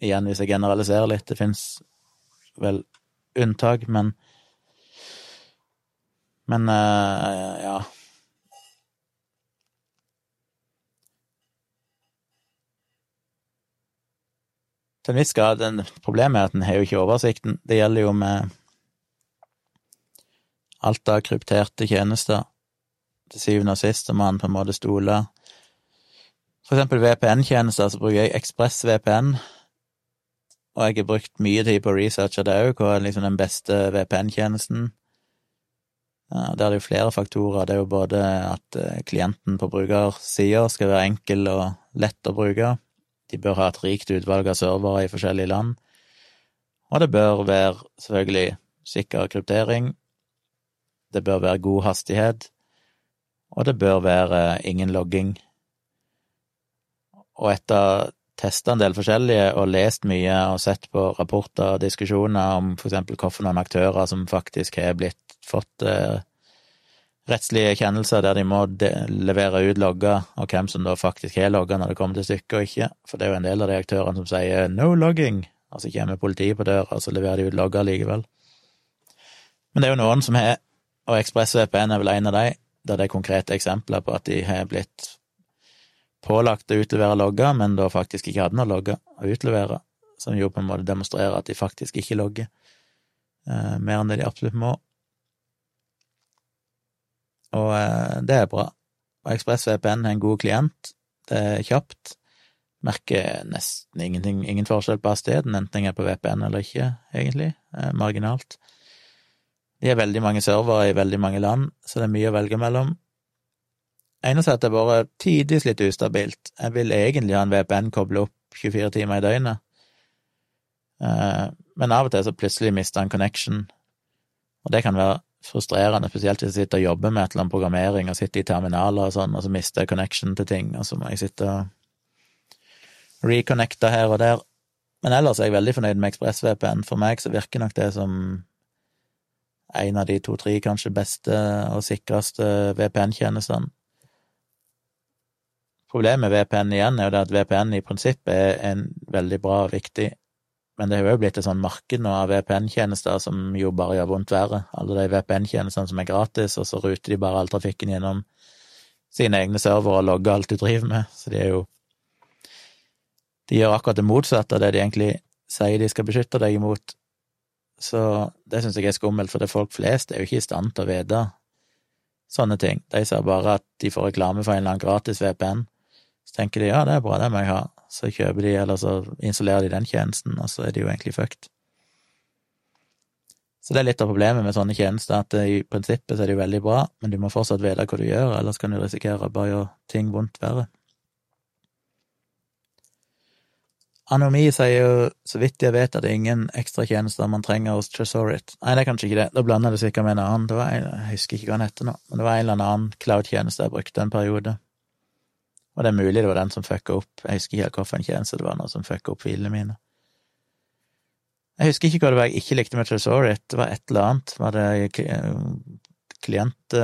Igjen, hvis jeg generaliserer litt, det fins vel unntak, men Men uh, ja. Til en viss grad. Problemet er at en har jo ikke oversikten. Det gjelder jo med alt av krypterte tjenester. Til syvende og sist må man på en måte stole For eksempel VPN-tjenester, så bruker jeg ExpressVPN, og jeg har brukt mye tid på å researche det òg, hva er liksom den beste VPN-tjenesten. Ja, der er det jo flere faktorer. Det er jo både at eh, klienten på brukersida skal være enkel og lett å bruke. De bør ha et rikt utvalg av servere i forskjellige land. Og det bør være selvfølgelig sikker kryptering, det bør være god hastighet, og det bør være ingen logging. Og etter testa en del forskjellige og lest mye og sett på rapporter og diskusjoner om for eksempel hvilke aktører som faktisk har blitt fått eh, rettslige kjennelser der de må levere ut logger, og hvem som da faktisk har logger når det kommer til stykket og ikke, for det er jo en del av de aktørene som sier no logging, og så kommer politiet på døra, og så leverer de ut logger likevel. Men det er jo noen som har og ExpressVPN er vel en av de, der det er konkrete eksempler på at de har blitt pålagt å utlevere logger, men da faktisk ikke hadde noe logger å utlevere, som jo på en måte demonstrerer at de faktisk ikke logger eh, mer enn det de absolutt må. Og eh, det er bra. Og ExpressVPN er en god klient, det er kjapt, merker nesten ingenting, ingen forskjell på hastigheten, enten jeg er på VPN eller ikke, egentlig, eh, marginalt. De har veldig mange servere i veldig mange land, så det er mye å velge mellom. Eneste er at det bare tidvis litt ustabilt. Jeg vil egentlig ha en VPN koble opp 24 timer i døgnet, eh, men av og til så plutselig mister en connection, og det kan være frustrerende, spesielt hvis jeg sitter og jobber med et eller annet programmering og sitter i terminaler og sånn, og så mister jeg connection til ting, og så må jeg sitte og reconnecte her og der. Men ellers er jeg veldig fornøyd med ExpressVPN. For meg så virker nok det som en av de to-tre kanskje beste og sikreste VPN-tjenestene. Problemet med VPN igjen er jo det at VPN i prinsippet er en veldig bra og viktig, men det har jo blitt et sånn marked nå av VPN-tjenester som jo bare gjør vondt verre. Alle de VPN-tjenestene som er gratis, og så ruter de bare all trafikken gjennom sine egne servere og logger alt du driver med, så de er jo De gjør akkurat det motsatte av det de egentlig sier de skal beskytte deg imot. Så det syns jeg er skummelt, for det folk flest er jo ikke i stand til å vite sånne ting. De ser bare at de får reklame for en eller annen gratis VPN. Så tenker de ja, det er bra, det må jeg ha. Så kjøper de, eller så installerer de den tjenesten, og så er de jo egentlig fucked. Så det er litt av problemet med sånne tjenester, at i prinsippet så er de jo veldig bra, men du må fortsatt vite hva du gjør, ellers kan du risikere å bare gjøre ting vondt verre. Anomi sier jo, så vidt jeg vet, at det er ingen ekstratjenester man trenger hos Tresorit. Nei, det er kanskje ikke det, da blander det sikkert med en annen. Det var en, jeg husker ikke hva den heter nå, men det var en eller annen cloud-tjeneste jeg brukte en periode. Og det er mulig det var den som fucka opp, jeg husker ikke hvilken tjeneste det var noe som fucka opp filene mine. Jeg husker ikke hva det var jeg ikke likte med Tresorit, det var et eller annet. Var det klient...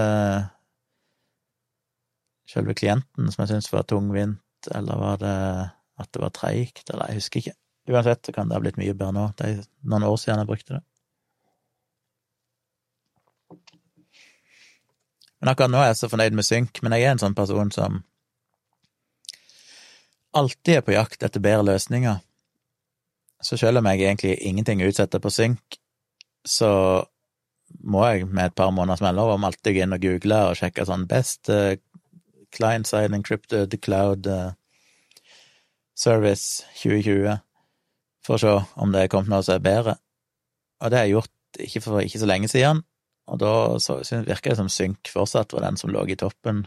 Selve klienten som jeg syntes var tungvint, eller var det at det var treigt, eller jeg husker ikke. Uansett så kan det ha blitt mye bedre nå. Det er noen år siden jeg brukte det. Men akkurat nå er jeg så fornøyd med synk, men jeg er en sånn person som alltid er på jakt etter bedre løsninger. Så selv om jeg egentlig ingenting utsetter på synk, så må jeg med et par måneders mellomrom alltid gå inn og google og sjekke sånn best uh, client-side encrypted cloud uh, Service 2020 for å se om det er kommet noe som er bedre. Og det har jeg gjort ikke for ikke så lenge siden, og da så, virker det som Synk fortsatt var den som lå i toppen.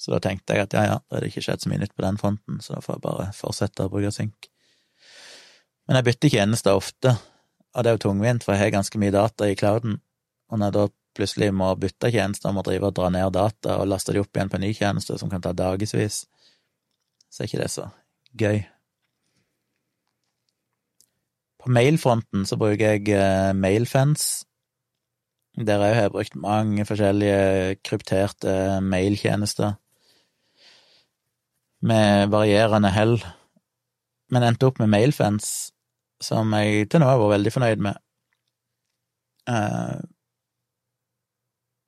Så da tenkte jeg at ja, ja, det ikke skjedd så mye nytt på den fronten, så da får jeg bare fortsette å bruke Synk. Men jeg bytter tjenester ofte, og det er jo tungvint, for jeg har ganske mye data i clouden, og når jeg da plutselig må bytte tjenester, må drive og dra ned data og laste de opp igjen på en ny tjeneste som kan ta dagevis, så er ikke det så gøy. På mailfronten så bruker jeg mailfans. Mailfence. Der har jeg brukt mange forskjellige krypterte mailtjenester med varierende hell, men endte opp med Mailfence, som jeg til nå har vært veldig fornøyd med. Uh,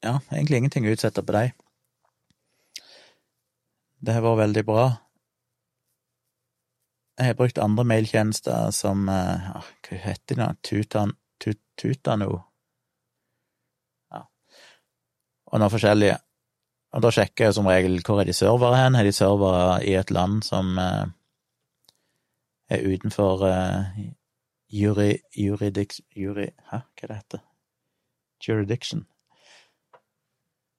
ja, egentlig ingenting å utsette på deg. Det har vært veldig bra. Jeg har brukt andre mailtjenester som eh, ja, Hva heter de da? Tutan, tut, Tutano? Ja. Og noen forskjellige. Og da sjekker jeg som regel hvor er de servere hen. Er de servere i et land som eh, er utenfor uh, jury, juridiks... Jury... Hæ, hva det heter Juridiction.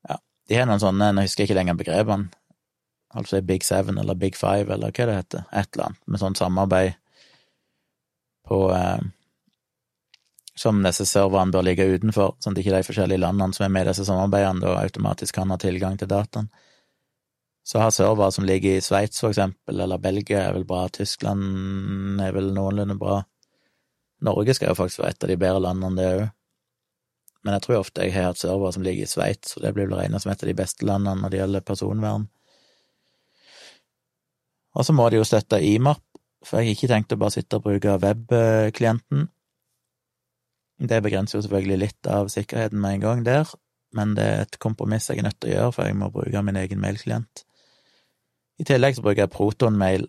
Ja, de har noen sånne, nå husker jeg ikke lenger begrepene altså Big Seven eller Big Five eller hva det heter, et eller annet, med sånn samarbeid på eh, Som disse serverne bør ligge utenfor, sånn at ikke de forskjellige landene som er med i disse samarbeidene, da automatisk kan ha tilgang til dataen. Så har servere som ligger i Sveits, for eksempel, eller Belgia er vel bra, Tyskland er vel noenlunde bra. Norge skal jo faktisk være et av de bedre landene, det òg. Men jeg tror ofte jeg har hatt servere som ligger i Sveits, og det blir vel regna som et av de beste landene når det gjelder personvern. Og så må de jo støtte IMAP, for jeg har ikke tenkt å bare sitte og bruke webklienten. Det begrenser jo selvfølgelig litt av sikkerheten med en gang der, men det er et kompromiss jeg er nødt til å gjøre, for jeg må bruke min egen mailklient. I tillegg så bruker jeg Protonmail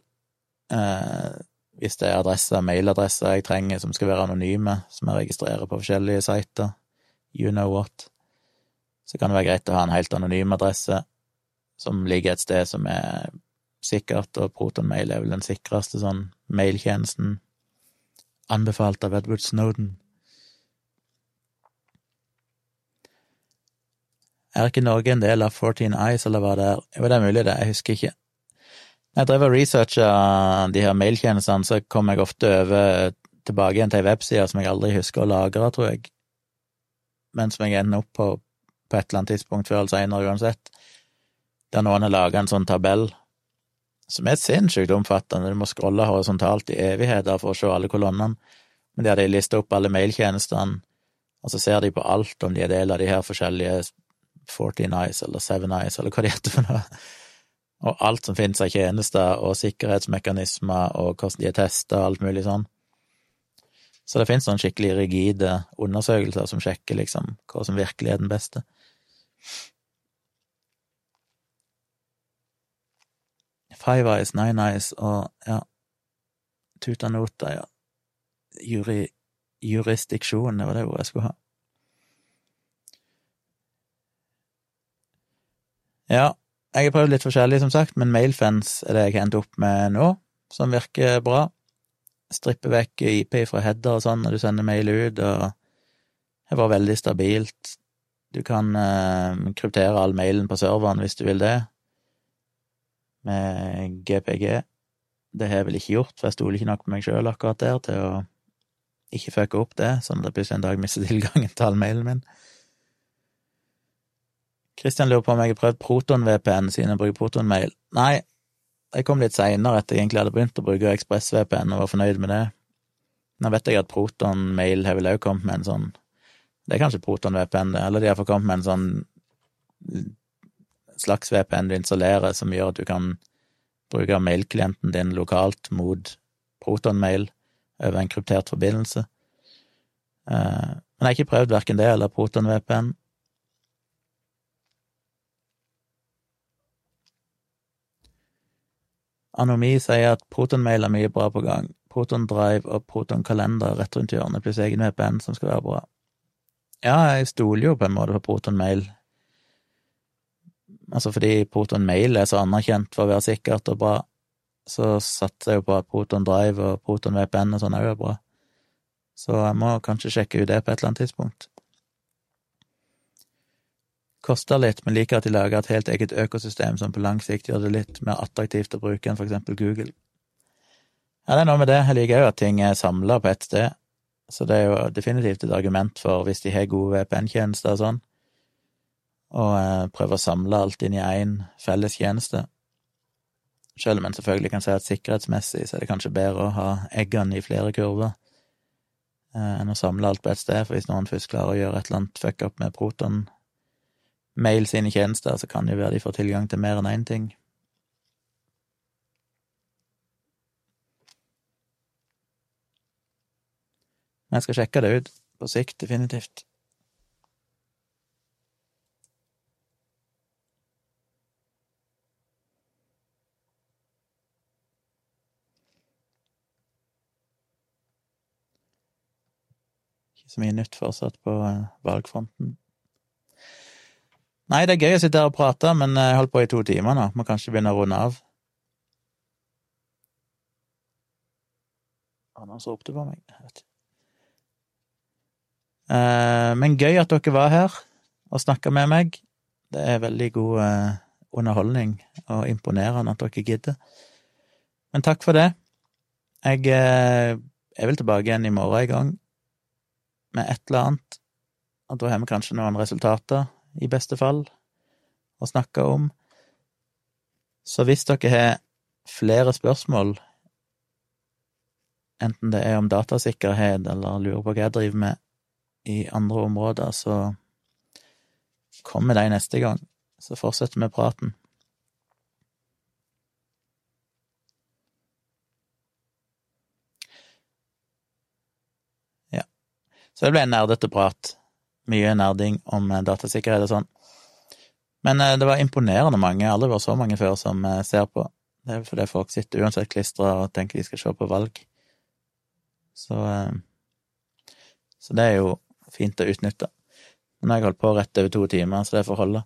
eh, hvis det er adresser, mailadresser jeg trenger som skal være anonyme, som jeg registrerer på forskjellige sider. You know what. Så kan det være greit å ha en helt anonym adresse som ligger et sted som er sikkert, og ProtonMail er vel den sikreste sånn mailtjenesten anbefalt av Edward Snowden. Er ikke Norge en del av 14 Eyes, eller hva det er? Jo, det er mulig, det, jeg husker ikke. Når jeg drev og researcha de her mailtjenestene, så kom jeg ofte over tilbake igjen til ei webside som jeg aldri husker å lagre, tror jeg, men som jeg ender opp på på et eller annet tidspunkt før eller seinere uansett, der noen har laga en sånn tabell som er sinnssykt omfattende. Du må scrolle horisontalt i evigheter for å se alle kolonnene. Men der de lister opp alle mailtjenestene, og så ser de på alt om de er del av de her forskjellige 14 Eyes eller Seven Eyes eller hva de heter for noe. Og alt som finnes av tjenester og sikkerhetsmekanismer og hvordan de er testa og alt mulig sånn. Så det finnes noen skikkelig rigide undersøkelser som sjekker liksom hva som virkelig er den beste. Five Eyes, Nine Eyes og ja, Tutanota, ja. Juri, jurisdiksjon, det var det ordet jeg skulle ha. Ja, jeg har prøvd litt forskjellig, som sagt, men Mailfence er det jeg har endt opp med nå, som virker bra. Stripper vekk IP fra header og sånn når du sender mail ut, og det var veldig stabilt. Du kan eh, kryptere all mailen på serveren hvis du vil det, med GPG. Det har jeg vel ikke gjort, for jeg stoler ikke nok på meg sjøl akkurat der til å ikke fucke opp det, sånn at jeg plutselig en dag mister [laughs] tilgangen til all mailen min. Kristian lurer på om jeg har prøvd Proton-VPN siden jeg bruker Proton-mail. Nei, jeg kom litt seinere etter jeg egentlig hadde begynt å bruke ExpressVPN og var fornøyd med det. Nå vet jeg at Proton-mail har vel òg kommet med en sånn Det er kanskje Proton-VPN, eller de har fått kommet med en sånn slags VPN du installerer som gjør at du kan bruke mailklienten din lokalt mot Proton-mail over en kryptert forbindelse. Eh, men jeg har ikke prøvd verken det eller Proton-VPN. Anomi sier at Proton-mail er mye bra på gang. Protondrive og protonkalender rett rundt hjørnet, pluss egen VPN som skal være bra. Ja, jeg stoler jo på en måte på Proton Mail. Altså fordi Proton Mail er så anerkjent for å være sikkert og bra, så satser jeg jo på at Proton Drive og Proton VPN og sånn òg er bra. Så jeg må kanskje sjekke ut det på et eller annet tidspunkt. Koster litt, men liker at de lager et helt eget økosystem som på lang sikt gjør det litt mer attraktivt å bruke enn for eksempel Google. Ja, det er noe med det. Jeg liker jo at ting er samla på ett sted. Så det er jo definitivt et argument for, hvis de har gode VPN-tjenester og sånn, å eh, prøve å samle alt inn i én felles tjeneste. Selv om en selvfølgelig kan si at sikkerhetsmessig så er det kanskje bedre å ha eggene i flere kurver eh, enn å samle alt på ett sted, for hvis noen først klarer å gjøre et eller annet fuck up med Proton mail sine tjenester, så kan det jo være de får tilgang til mer enn én ting. Men jeg skal sjekke det ut, på sikt, definitivt. Så mye nytt fortsatt på eh, valgfronten. Nei, det er gøy å sitte her og prate, men jeg har holdt på i to timer nå. Må kanskje begynne å runde av. Anders ropte på meg. Eh, men gøy at dere var her og snakka med meg. Det er veldig god eh, underholdning, og imponerende at dere gidder. Men takk for det. Jeg eh, er vel tilbake igjen i morgen en gang med et eller annet, og da har vi kanskje noen resultater i beste fall, å snakke om. Så hvis dere har flere spørsmål, enten det er om datasikkerhet eller lurer på hva jeg driver med i andre områder, så kommer de neste gang. Så fortsetter vi praten. Så det ble nerdete prat mye nerding om eh, datasikkerhet og sånn. Men eh, det var imponerende mange, aldri vært så mange før, som eh, ser på. Det er fordi folk sitter uansett klistra og tenker de skal se på valg. Så, så det er jo fint å utnytte. Jeg har holdt på rett over to timer, så det får holde.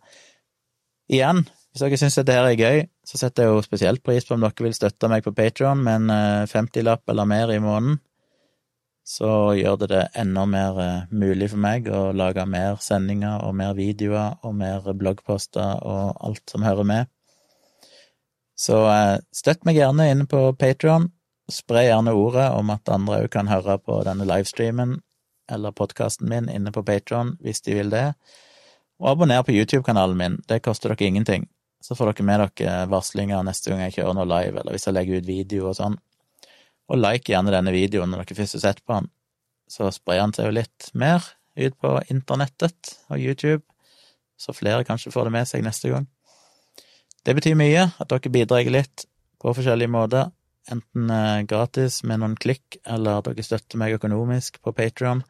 Igjen, hvis dere syns dette her er gøy, så setter jeg jo spesielt pris på om dere vil støtte meg på Patron med en 50-lapp eller mer i måneden så gjør det det enda mer eh, mulig for meg å lage mer sendinger og mer videoer og mer bloggposter og alt som hører med. Så eh, støtt meg gjerne inne på Patrion. Spre gjerne ordet om at andre òg kan høre på denne livestreamen eller podkasten min inne på Patron hvis de vil det. Og abonner på YouTube-kanalen min, det koster dere ingenting. Så får dere med dere varslinger neste gang jeg kjører noe live, eller hvis jeg legger ut video og sånn. Og like gjerne denne videoen når dere først har sett på den, så sprer han seg jo litt mer ut på internettet og YouTube, så flere kanskje får det med seg neste gang. Det betyr mye at dere bidrar litt på forskjellige måter, enten eh, gratis med noen klikk, eller at dere støtter meg økonomisk på Patrion.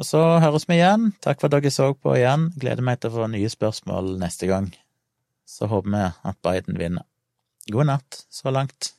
Og så høres vi igjen. Takk for at dere så på igjen. Gleder meg til å få nye spørsmål neste gang. Så håper vi at Biden vinner. God natt så langt.